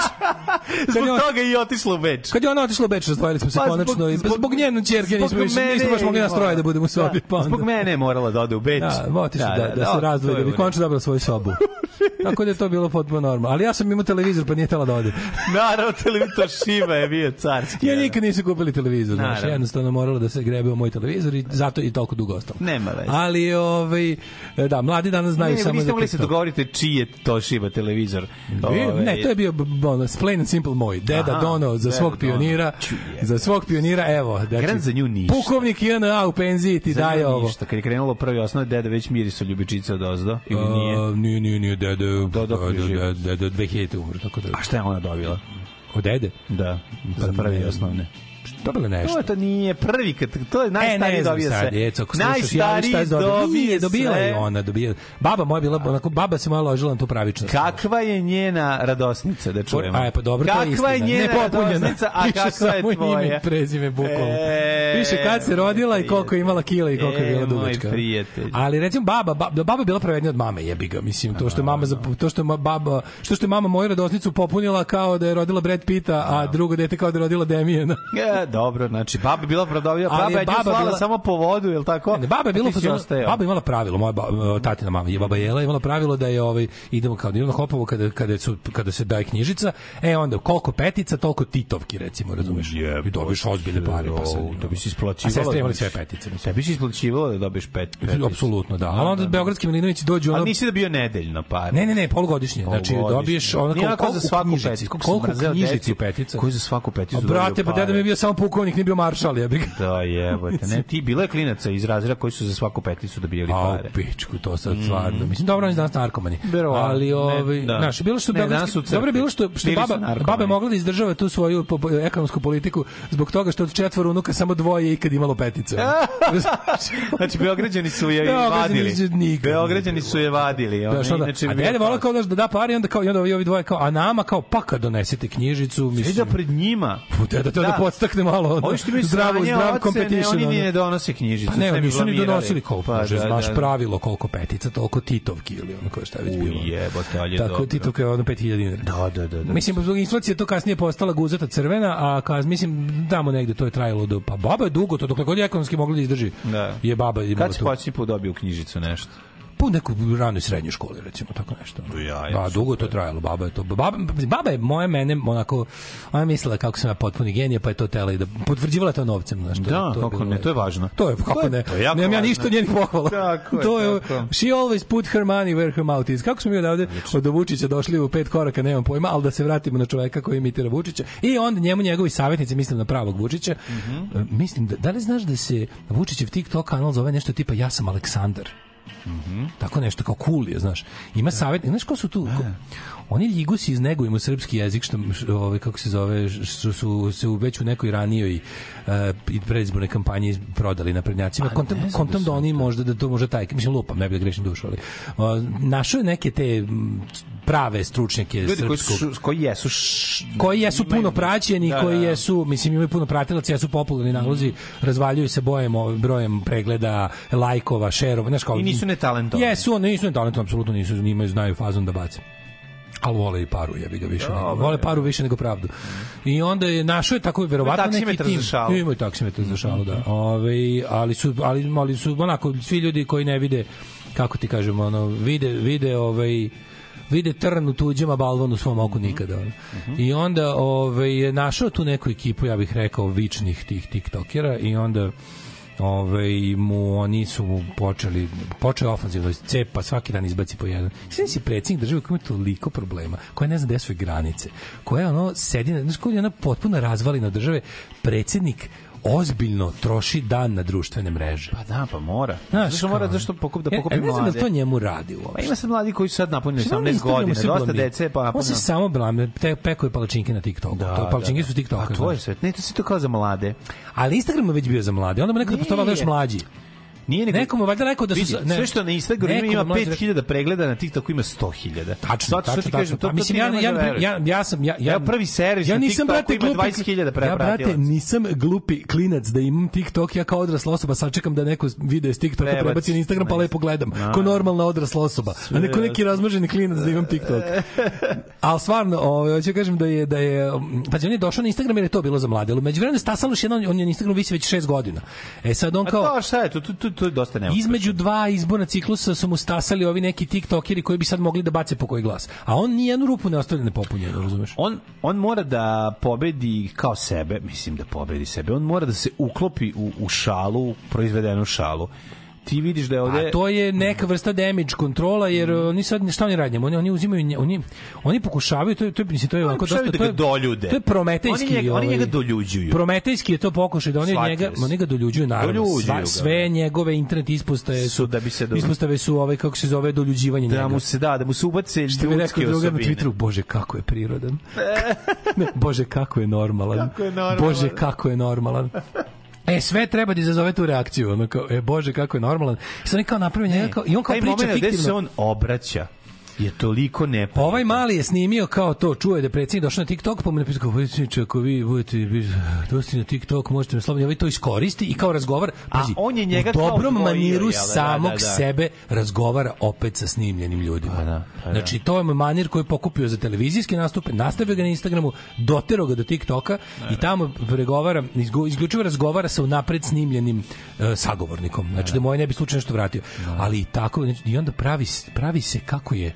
Zbog toga i otišla u Beč. Kad je ona otišla u Beč, razdvojili smo se Pa, konačno. zbog- njenu zbog nismo, baš mogli je nas troje morala. da budemo u sobi. Da, pa Zbog mene je morala da ode u Beč. Da, otišli da, da, se razdvoji, da bi konačno dobila svoju sobu. Tako da je to bilo potpuno normalno. Ali ja sam imao televizor, pa nije tela da ode. Naravno, televizor Šiba je bio carski. Ja nikad nisu kupili televizor, znaš, Naravno. jednostavno moralo da se grebe u moj televizor i zato i toliko dugo ostalo. Nema veze. Ali, ovaj, da, mladi danas znaju Ne, samo niste za mogli se TikTok. dogovorite čiji je to Šiba televizor. Ove, Ne, to je bio ono, plain and simple moj. Deda Aha, Dono za svog pionira. Za svog pionira, evo. Znači, Gran za nju ništa. Pukovnik INA u penziji ti daje ovo. Ništa. Kad je krenulo prvi osnov, deda već miriso ljubičica od ozdo. Ili nije? A, nije, nije, nije, dede, Do- dok je dede, živ. dede, dede, 2000 umro, tako da. A šta je ona dobila? Od dede? Da, za prvi osnovne. Dobila nešto. To, to nije prvi, kad, to je najstariji e, sad, sve. djeco, ako Najstariji dobila. dobije Nije, dobila je ona, dobila. Baba moja bila, onako, baba se moja ložila na tu pravičnost. Kakva je njena radosnica, da čujemo? A, pa dobro, to je Kakva je istina. njena radosnica, a Piše kakva je samo ime tvoja? i prezime, bukvalno. E, Piše kad se rodila i koliko je imala kila i koliko je E, bila dugačka. Ali recimo baba, baba, baba je bila pravednija od mame, jebi ga, mislim, to što je mama za to što je baba, što što je mama moju radosnicu popunila kao da je rodila Brad Pitta, a drugo dete kao da je rodila Demijena. E, dobro, znači baba je bila prodavlja, Ali baba je baba slala bila- samo po vodu, je li tako? Ne, baba je bila A ostajao. baba imala pravilo, moja ba, tatina mama, je baba Jela imala pravilo da je ovaj idemo kao da idemo na Hopovo kada kada su kada se daje knjižica, e onda koliko petica, toliko titovki recimo, razumeš? I dobiš ozbiljne pare, pa se to bi se isplaćivalo. A sestre imali znači. sve petice, mislim. Tebi se isplaćivalo da dobiješ pet. Apsolutno, da. Ali onda beogradski Milinovići dođu ono Ali nisi da bio nedeljno pare. Ne, ne, ne, polugodišnje. Znači dobiješ Nije koliko onako za svaku peticu. Koliko knjižici decu petica. Koji za svaku peticu A brate, pa deda mi je bio samo pukovnik, nije bio maršal, jebi ga. Da, jebote. Ne, ti bilo je klinaca iz razreda koji su za svaku peticu dobijali A, pare. u pičku, to sad stvarno. Mislim, dobro, oni danas narkomani. Verovatno. Ali, ovaj, da. znaš, bilo što Ne, beogradski- dobro je bilo što, što Bili baba, baba je mogla da izdržava tu svoju po- po- ekonomsku politiku zbog toga što od četvoro unuka samo dvoje je ikad imalo petice. Znači, Beograđani su je vadili. Beograđani su je vadili. Ona, Znaš, onda, inače a bi bio dede volao kao- da, da da pare i onda kao i onda ovi, ovi dvoje kao a nama kao pa kad donesete knjižicu Svi mislim da pred njima. da to da, podstakne malo ono, Ovi što zdravu sranje zdrav competition Oni ni ne donose knjižicu. Pa ne, bi nisu ni donosili koliko, Pa, pa, da, znaš da. pravilo koliko petica, toliko titovki ili ono koje šta je već bilo. jebote, ali je Tako dobro. titovka je ono 5000 dinara. Da, da, da. da. Mislim, zbog inflacije to kasnije postala guzata crvena, a kaz, mislim, tamo negde to je trajalo do, pa baba je dugo to, dokle god je ekonomski mogla da izdrži. Da. Je baba imala Kad si to. posljednji put dobio knjižicu nešto? Po neku ranoj srednjoj školi, recimo, tako nešto. Ja, Da, dugo to trajalo, baba je to. Baba, baba je moja mene, onako, ona je mislila kako sam ja potpuni genije, pa je to tela i da potvrđivala to novcem. Znaš, to, Da, to kako bilo ne, to je važno. To je, kako To je- ne, to je nemam ja ništa njenih pohvala. Tako je, to je, tako. she always put her money where her mouth is. Kako smo mi odavde od Vučića došli u pet koraka, nemam pojma, ali da se vratimo na čoveka koji imitira Vučića. I onda njemu njegovi savjetnici, mislim na pravog Vučića, Mhm. e, mislim, da, da li znaš da se Vučićev TikTok kanal zove nešto tipa Ja sam Aleksandar? Mhm. Tako nešto kao cool je, znaš. Ima savjet, znaš ko su tu? Ko, oni ligusi iznegujemo srpski jezik što ovaj kako se zove što su se u već u nekoj ranijoj uh, i predizbornoj kampanji prodali na prednjacima. Kontam, znam kontam da da oni možda da to može taj, mislim lupam, ne bih da grešim dušu, ali uh, našao je neke te prave stručnjake Ljudi koji, srpskog su, koji jesu š... koji jesu imaju- puno praćeni, Da, koji da. jesu, mislim imaju puno pratilaca, jesu popularni nalozi, razvaljuju se bojem, brojem pregleda, lajkova, šerova, znaš kao I nisu netalentovani. Jesu, oni nisu netalentovani, apsolutno nisu, njima znaju fazon da bace. Ali vole i paru, jebi ga više nego. Dobro, Vole paru više nego pravdu. I onda je našo je tako verovatno neki tim. za. Imaju taksimetar za šalu, da. Ove, ali su ali, ali su onako svi ljudi koji ne vide kako ti kažemo, ono vide vide ovaj vide trn u tuđem, a balvan u svom oku nikada. Ono. I onda ovaj, je našao tu neku ekipu, ja bih rekao, vičnih tih tiktokera i onda Ove, mu oni su mu počeli počeo ofanzivno cepa svaki dan izbaci po jedan. Sve si predsjednik države koji ima toliko problema, koja ne zna gde su granice, koja ono sedi na, je ona potpuno razvalina države, predsjednik ozbiljno troši dan na društvene mreže. Pa da, pa mora. Znaš, zašto mora zašto pokup da Ja- pokupi ja ne znam mlade? da to njemu radi Pa uopšte. ima se mladi koji su sad napunili Šta on na 18 Instagramu godina, dosta dece pa On se samo blame, te pekuje palačinke na TikToku. Da, to, palačinke su TikToka. A to je sve. Ne, to si to kao za mlade. Ali Instagram je već bio za mlade. Onda mu nekada postojalo još mlađi. Nije nego... Nekomu je valjda rekao da su... Vidi, ne, sve što na Instagramu ima mlađi 5000 pregleda, na TikToku ima 100.000. Tačno, tačno, ti tačno. kažem, to, mislim, ja, ja, da ja, ja sam, ja, ja, prvi servis ja na nisam, TikToku brate, ima glupi, 20.000 Ja, brate, nisam glupi klinac da imam TikTok, ja kao odrasla osoba sačekam da neko video iz TikToka Prebaci. na Instagram pa lepo gledam. Da. Ko normalna odrasla osoba. A neko neki razmaženi klinac da imam TikTok. Ali stvarno, ovaj hoću kažem da je da je pa on je došao na Instagram jer je to bilo za mlade. Ali međuvremenu stasalo još jedan on je na Instagramu visi već 6 godina. E sad on A kao to šta je, to, to, to, to je dosta nema. Između dva izborna ciklusa su mu stasali ovi neki tiktokeri koji bi sad mogli da bace po koji glas. A on ni jednu rupu ne ostavlja nepopunjenu, razumeš? On, on mora da pobedi kao sebe, mislim da pobedi sebe, on mora da se uklopi u, u šalu, proizvedenu šalu. Ti vidiš da je ovde... A to je neka vrsta damage kontrola jer Mm. oni sad šta oni rade? njemu? Oni oni uzimaju oni oni pokušavaju to je to je mislim to je onako dosta da to ga je doljude. To je prometejski. Oni njega- oni ovaj, njega doljuđuju. Prometejski je to pokušaj da oni od Shvatio njega sam. oni ga doljuđuju naravno. Doljuđuju Sva, ga, sve njegove internet ispostave su, da bi se do- ispostave su ovaj kako se zove doljuđivanje da njega. mu se da, da mu se ubace Što bi rekao ljudske na osobine. Twitteru, bože kako je prirodan. ne, bože kako je normalan. Kako je normalan. Bože kako je normalan. E, sve treba da izazove tu reakciju. Ono kao, e, bože, kako je normalan. I sad kao napravio njega, kao, i on kao Taj priča moment gde fiktivno. se on obraća je toliko ne Ovaj mali je snimio kao to, čuje da je predsjednik došao na TikTok, pa mu napisao kao, predsjedniče, ako vi budete došli na TikTok, možete me slobodno, ovaj to iskoristi i kao razgovara, pazi, on je njega u kao dobrom odvojio, maniru da? samog Da, da, da. sebe razgovara opet sa snimljenim ljudima. Pa da. Znači, to je manir koji je pokupio za televizijske nastupe, nastavio ga na Instagramu, doterao ga do TikToka i tamo pregovara, isključivo razgovara sa unapred snimljenim e, sagovornikom. Znači, da moje ne bi slučajno nešto vratio. Ali i tako, znači, i onda pravi, pravi se kako je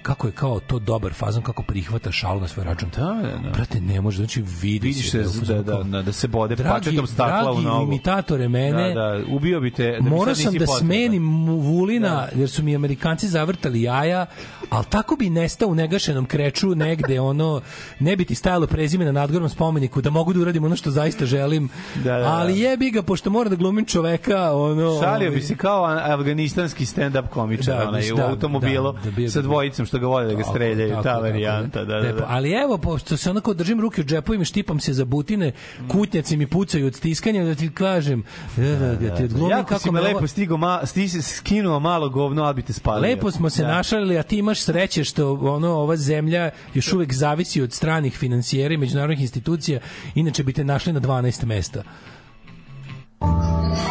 kako je kao to dobar fazon kako prihvata šalu na svoj račun. Da, da, da. Brate, ne može, znači vidi Vidiš se se u da, da, da, da se bode Dragi- pačetom stakla u dragi nogu. imitatore mene, Da, da, ubio bi te. Da Morao sam da potreban. smenim Vulina, jer su mi Amerikanci zavrtali jaja, ali tako bi nestao u negašenom kreču negde, ono, ne bi ti stajalo prezime na nadgornom spomeniku, da mogu da uradim ono što zaista želim, Da, da, da. ali jebi ga, pošto mora da glumim čoveka, ono... Šalio ovaj, bi se kao an- afganistanski stand-up komičar, Da, onaj, mislim, u da, automobilu da, da bi- sa dvojicom što ga vole da ga streljaju, tako, ta tako, varijanta, da, da, da. Ali evo, pošto se onako držim ruke u džepovima, štipam se za butine, kutnjaci mi pucaju od stiskanja, da ti kažem, da, da, da, ti odglumim Jako kako si me lepo stigo, ma, sti si skinuo malo govno, ali bi te spalio. Lepo smo se Da. našalili, a ti imaš sreće što ono ova zemlja još uvek zavisi od stranih finansijera i međunarodnih institucija, inače bi te našli na 12 mesta.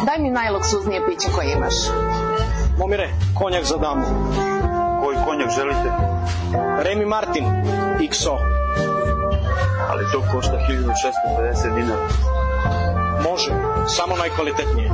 Daj mi najluksuznije piće koje imaš. Momire, konjak za damu. Koji konjak želite? Remy Martin, XO. Ali to košta 1650 dinara. Može, samo najkvalitetnije.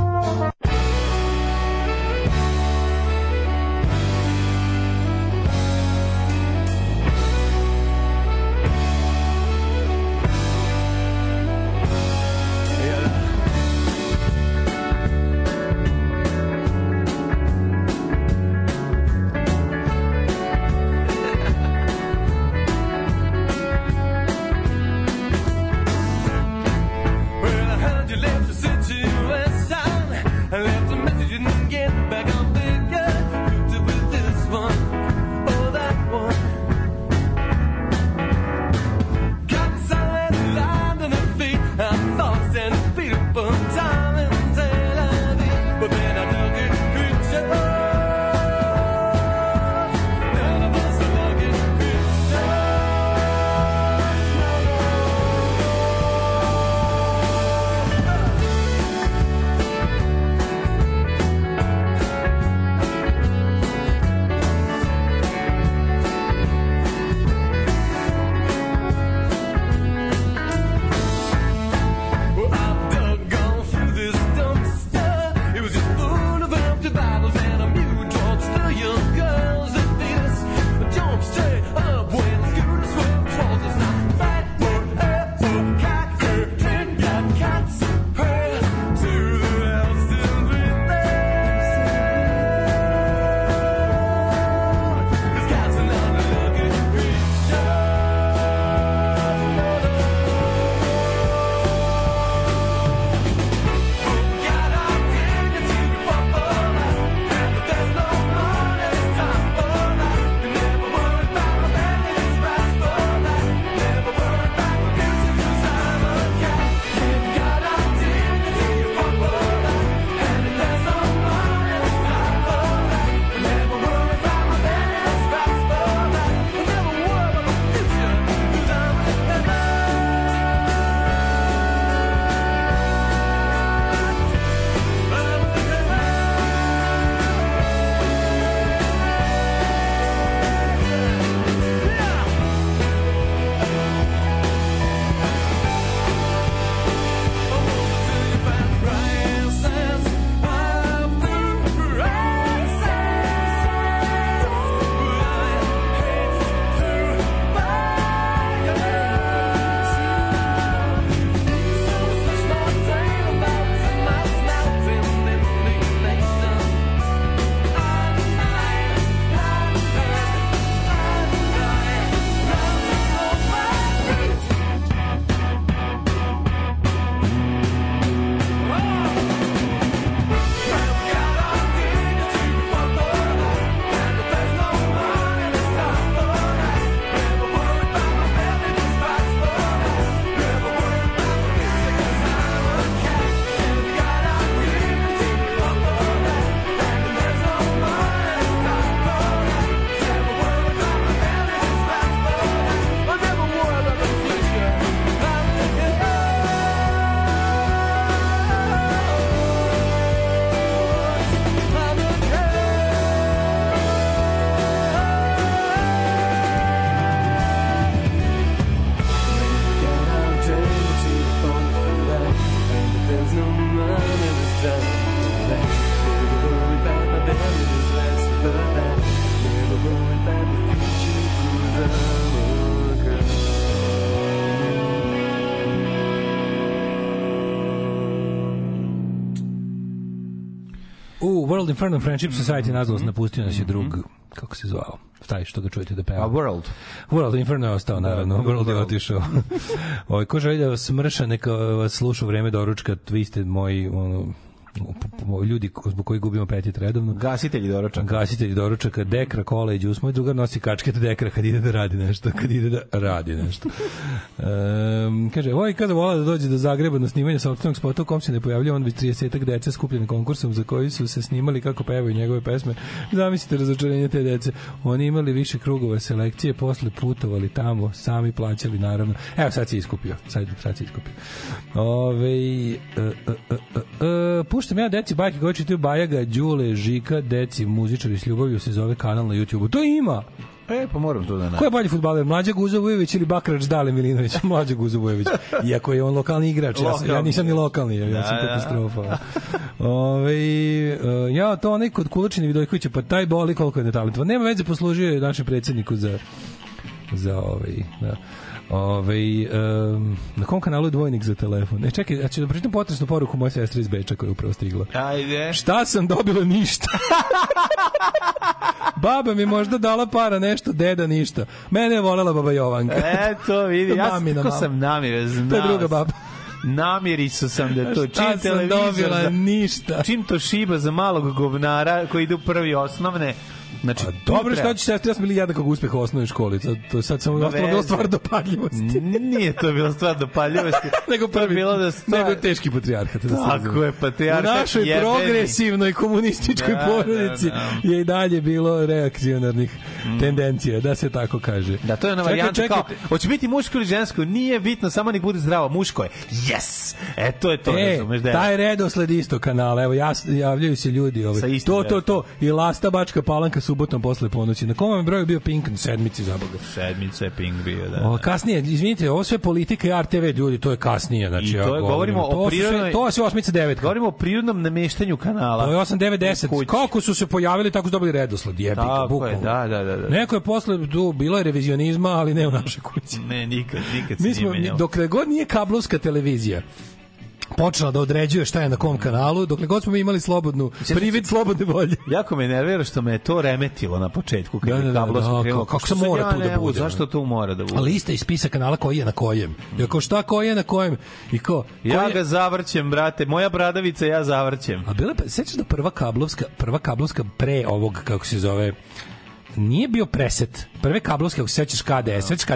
World Inferno Friendship Society, nažalost, napustio nas je drug, kako se zvao, taj što ga čujete da peva. A World? World Inferno je ostao, naravno. World je otišao. Ovaj ko želi da vas smrša, neka vas sluša u vreme doručka, vi ste moji, ono, ljudi zbog kojih gubimo apetit redovno. Gasitelji doručaka. Gasitelji doručaka, dekra, kola i džus. Moj drugar nosi kačket dekra kad ide da radi nešto. Kad ide da radi nešto. Um, kaže, ovaj kada vola da dođe do Zagreba na snimanje sopstvenog spota u kom se ne pojavlja on već 30 dece skupljene konkursom za koji su se snimali kako pevaju njegove pesme. Zamislite razočarenje te dece. Oni imali više krugova selekcije, posle putovali tamo, sami plaćali naravno. Evo sad se iskupio. Sad, sad se iskupio. Ove, e, e, e, e, e, puštam ja deci bajke koje čitaju Bajaga, Đule, Žika, deci muzičari s ljubavlju se zove kanal na YouTubeu. To ima! E, pa moram to da nađem. Ko je bolji fudbaler, Mlađa Guzo Vujović ili Bakrač Dale Milinović? Mlađa Guzo Vujović. Iako je on lokalni igrač, ja, sam, ja nisam ni lokalni, ja, ja sam Da, da. katastrofa. Ove, uh, ja to onaj kod Kulačina Vidojkovića, pa taj boli koliko je netalentovan. Nema veze, poslužio je našem predsjedniku za za ovaj, da. Ove, um, na kom kanalu je dvojnik za telefon? E, čekaj, ja ću da pročitam potresnu poruku moje sestre iz Beča koja je upravo stigla. Ajde. Šta sam dobila ništa? Baba mi možda dala para nešto, deda ništa. Mene je volela baba Jovanka. Eto, vidi, ja sam, mama. sam namire, znao To je druga baba. Namirisu sam da to čim sam televizor dobila? za- Ništa. Čim to šiba za malog govnara koji ide u prvi osnovne, znači Dobro, tu šta ćeš sestri, ja sam bili jednakog uspeha u osnovnoj školi. Sad, to sad samo ostalo veze. stvar dopadljivosti. Nije to bila stvar dopaljivosti. nego prvi, bilo da stvar- nego teški patrijarhat. Da Tako je, patrijarhat U našoj jebeni. progresivnoj komunističkoj Da, porodici da, da. je i dalje bilo reakcionarnih tendencija, da se tako kaže. Da, to je ona varijanta čekaj, kao, hoće biti muško ili žensko, nije bitno, samo nek bude zdravo, muško je. Yes! E, to je to, E, razumeš da je. taj redosled isto kanala, evo ja, javljaju se ljudi ovaj. To, to, to. I Lasta Bačka Palanka subotom posle ponoći. Na kom vam je broju bio Pink? Na sedmici za Boga. Sedmica je ping bio, da. O, kasnije, izvinite, ovo sve politika i RTV ljudi, to je kasnije, znači I ja to je, govorimo to o prirodnoj... to je sve osmica devetka. Govorimo o prirodnom nameštanju kanala. To je 8 9 10. Kući. Kako su se pojavili tako su dobili redosled, jebi ga, Tako je, bukvalno. da, da, da. da. Neko je posle tu bilo je revizionizma, ali ne u našoj kući. Ne, nikad, nikad se Mi smo nije menjalo. dokle god nije kablovska televizija počela da određuje šta je na kom kanalu, dokle god smo mi imali slobodnu, privid slobodne volje. Jako me nervira što me je to remetilo na početku kad Da, da, da, da, krenulo. kako Što se mora ja tu da bude, Zašto to mora da bude? A lista i spisak kanala koji je na kojem. I ako šta koji je na kojem i ko? Ja ga zavrćem, brate. Moja bradavica ja zavrćem. A bila je, sećaš da prva kablovska, prva kablovska pre ovog, kako se zove, nije bio preset. Prve kablovske, ako se sećaš KDS, sećaš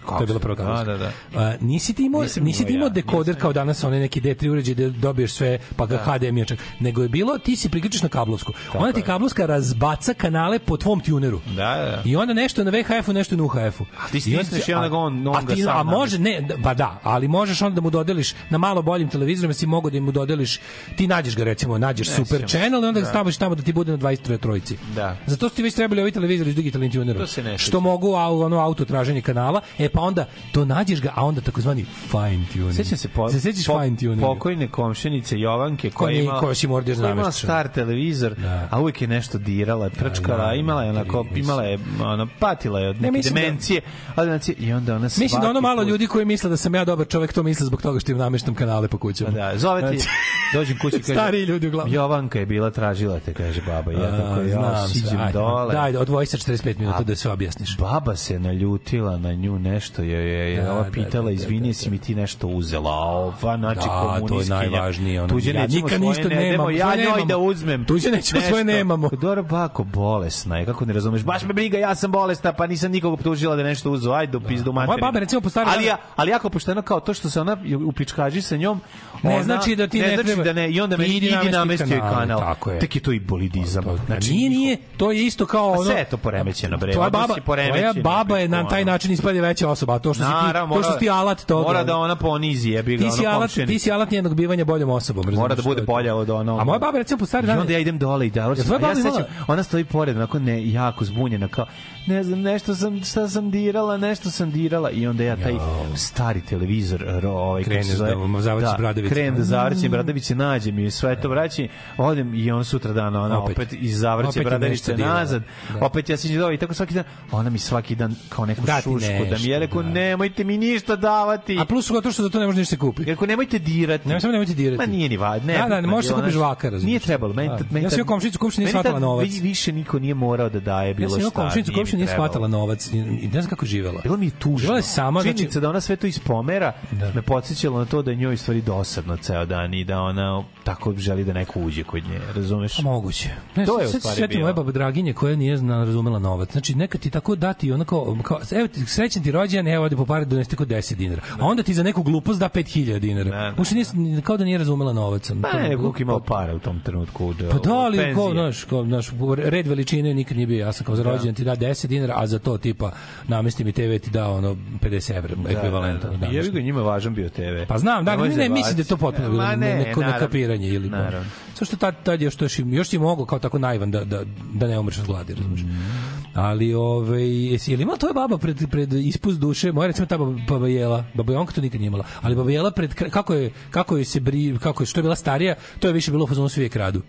KDS? To je bila prva Da, kablovska. da, da. A, nisi ti imao, Nisam nisi ti imao ja, dekoder kao danas onaj neki D3 uređaj da dobiješ sve pa ga Da. HDMI čak. Nego je bilo ti se priključiš na kablovsku. Ona ti kablovska razbaca kanale po tvom tuneru. Da, da. I onda nešto na VHF-u, nešto na UHF-u. A ti stisneš i onda ga on- on a, ga sam a može, ne, da- pa da, ali možeš onda da mu dodeliš na malo boljim televizorima si mogu da mu dodeliš, ti nađeš ga recimo, nađeš Ne super channel i onda ga Da. staviš tamo da ti bude na 23 trojici. Da. Zato su ti već trebali ovi televizori s digitalnim tunerom. To se ne što mogu ono auto traženje kanala, e pa onda to nađeš ga, a onda takozvani fine tuning. Sećam se po, se sećaš po- fine tuning? pokojne komšinice Jovanke koja Koja- ima koja si morao da koja ima namestiš. star televizor, a uvijek je nešto dirala, trčkala, da, imala je onako, imala je, ona, patila je od neke mislim da- demencije, od demencije, i onda ona svaki Mislim da ono malo ljudi koji misle da sam ja dobar čovjek, to misle zbog toga što im nameštam kanale po kućama. Da, zove ti, Znači, dođem kući kaže, Stariji ljudi uglavnom. Jovanka je bila tražila te, kaže baba, ja tako, ja siđem dole. Daj, odvoji sa 45 minuta da sve objasniš. Baba se naljutila na nju nešto je je, je Da, ova da, pitala da, da, izvini da, si mi ti nešto uzela? A ova znači Da, to je komunistkinja najvažnije, ono, tuđe ja nikad svoje ništa ne idemo, ja svoje njoj da uzmem Tuđe nećemo, svoje nešto. nemamo. dobro bako bolesna je kako ne razumeš? Baš me briga ja sam bolesna pa nisam nikog optužila da nešto uzeo. Ajde do pizdu moja materinu baba, recimo, po starom ali ja ali jako pošteno kao to što se ona u pičkaži sa njom Ne ona- znači da ti ne ne znači treba- da ne i onda meni idi idi namesti namestio je kanale, kanal. Tako je. tek je to i bolidizam. Znači, nije, nije, to je isto kao A ono... sve je to poremećeno, bre, Tvoja baba, tvoja baba je na taj način ispada veća osoba, a to što si ti, Naravno, to što si ti alat toga. Mora da ona ponizi, jebi ga, ti si ono alat, komšenica. ti si alat njenog bivanja boljom osobom, Mora razumeš, da bude bolja od ono. A moja baba recimo po stari I dan onda ja idem dole i da. Ja imala- sećam, ona stoji pored, onako ne, jako zbunjena, kao, ne znam, nešto sam, šta sam dirala, nešto sam dirala. I onda ja taj stari televizor, ovaj, Kreneš se zove, da mu zavrćeš bradavice. krenem da zavrćem bradavice, se nađem i sve to vraćam, odem i on sutra dan ona opet, Opet. i zavrće dirala. nazad, Da. opet ja se i tako svaki dan, ona mi svaki dan kao neku šušku, da mi je rekao, da. nemojte mi ništa davati. A plus to što za to ne može ništa se kupi. Rekao, nemojte dirati. Ne, samo nemojte dirati. Ma nije ni važno. Ne, Da, da, ne možeš bilo, kupiš žvaka, razumiješ. Nije trebalo. Meni, Da. meni Ja sam komšinicu, komšina nije shvatala novac. vi- Više niko nije morao da daje bilo Ja sam šta. imao komšinicu, nije shvatala novac i ne znam kako živela. Bilo mi je tužno. Živela je sama, znači, da ona sve to ispomera me podsjećalo na to da njoj stvari dosadno ceo dan i da ona tako želi da neko uđe kod nje, razumeš? Pa moguće. Ne, To je u stvari bilo. moje baba Draginje koja nije zna, razumela novac. Znači, nekad ti tako dati onako, kao, evo ti, srećan ti rođendan, evo ode po pare donesti kod 10 dinara. A onda ti za neku glupost da 5000 dinara. Uopšte nije, kao da nije razumela novac. Pa ne, koliko imao para u tom trenutku. Da, Pa da, ali kao, znaš, kao, znaš, red veličine nikad nije bio jasan, kao za Da. rođendan ti da 10 dinara, a za to tipa namesti mi TV ti da ono 50 evra, ekvivalent. ono, Da, da, da. Jebi ga njima važan bio TV. Pa znam, da, ne, ne, zajebavati. mislim da je to potpuno bilo ne, ne, neko naravno. nekapiranje ili Naravno. Sve što tad, tad još, još, još ti mogu kao tako naivan da, da, da ne umreš od gladi, razumiješ. Ali, ove, jesi, je li imala tvoja baba pred, pred ispust duše, moja recimo ta baba, Jela, baba Jonka to nikad nije imala, ali baba Jela pred, kako je, kako je se bri, kako je, što je bila starija, to je više bilo u fazonu svi je kradu.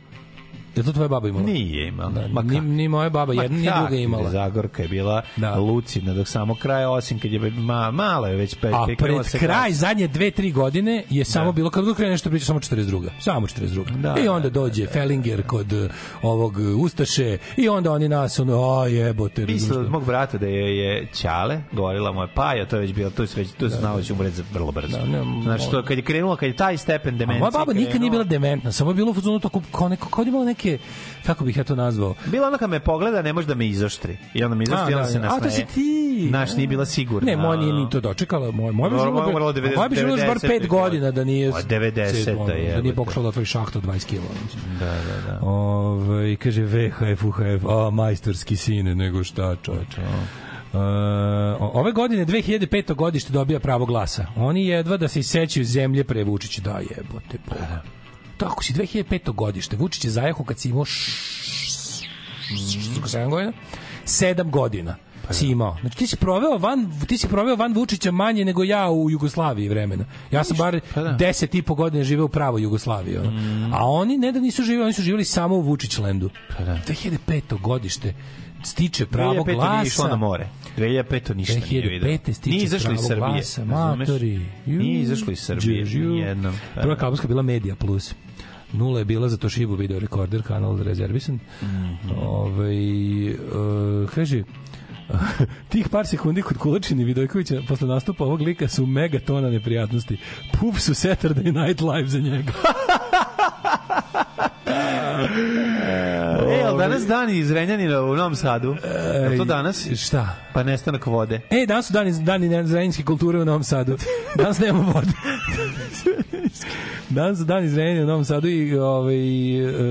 Je to tvoja baba imala? Nije imala. Da, Ma ni, ni moja baba, jedna, ni druga imala. Zagorka je bila lucidna dok samo kraja, osim kad je ma, malo je već pe, A pred se kraj kasno. zadnje dve, tri godine je samo bilo, kad god krene nešto priča, samo 42. Samo 42. Da, I onda dođe Fellinger kod uh, ovog uh, Ustaše i onda oni nas, ono, a jebote. Razumeš od mog brata da je, je Ćale, govorila mu je Paja, to je već bilo, to je već, to je znao da će umreti za- vrlo brzo. Da, ne, znači, to, kad je krenula, kad je taj stepen A demencije moja baba nikad nije bila dementna, samo je bilo u fazonu tako kao neko kao da je imala neke kako bih ja to nazvao. Bila ona kad me pogleda, ne može da me izoštri. I onda me izoštri, A, onda da, se da. nasmeje. A, to si ti. Naš nije bila sigurna. Ne, moja nije ni to dočekala. Moja moja bi živjela bar- 90 moja bi živjela još bar 5 godina da nije Pa, 90-ta ono, da nije pokušala da otvori šahtu od 20 kg. Da, da, da. Ove, kaže VHF, UHF, a majstorski sine, nego šta čoveče. Uh, ove godine 2005. godište dobija pravo glasa. Oni jedva da se isećaju zemlje pre Vučića. Da jebote. Bo. Tako si 2005. godište. Vučić je zajahu kad si imao š- š- 7 godina. 7 godina si imao. Znači ti si proveo van ti si proveo van Vučića manje nego ja u Jugoslaviji vremena. Ja sam bar 10 i po godina živeo u pravoj Jugoslaviji. ono. A oni ne da nisu živeli, oni su živeli samo u Vučićlandu. 2005. godište stiče pravo 2005. glasa. nije išlo na more. 2005. ništa nije video. 2005. stiče Nije izašlo iz Srbije. glasa, matori. Nije izašlo iz Srbije. Nijednom. Prva kabelska bila Media Plus. Nula je bila za Toshiba video rekorder, kanal rezervisan. Mhm. Ovaj, e, kaže, tih par sekundi kod Kulačini Vidojkovića posle nastupa ovog lika su megatona neprijatnosti. Pup su Saturday Night Live za njega. E, ali danas dan iz Renjanina u Novom Sadu. Je to danas? Šta? Pa nestanak vode. E, danas su dani, dani zrenjinske kulture u Novom Sadu. Danas nemamo vode. Danas su dani zrenjine u Novom Sadu i ovaj,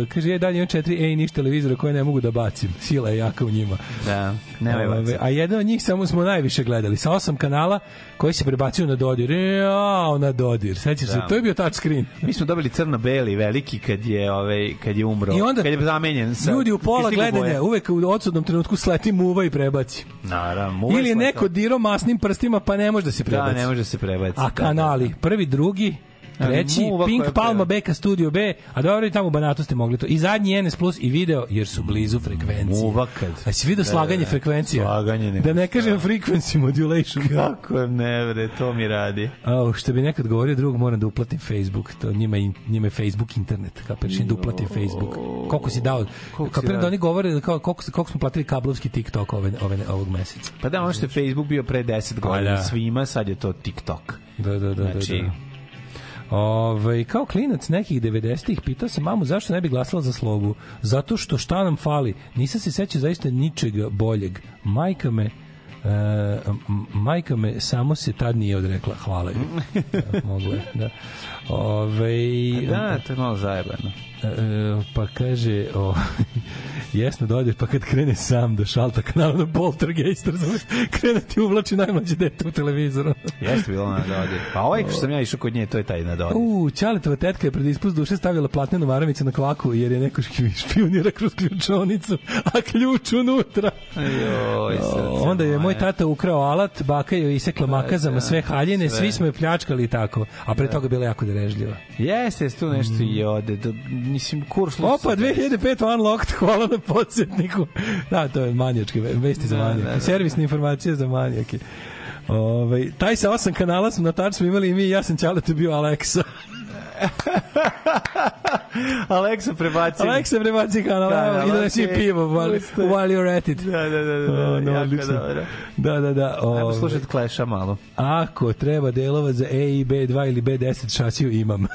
e, kaže, je dalje imam četiri ej niš televizora koje ne mogu da bacim. Sila je jaka u njima. Da, nemoj Ovaj, baciti. A jedan od njih samo smo najviše gledali. Sa osam kanala koji se prebacuju na dodir. Jao, na dodir. Sećaš se, Da. to je bio touchscreen. Mi smo dobili crno-beli veliki kad je ovaj kad je umro. I onda kad je zamenjen sa Ljudi u pola gledanja uvek u odsudnom trenutku sleti muva i prebaci. Naravno. uvek Ili je neko diro masnim prstima pa ne može da se Da, prebaci. ne može da se prebaci. A kanali, prvi, drugi, treći, muva Pink Palma. Beka Studio B, a dobro i tamo u Banatu ste mogli to. I zadnji NS Plus i video, jer su blizu frekvencije. Muva kad. A si vidio Da, slaganje da. frekvencija? Slaganje nego Da ne kažem frequency modulation. Kako ne bre, to mi radi. A, što bi nekad govorio drug, moram da uplatim Facebook. To njima, njima je Facebook internet. Kapiraš, da uplatim Facebook. Koliko si dao? Kapiram da oni govore da kao, koliko, koliko smo platili kablovski TikTok ove, ove, ovog meseca. Pa da, ono što je Facebook bio pre 10 godina da. svima, sad je to TikTok. Da, da, da. Znači, da, da. Ove, kao klinac nekih 90-ih pitao sam mamu zašto ne bi glasala za slobu. Zato što šta nam fali? Nisam se sećao zaista ničega boljeg. Majka me E, majka me samo se tad nije odrekla hvala joj. da, mogla je, da. Ove, da, to je malo zajebano. E, pa kaže, o, jesno da odeš, pa kad krene sam do šalta kanala na poltergeist, razumeš, krene ti uvlači najmlađe dete u televizoru. Jeste bilo na dodi. Pa ovaj što sam ja išao kod nje, to je taj na dodi. U, Ćaletova tetka je pred ispust duše stavila platnenu maramicu na kvaku jer je neko špionira kroz ključonicu, a ključ unutra. Joj, Onda je moj tata ukrao alat, baka joj isekla makazama sve haljine, sve. svi smo je pljačkali i tako, a pre toga bila jako darežljiva. Jeste, jeste tu nešto i ode. Mislim, kurs... Opa, 2005 Unlocked, hvala na podsjetniku. Da, to je manjačke ve- vesti za Da, manjake. da, da. Servisne informacije za manjake. Ove, taj sa osam kanala smo na tač smo imali i mi, ja sam Ćalete bio Aleksa. Aleksa prebaci. Aleksa prebaci kanal, evo, i da si pivo while, while you're at it. Da, da, da, da, O, no, jako dobro. Da, da, da. Ajmo ove. slušati Clash-a malo. Ako treba delova za E i B2 ili B10 šasiju imam.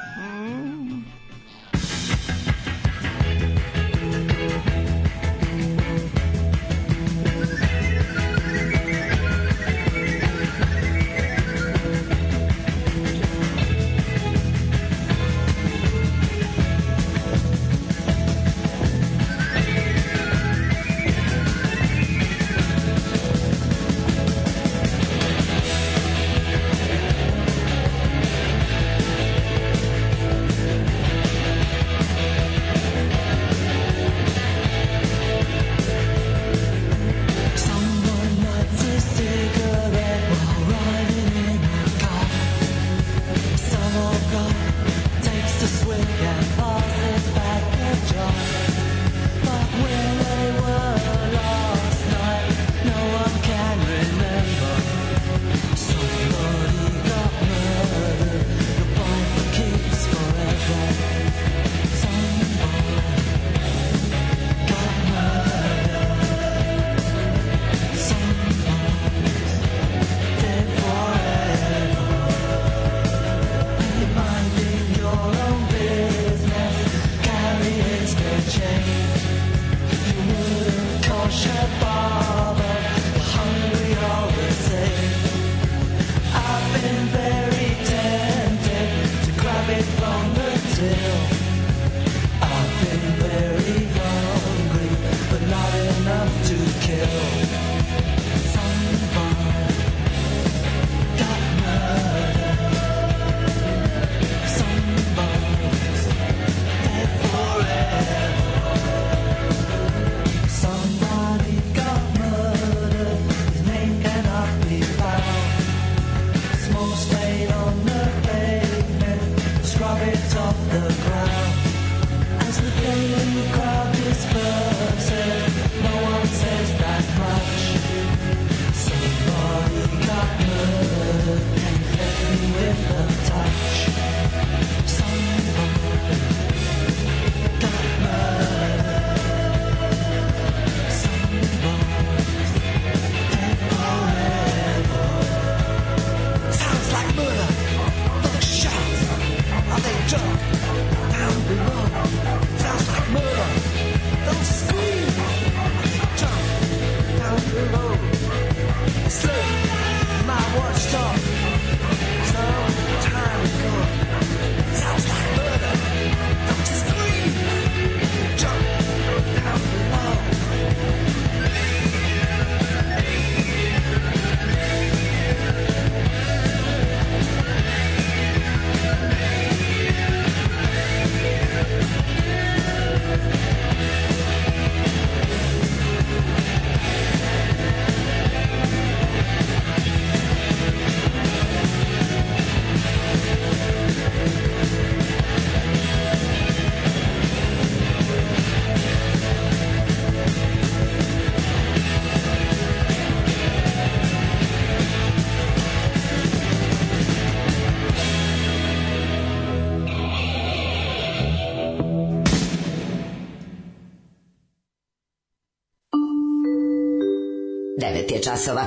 9 je časova.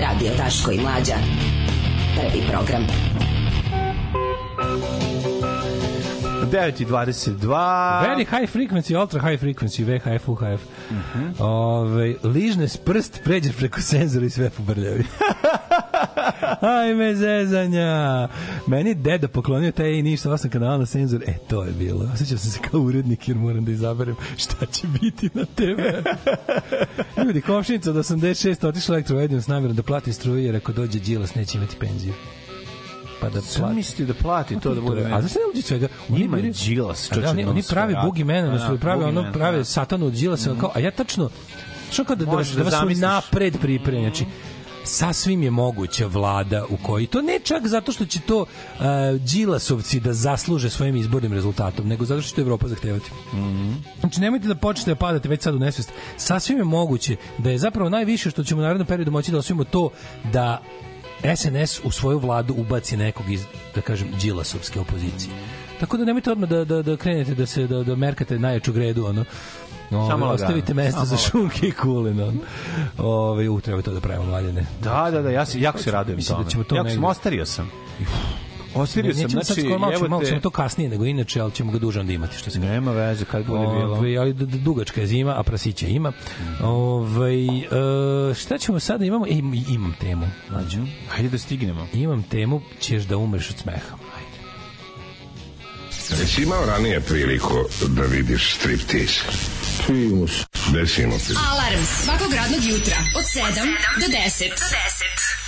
Radio Taško i Mlađa. Prvi program. 9.22 Very high frequency, ultra high frequency, VHF, UHF. Mm -hmm. Ove, ovaj, ližne s prst, pređe preko senzora i sve pobrljavi. Ajme zezanja. Meni deda poklonio taj i ništa 8 kanala na senzor. E, to je bilo. Osjećao sam se kao urednik jer moram da izaberem šta će biti na TV. Ljudi, komšinica od 86 otišla elektrovedijom s namjerom da plati struju jer ako dođe Đilas neće imati penziju. Pa da Sam plati. mislio da plati to da bude A znaš šta svega? Je bili- Đilas, da, oni, oni pravi stop. bugimena, Da, da, su prave ono, prave da. satanu od Đilasa, kao, a ja tačno, što kao da, da, da da vas napred pripremi, znači, sasvim je moguća vlada u kojoj to ne čak zato što će to uh, Đilasovci da zasluže svojim izbornim rezultatom, nego zato što će to Evropa zahtevati. Znači nemojte da počnete da padate već sad u nesvest. Sasvim je moguće da je zapravo najviše što ćemo u narednom periodu moći da osvojimo to da SNS u svoju vladu ubaci nekog iz, da kažem, Đilasovske opozicije. Tako da nemojte odmah da, da, da krenete da se da, da merkate najjaču gredu, ono. Ove, Samo ostavite mesto Samo za šunke i kulen. On. Ove, u, treba to da pravimo mlaljene. Da, da, da, ja se jako se radujem Mislim da tome. ćemo to jako sam ostario sam. Ostario sam, Nećemo sad znači, skoro malo, ćemo, evo malo te- ćemo to kasnije nego inače, ali ćemo ga duže onda imati. Što se kaže. Nema veze, kad bude bilo. Ove, ali dugačka je zima, a prasića ima. Ove, e, šta ćemo sada? Imamo, e, im- imam temu. Mlađo. Hajde da stignemo. Imam temu, ćeš da umreš od smeha. Jesi imao ranije priliku da vidiš striptease? Primus. Desimo ti. Alarm svakog radnog jutra od 7 do 10. Do 10.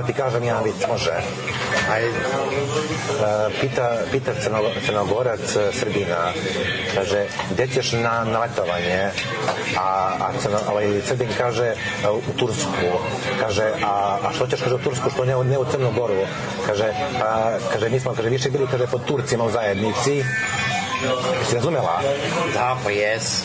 Evo ti kažem jedan vic, može. Aj, e, pita, pita crno, crnogorac e, Srbina, kaže, gde ćeš na, na letovanje? A, a crno, ovaj, Srbin kaže, e, u Tursku. Kaže, a, a što ćeš, kaže, u Tursku, što ne, ne u Crnu Goru? Kaže, a, kaže, mi smo, kaže, više bili, kaže, pod Turcima u zajednici. Si razumela? Da, pa jes.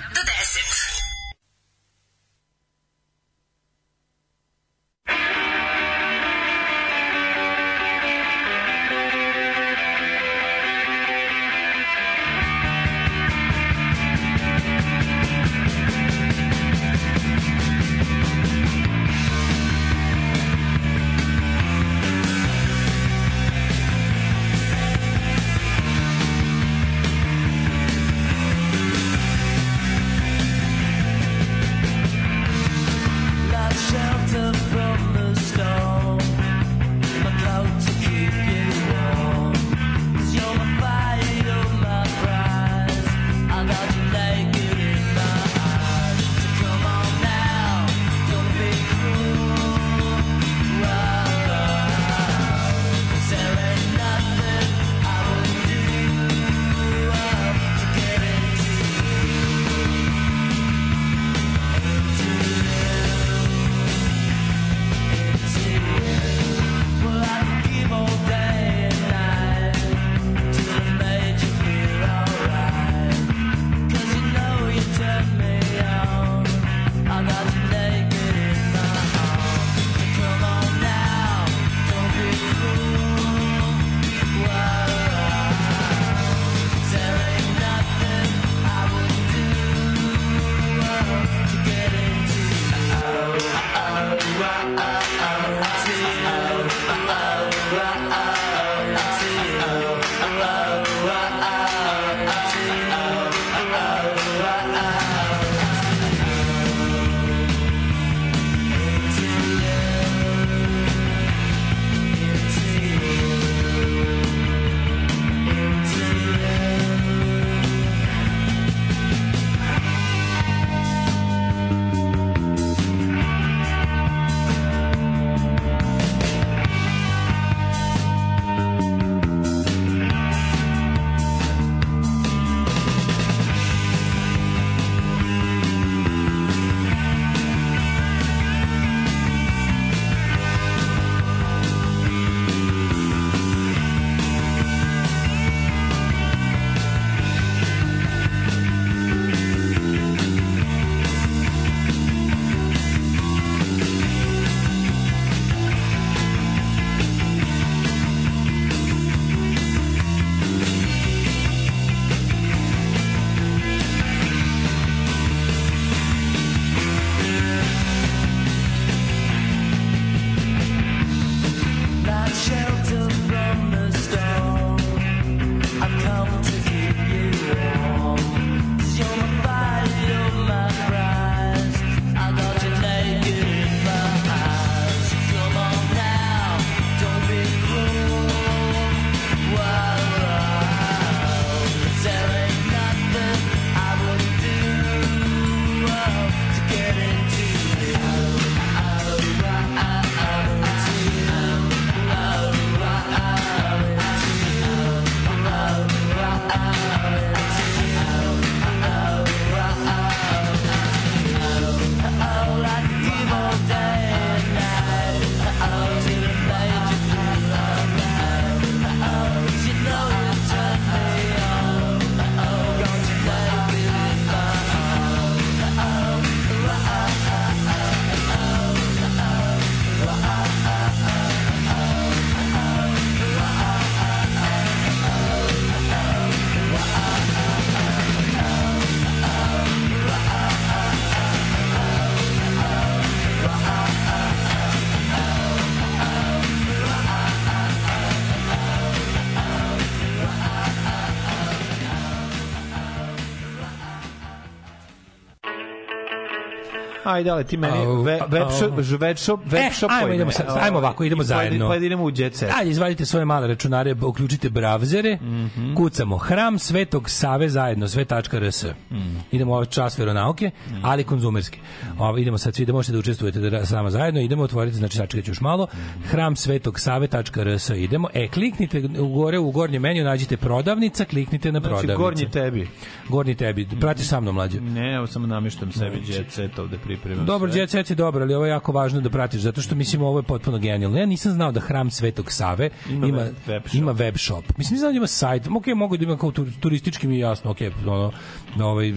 Ajde, ali ti meni ve, web shop, web shop, web E, ajmo, idemo sad, ajmo ovako, idemo zajedno. Pa idemo u jet set. Ajde, izvadite svoje male računare, uključite bravzere, Mhm. kucamo hram Svetog Save zajedno, sve.rs. Mhm. Idemo ovaj čas veronauke, ali konzumerski. Ovo, idemo sad svi da možete da učestvujete da, s nama zajedno, idemo otvoriti, znači sačekat ću još malo, hram Svetog Save.rs idemo. E, kliknite u gore u gornjem meniju, nađite prodavnica, kliknite na Znači, prodavnice. gornji tebi. Gornji tebi, prati sa mnom mlađe. Ne, evo samo namještam sebi jet set ovde pripremam. Dobro, sve. Jet Set je dobro, ali ovo je jako važno da pratiš, zato što mislim ovo je potpuno genijalno. Ja nisam znao da hram Svetog Save Ima ima, web- web shop. ima web shop. Mislim, nisam znao da ima sajt. Ok, mogu da ima kao tur- turistički mi je jasno, ok, ono, ovaj,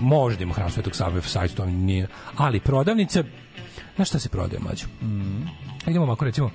može da ima hram Svetog Save sajt, to nije. Ali prodavnice, znaš šta se prodaje, mlađo? Mhm. Idemo ovako, recimo,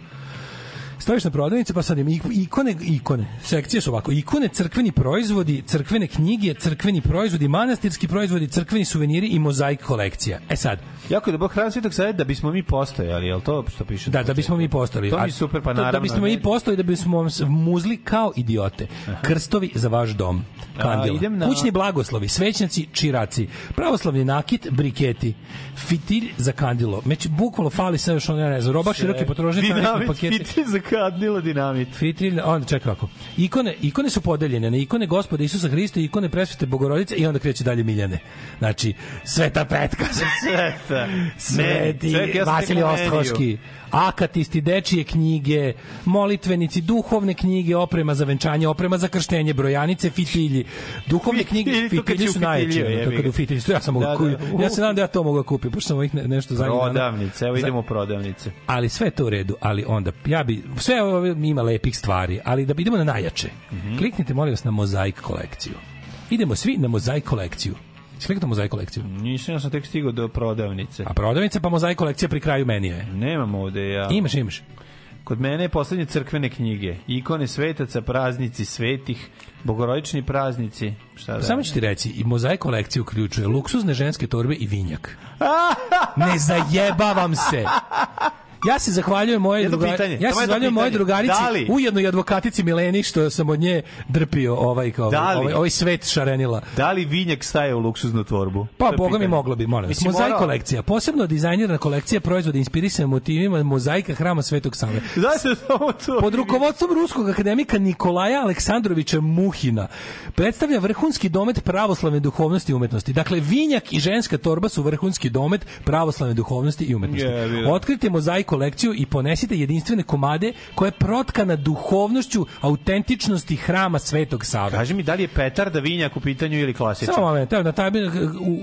Staviš na prodavnice, pa sad ik- ikone, ikone. Sekcije su ovako, ikone, crkveni proizvodi, crkvene knjige, crkveni proizvodi, manastirski proizvodi, crkveni suveniri i mozaik kolekcija. E sad, Jako je dobro hran Svetog Save da bismo mi postojali, je li to što piše? Da, da bismo mi postali. To mi A je super, pa to- naravno. Da bismo mi postali, da bismo muzli kao idiote. Krstovi za vaš dom. Kandila. idem na- Kućni blagoslovi, svećnjaci, čiraci, pravoslavni nakit, briketi, fitilj za kandilo. Među bukvalno fali sve još ono, ne znam, roba široke Dinamit, paketi. fitilj za kadnilo dinamit. Fitilj, onda čekaj kako. Ikone, ikone su podeljene na ikone Gospoda Isusa Hrista, i ikone Presvete Bogorodice i onda kreće dalje Miljane. Znači, Sveta Petka, Sveta. Sveti Sveti, ja sam Vasilij u meniju. Akatisti, dečije knjige, molitvenici, duhovne knjige, oprema za venčanje, oprema za krštenje, brojanice, fitilji. Duhovne knjige, Fitilji, su jebi To ga. u fitilji, ja sam mogu Da, da, da. Ja se nadam da ja to mogu da kupim, pošto sam ne, nešto zadnjih dana- Prodavnice, evo idemo u prodavnice. ali sve je to u redu, ali onda ja bi sve ovo ima lepih stvari, ali da idemo na najjače. Mhm. Kliknite molim vas na mozaik kolekciju. Idemo svi na mozaik kolekciju. Kliknite na mozaik kolekciju. Nisam, ja sam tek stigao do prodavnice. A prodavnica pa mozaik kolekcija pri kraju menija je. Nemam ovde ja. Imaš, imaš. Kod mene je poslednje crkvene knjige. Ikone svetaca, praznici svetih, bogorodični praznici. Šta da? Samo ću ti reći, i mozaik kolekcija uključuje luksuzne ženske torbe i vinjak. Ne zajebavam se. Ja se zahvaljujem moje Jedno drugari, pitanje, ja se zahvaljujem moje drugarici, Da ujedno i advokatici Mileni što sam od nje drpio ovaj kao Da ovaj, ovaj svet šarenila. Da li vinjak staje u luksuznu tvorbu? To Pa, boga mi moglo bi, molim. Mislim, Mozaik kolekcija, posebno dizajnirana kolekcija proizvoda inspirisana motivima mozaika hrama Svetog Save. Zašto samo to? Pod rukovodstvom ruskog akademika Nikolaja Aleksandrovića Muhina predstavlja vrhunski domet pravoslavne duhovnosti i umetnosti. Dakle, vinjak i ženska torba su vrhunski domet pravoslavne duhovnosti i umetnosti. Otkrite mozaik kolekciju i ponesite jedinstvene komade koja je protkana duhovnošću, autentičnosti hrama Svetog Save. Kaži mi, da li je petar da vinjak u pitanju ili klasičan? Samo moment, evo na taj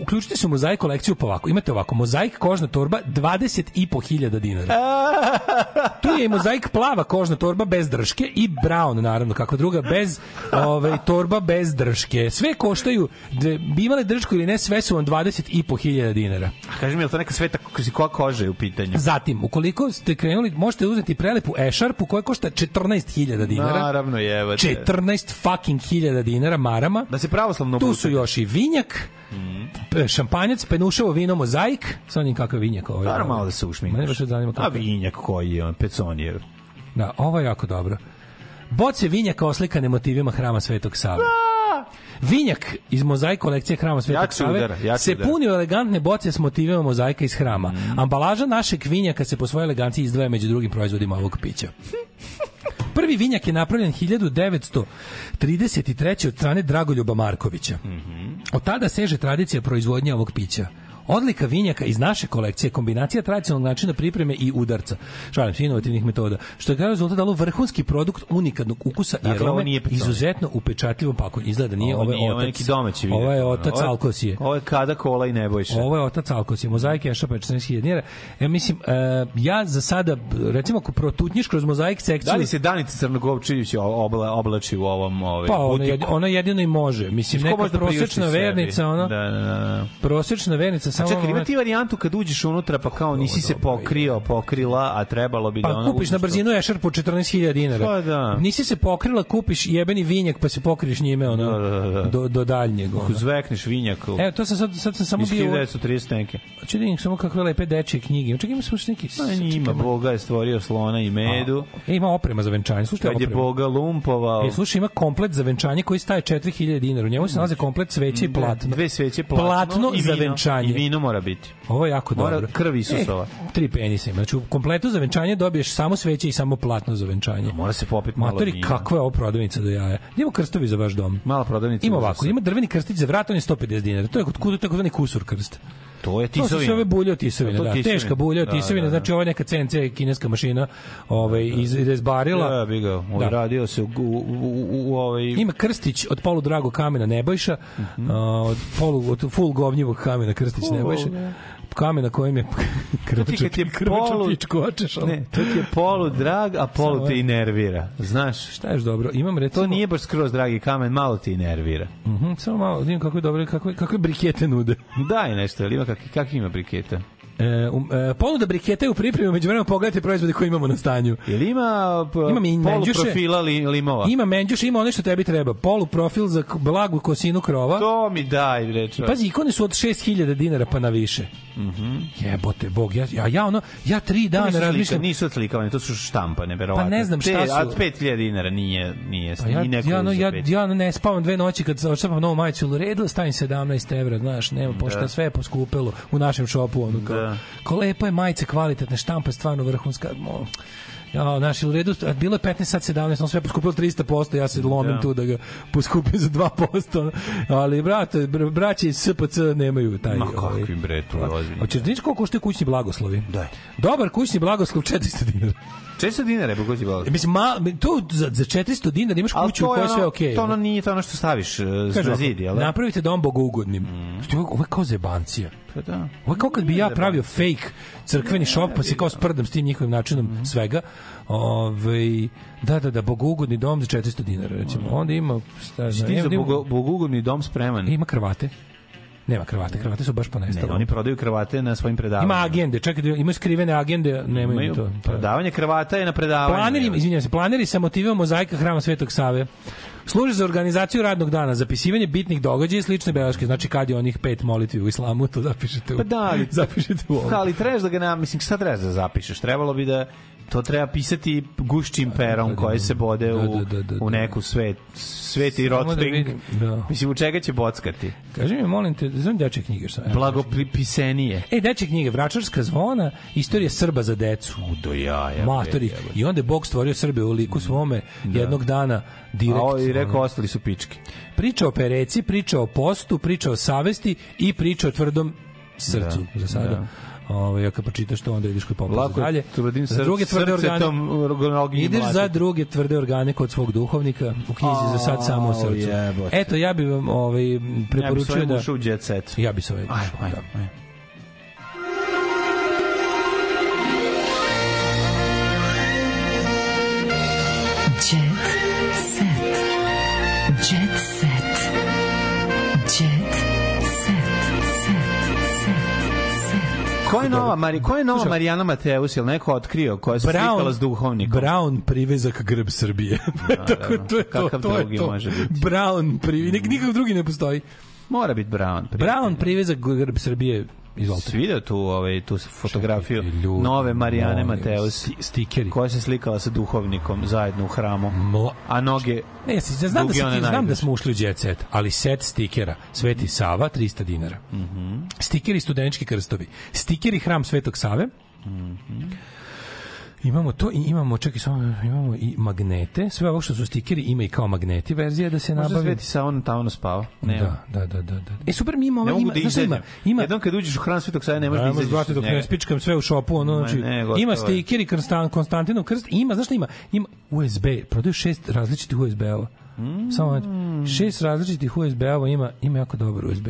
uključite se u mozaik kolekciju pa ovako. Imate ovako, mozaik kožna torba 20.500 dinara. Tu je i mozaik plava kožna torba bez drške i brown naravno kako druga bez ovaj torba bez drške. Sve koštaju dve, bi imale dršku ili ne, sve su vam 20.500 dinara. A Kaži mi, je li to neka sveta ko- koja koža je u pitanju? Zatim, ukoliko ste krenuli, možete uzeti prelepu ešarpu koja košta 14.000 dinara. Naravno, jevate. 14 fucking hiljada dinara marama. Da se pravoslavno Tu su još i vinjak, p- šampanjac, penuševo vino, mozaik, sa onim kakav vinjak ovaj. Stvarno malo da se ušminkaš. Mene baš zanima A kako. vinjak koji je on. Da, ovo je jako dobro. Boce vinjaka oslikane motivima hrama Svetog Save. Vinjak iz mozaik kolekcije hrama Svetog Save se puni u elegantne boce s motivima mozaika iz hrama. Ambalaža našeg vinjaka se po svojoj eleganciji izdvaja među drugim proizvodima ovog pića. Prvi vinjak je napravljen 1933. od strane Dragoljuba Markovića. Od tada seže tradicija proizvodnje ovog pića. Odlika vinjaka iz naše kolekcije, kombinacija tradicionalnog načina pripreme i udarca, šalim se, inovativnih metoda, što je kao rezultat dalo vrhunski produkt unikatnog ukusa i Dakle, ovo arome, nije izuzetno upečatljivom pakovanju. Izgleda nije, ovo, Ovo je nije, ovo je otac. neki domaći vinjak. Ovo je otac Ovo je- Alkosije. Ovo je kada kola i nebojša. Ovo je otac Alkosije, mozaik je šapa 14.000 dinara. Ja mislim, e, ja za sada, recimo, ako protutnjiš kroz mozaik sekciju... Da li se Danica Crnogorčević obla, oblači u ovom ovaj, Pa ona, butiku? jedi, ona jedino i može. Mislim, neka da sebi? vernica, ona, Da, da, da. prosječna vernica, A samo... čekaj, ima ti varijantu kad uđeš unutra pa kao nisi se pokrio, pokrila, a trebalo bi da Pa ono kupiš na brzinu ešar po 14.000 dinara. Pa da. Nisi se pokrila, kupiš jebeni vinjak pa se pokriješ njime ono, Da, da, da. Do, do daljnjeg. Ono. Zvekneš vinjak. Evo, to sam sad, sad sam samo iz bio... 1930 neke. Da vidim samo kakve lepe dečije knjige. Čekaj, ima još neki... Ma njima, Boga je stvorio slona i medu. E, ima oprema za venčanje. Slušaj, Kad je. Boga lumpovao. E, slušaj, ima komplet za venčanje koji staje 4000 dinara. U njemu se nalaze komplet sveće i platno. Dve sveće platno, Platno i za vino, venčanje. i vino mora biti. Ovo je jako Mora dobro. krv Isusova. E, tri penisa ima. Znači, u kompletu za venčanje dobiješ samo sveće i samo platno za venčanje. Mora se popiti malo Matori, vina. kakva je ovo prodavnica do jaja. Ima krstovi za vaš dom. Mala prodavnica. Ima ovako, ima drveni krstić za vrat, on je 150 dinara. To je kod kudu takozvani kusur krst. To je To su tisovina. ove bulje od tisovine, To da, tisovina. teška bulja od Da, tisovine, da, da. znači ovo je neka CNC kineska mašina ovaj, iz, izbarila. Ja bi ga odradio se u, u, u, u ovaj... Ima krstić od polu dragog kamena Nebojša, Mhm. a, od polu od full govnjivog kamena krstić Nebojša. Govnjivog. Kamena kojim je To ti je polu... pičkočeš. Ne, to ti je polu drag, a polu te je. i nervira. Znaš? Šta je dobro? Imam recimo... To nije baš skroz dragi kamen, malo ti i nervira. Mhm, samo malo, vidim kako je dobro, kako, kakve brikete nude. Daj nešto, ili ima kakvi, kakvi ima briketa? E, um, e, ponuda brikete je u pripremi, među vremenom pogledajte proizvode koje imamo na stanju. Ili ima, Ima mi polu menđuše. profila li, limova? Ima menđuš, ima ono što tebi treba. Polu profil za blagu kosinu krova. To mi daj, reče. Pazi, ikone su od 6000 dinara pa na više. Mhm. Jebote, bog, ja, ja, ja ono, ja tri dana razmišljam, nisu odslikavane, to su štampane, verovatno. Pa ne znam šta su- A od 5000 dinara nije, nije, Pa ja, nije neko ja, no, ja, ja ne spavam dve noći kad odštampam novu majicu u redu, stavim 17 evra, znaš, nema pošto Da. sve je poskupelo u našem šopu, ono kao, Da. Ko lepa je majica, kvalitetna štampa, je stvarno vrhunska, mo, Ja, znaš, u redu, bilo je 15 sad 17, on sve je poskupilo 300%, ja se lomim Da. tu da ga poskupim za 2%, ali brate, br braće iz SPC nemaju taj... Ma ovaj, kakvi bre, to je ozbiljno. Hoćeš da koliko koštaju kućni blagoslovi? Daj. Dobar kućni blagoslov 400 dinara. 400 dinara je pogođi bilo. E, Mislim, ma, to za, za 400 dinara imaš kuću u kojoj je sve okej. To ono nije to ono što staviš uh, Kaže na zid, jel? da? Napravite dom bogougodnim. Mm. Ovo je kao zebancija. Pa da. Ovo je kao kad bi ja pravio fake crkveni šop, pa se kao sprdam s tim njihovim načinom Mhm. svega. Ove, da, da, da, bogougodni dom za 400 dinara, recimo. Onda ima, šta znam, Ti za ima, bogo- bogugodni dom spreman. ima krvate. Nema kravate, kravate su baš Ne, ponestale. oni prodaju kravate na svojim predavanjima. Ima agende, čekaj, da- ima skrivene agende, nemaju Imaju to. Predavanje kravata je na predavanju. Planeri, izvinjavam se, planeri sa motivom mozaika hrama Svetog Save služe za organizaciju radnog dana, zapisivanje bitnih događaja i slične beleške. Znači kad je onih pet molitvi u islamu, to zapišete u, Pa da, ali, zapišete u ovo. ali trebaš da ga na, mislim, šta trebaš da zapišeš? Trebalo bi da to treba pisati gušćim perom koje se bode Da, u, da, da, da, u neku svet, Samo da rotring. da. Mislim, u čega će bockati? Kaži mi, molim te, znam dečje knjige. Šta, Blagopisenije. E, dečje knjige, Vračarska zvona, istorija Srba za decu. Do jaja. Matori. bre, I onda je Bog stvorio Srbe u liku svome jednog dana A direkt. ovo i rekao, ostali su pičke. Priča o pereci, priča o postu, priča o savesti i priča o tvrdom srcu Da, za sada. da. Ovaj kad pročitaš to onda ideš kod popa Lako je dalje. tvrdim Za srce- druge tvrde organe. Ideš za druge tvrde organe kod svog duhovnika u knjizi za sad samo srcu. jebote. Eto ja bih vam ovaj Ja bi preporučio da ušao u jet set. ja bih se ovaj Ajde, ajde, da. ajde. Jet set. Jet Ko je nova, Mari, ko je nova Slušaj. Marijana Mateus, ili neko otkrio, koja se slikala s duhovnikom? Brown privezak grb Srbije. Tako to je to, Kakav to je drugi to. može biti? Brown privezak, nikakav drugi ne postoji. Mora biti Brown. Brown privezak grb Srbije. Izvolite. Si vidio tu, ovaj, tu fotografiju ljudi, nove Marijane Mateus, sti- stikeri. koja se slikala sa duhovnikom zajedno u hramu, Mo, a noge... Ne, ja se- ja znam da, ti, znam da smo ušli u jet set, ali set stikera Sveti Sava 300 dinara. Mhm. Stikeri studenički krstovi. Stikeri Hram Svetog Save. Mhm. Imamo to i imamo, čekaj, samo, imamo i magnete. Sve ovo što su stikeri ima i kao magneti verzija da se Možda nabavi. Sveti sa on tamo spava. Nema. Da, da, da, da, da. E super, mi imamo, Ne ima, da šta ima, ima, Jednom kad uđeš u hram Svetog Save, ne možeš da izađeš brate, dok ne spičkam sve u šopu, ono, znači, ne, gotovo ima stikeri Konstan, Konstantinov krst, ima, šta ima? Ima USB, prodaju šest različitih USB-ova. Mm. Samo šest različitih USB-ova ima, ima jako dobar USB.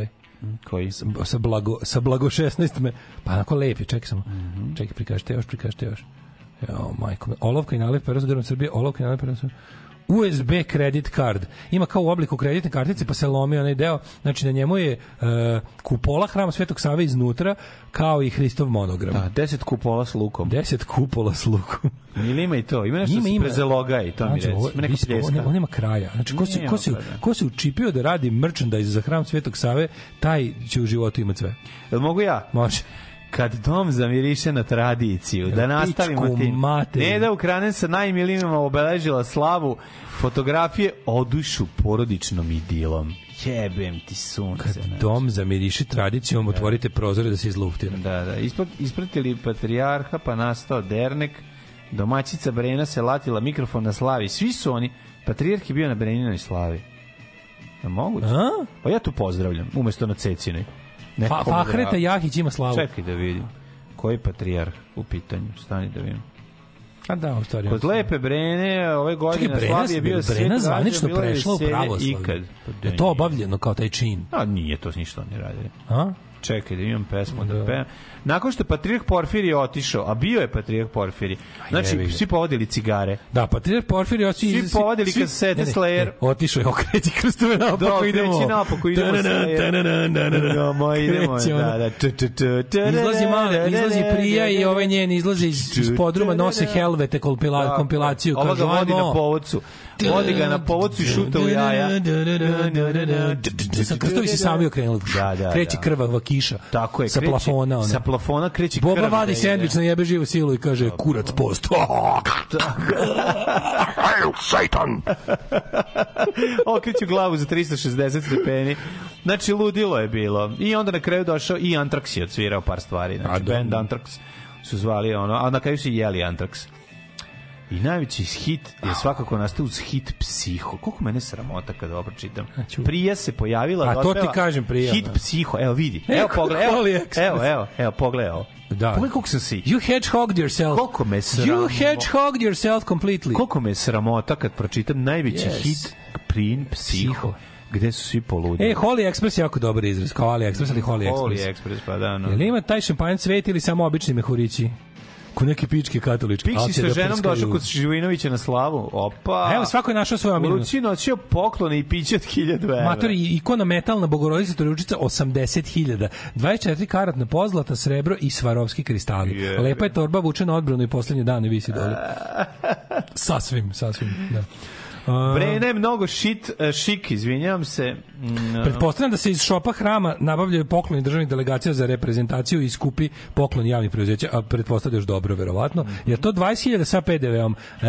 Koji? Sa blago, sa blago 16 me, pa onako lepi, čekaj samo. Mhm. Čekaj, prikažite još, prikažite još. Jo, majko, olovka i sa grbom Srbije, olovka i sa... USB credit card. Ima kao u obliku kreditne kartice, pa se lomi onaj deo. Znači, na njemu je uh, kupola hrama Svetog Save iznutra, kao i Hristov monogram. Da, deset kupola s lukom. Deset kupola s lukom. Ili ima i to? Ima nešto Ima, ima. prezeloga i to mi Mlađo, reci. ovo- Ima neka ovo pljeska. nema- ovo nema kraja. Znači, ko se, ko se, ko se učipio da radi merchandise za hram Svetog Save, taj će u životu imati sve. Jel mogu ja? Može. Kad dom zamiriše na tradiciju, da nastavimo tim. materinu. Ne da Ukranen sa najmilijima obeležila slavu, fotografije odušu porodičnom idilom. Jebem ti sunce. znači. Dom zamiriši tradicijom, otvorite prozore da se izluftira. Da, da. Ispod, ispratili patrijarha, pa nastao dernek. Domaćica Brena se latila mikrofon na slavi. Svi su oni. Patrijarh je bio na Breninoj slavi. Je moguće? A? Pa ja tu pozdravljam, umesto na Cecinoj. Fa, komu Fahreta. Jahić ima slavu. Čekaj da vidim. Koji patrijarh u pitanju? Stani da vidim. A da, u stvari. Kod lepe Brene ove godine Čekaj, Brena, je bio Brena zvanično prešla u pravoslavlje. Ikad. Pa Je to obavljeno kao taj čin? A nije to ništa oni radili. A? Čekaj da imam pesmu da, pevam. Nakon što je Patrijarh Porfirije otišao, a bio je Patrijarh Porfirije, znači svi povodili cigare. Da, Patrijarh Porfirije otišao Svi povadili kasete Slayer. Otišao je okreći krstove naopako Da, idemo. kreći napako, idemo Tananan, Slayer. tananan, tananan. Idemo, idemo, da, da. Izlazi mali, izlazi prija i ovaj njen izlazi iz, podruma, nose helvete kompilaciju. Kažu, ga vodi na povodcu. Vodi ga na povodcu i šuta u jaja. Sa krstovi se sami okrenuli. Da, da, Kreće da. krvava kiša. Tako je, Sa kreće- plafona. Ona. Sa plafona kreće Boba krv vadi da sendvič na jebe živu silu i kaže kurac post. Hail Satan! Okreću glavu za 360 stepeni. Znači, ludilo je bilo. I onda na kraju došao i Antrax je odsvirao par stvari. Znači, da. band Antrax su zvali ono, a na kraju su jeli Antrax. I najveći hit je svakako nastao uz hit Psiho. Koliko mene sramota kada ovo pročitam. Prija se pojavila A to ti kažem, Prija, Hit da. Psiho. Evo vidi. E, Evo pogledaj. Evo, Holy Express. evo, evo, evo, pogledaj ovo. Da. Pogledaj koliko sam si. You hedgehogged yourself. Koliko me sramo. You hedgehogged yourself completely. Koliko me sramota kad pročitam najveći Yes. hit Prin Psiho, gde su svi poludili. E, Holy Express je jako dobar izraz, kao AliExpress ali Holy Express. Holy Express, pa da, no. Jel ima taj šampanjac cvet ili samo obični mehurići? Ko neke pičke katoličke. Piksi će sa da ženom došao kod Živinovića na slavu. Opa! Evo, svako je našao svoju omiljenu. Luci nosio poklone i piće od 1000 evra. Matori, ikona metalna bogorodica Trojučica 80.000, 24 karatna pozlata, srebro i svarovski kristali. Jebe. Lepa je torba vučena odbrano i poslednje dane visi dole. sasvim, sasvim, da. Brena je mnogo shit, šik, izvinjavam se. Mm, Pretpostavljam da se iz šopa hrama nabavljaju pokloni državnih delegacija za reprezentaciju i skupi poklon javnih preduzeća, a pretpostavljaš dobro, verovatno. Jer to 20.000 sa PDV-om.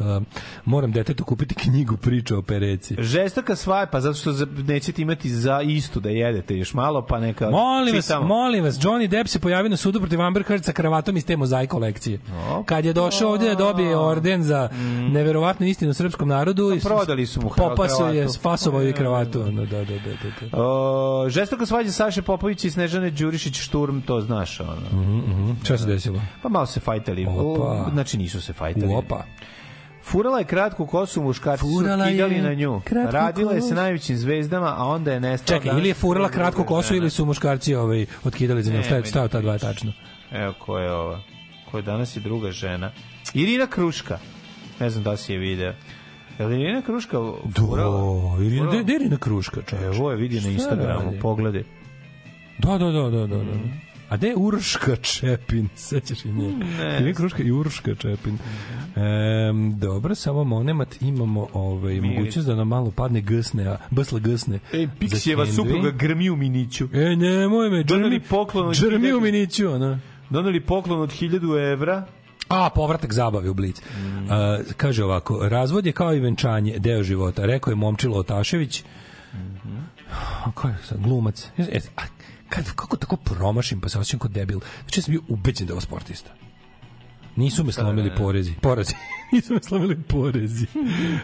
E, moram detetu kupiti knjigu priča o pereci. Žestoka svaja, pa zato što nećete imati za istu da jedete još malo, pa neka Molim vas, čitamo. molim vas, Johnny Depp se pojavio na sudu protiv Amber Heard sa kravatom iz te mozaik kolekcije. Kad je došao ovdje da dobije orden za neverovatnu istinu o srpskom narodu, i prodali su mu popasao je, spasovao je kravatu. Ono, da, da, da, da, da. O, žestoka svađa Saše Popović i Snežane Đurišić Šturm, to znaš ono. Mhm, Šta se desilo? Pa malo se fajtali. Opa. Znači nisu se fajtali. Opa. Furala je kratku kosu, muškarci Furala su kidali je na nju. kratku Radila je sa najvećim zvezdama, a onda je nestala. Čekaj, ili je furala kratko kosu ili su muškarci ovaj, otkidali za. Ne, Šta je meni stao ta dva tačno? Evo ko je ova. Ko je danas i druga žena. Irina Kruška. Ne znam da si je video. Je li Irina Kruška? Do, Irina, gde- gde je Irina Kruška, čoveče? Evo je vidi na Instagramu, radi? pogledaj. Da, da, da, da, da. da. A gde je Urška Čepin? Sećaš i nje? Ne. Irina Kruška i Urška Čepin. Ehm, dobro, samo monemat imamo ovaj, mogućnost da nam malo padne gsne, a bsla gsne. E, Piksijeva supruga grmi u miniću. E, nemoj me, džrmi, poklon džrmi u miniću, ona. Doneli poklon od 1000 evra. A, povratak zabave u Blic. A, kaže ovako, razvod je kao i venčanje, deo života. Rekao je Momčilo Otašević. A ko je sad, glumac? E, a, kad, kako tako promašim, pa se osjećam kao debil. Znači, ja sam bio ubeđen da je ovo sportista. Nisu me slomili porezi. Porezi. Nisu me slomili porezi.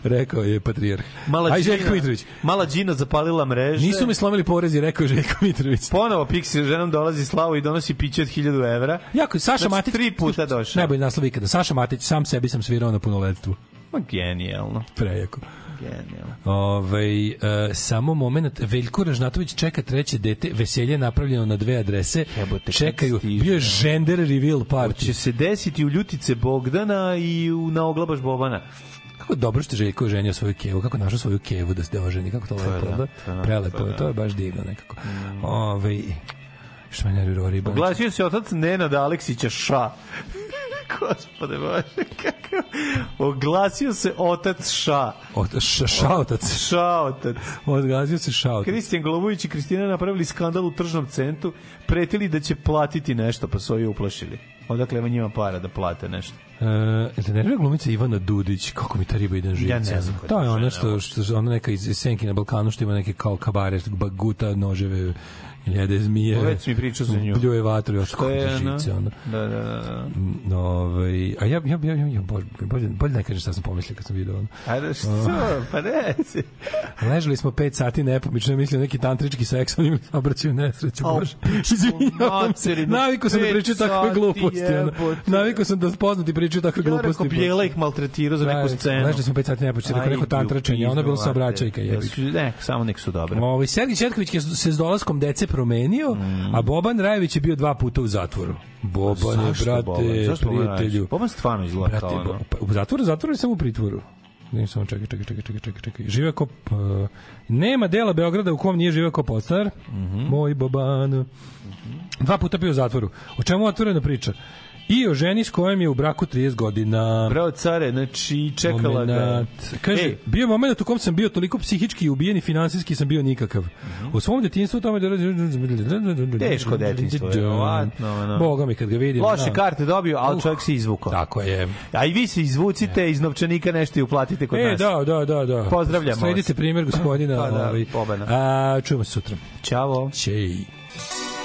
Rekao je Patrijarh. Mala Aj, Željko Mitrović. Mala Đina zapalila mreže. Nisu mi slomili porezi, rekao je Željko Mitrović. Ponovo Pixi ženom dolazi slavu i donosi piće od 1000 evra. Jako, Saša Znači, Matić... tri puta došao. Najbolji naslov ikada. Saša Matić, sam sebi sam svirao na punoletstvu. Ma genijalno. Prejako. Genijalno. Ove, e, samo moment, Veljko Ražnatović čeka treće dete, veselje je napravljeno na dve adrese, Jebote, čekaju, kad stiže. bio je gender reveal party. Će se desiti u Ljutice Bogdana i u, na oglabaš Bobana. Kako dobro što je Željko oženio svoju kevu, kako je našao svoju kevu da se da oženi, kako to je lepo, da, da? je, Prelepo, to je, je to je baš divno nekako. Ove, što me nervirao riba. Oglasio se otac Nenad Aleksića Ša. Gospode Bože, kako... Oglasio se otac Ša. Od, š, šaotac. Šaotac. Odgazio se šaotac. Kristijan Golubović i Kristina napravili skandal u tržnom centru, pretili da će platiti nešto, pa su ovi uplašili. Odakle ima njima para da plate nešto? Uh, da nervira glumica Ivana Dudić, kako mi ta riba ide živce. Ja ne znam To je ona što, što, ona neka iz Senki na Balkanu što ima neke kao kabare, ba- guta noževe, jede zmije. Već mi pričao za nju. Pljuje vatru, još živce. Ono. Da, da, da. da. Mm, Ovaj, a ja, ja, ja, ja, ja bolje, bolje, bolje ne kažem šta sam pomislio kad sam vidio ono. Ajde, što? Pa reci. Ležali smo 5 sati nepomično, mislim neki tantrički seks, oni mi obraćaju nesreću, bože. Izvinjavam se, navikao sam da pričaju takve gluposti. ono. Navikao sam da poznati pričaju takve Ja gluposti. rekao, Bijela ih maltretirao za neku scenu. Ležali smo 5 sati nepomično, rekao neko tantračenje, ona pizdu, saobraćajka. Ne, samo nek su dobre. Ovaj Sergij Četković se s dolaskom dece promenio, Mm. a Boban Rajević je bio dva puta u zatvoru. Boban je, brate, Boban? Prijatelju. Boban stvarno izgleda Brate, kao. Bo- pa, u zatvoru, zatvoru samo u pritvoru? Ne, samo čekaj, čekaj, čekaj, čekaj, čekaj, čekaj. Žive kao... Uh, nema dela Beograda u kom nije živeo kao podstar. Mhm. Moj Boban. Dva puta bio u zatvoru. O čemu je otvorena priča? I o ženi s kojom je u braku 30 godina. Bravo care, znači čekala ga. Momenat. Kaže, Ej, bio je moment u kom sam bio toliko psihički ubijen i finansijski sam bio nikakav. U svom detinjstvu tome da... Teško detinjstvo, verovatno, ono. Boga mi kad ga vidim. Loše znam. karte dobio, ali Uh, čovjek se izvukao. Tako je. A i vi se izvucite iz novčanika nešto i uplatite kod E, nas. da, da, da, da. Pozdravljamo Sledite primjer gospodina. Pa da, ovaj. A, čujemo se sutra. Ćao. Ćej.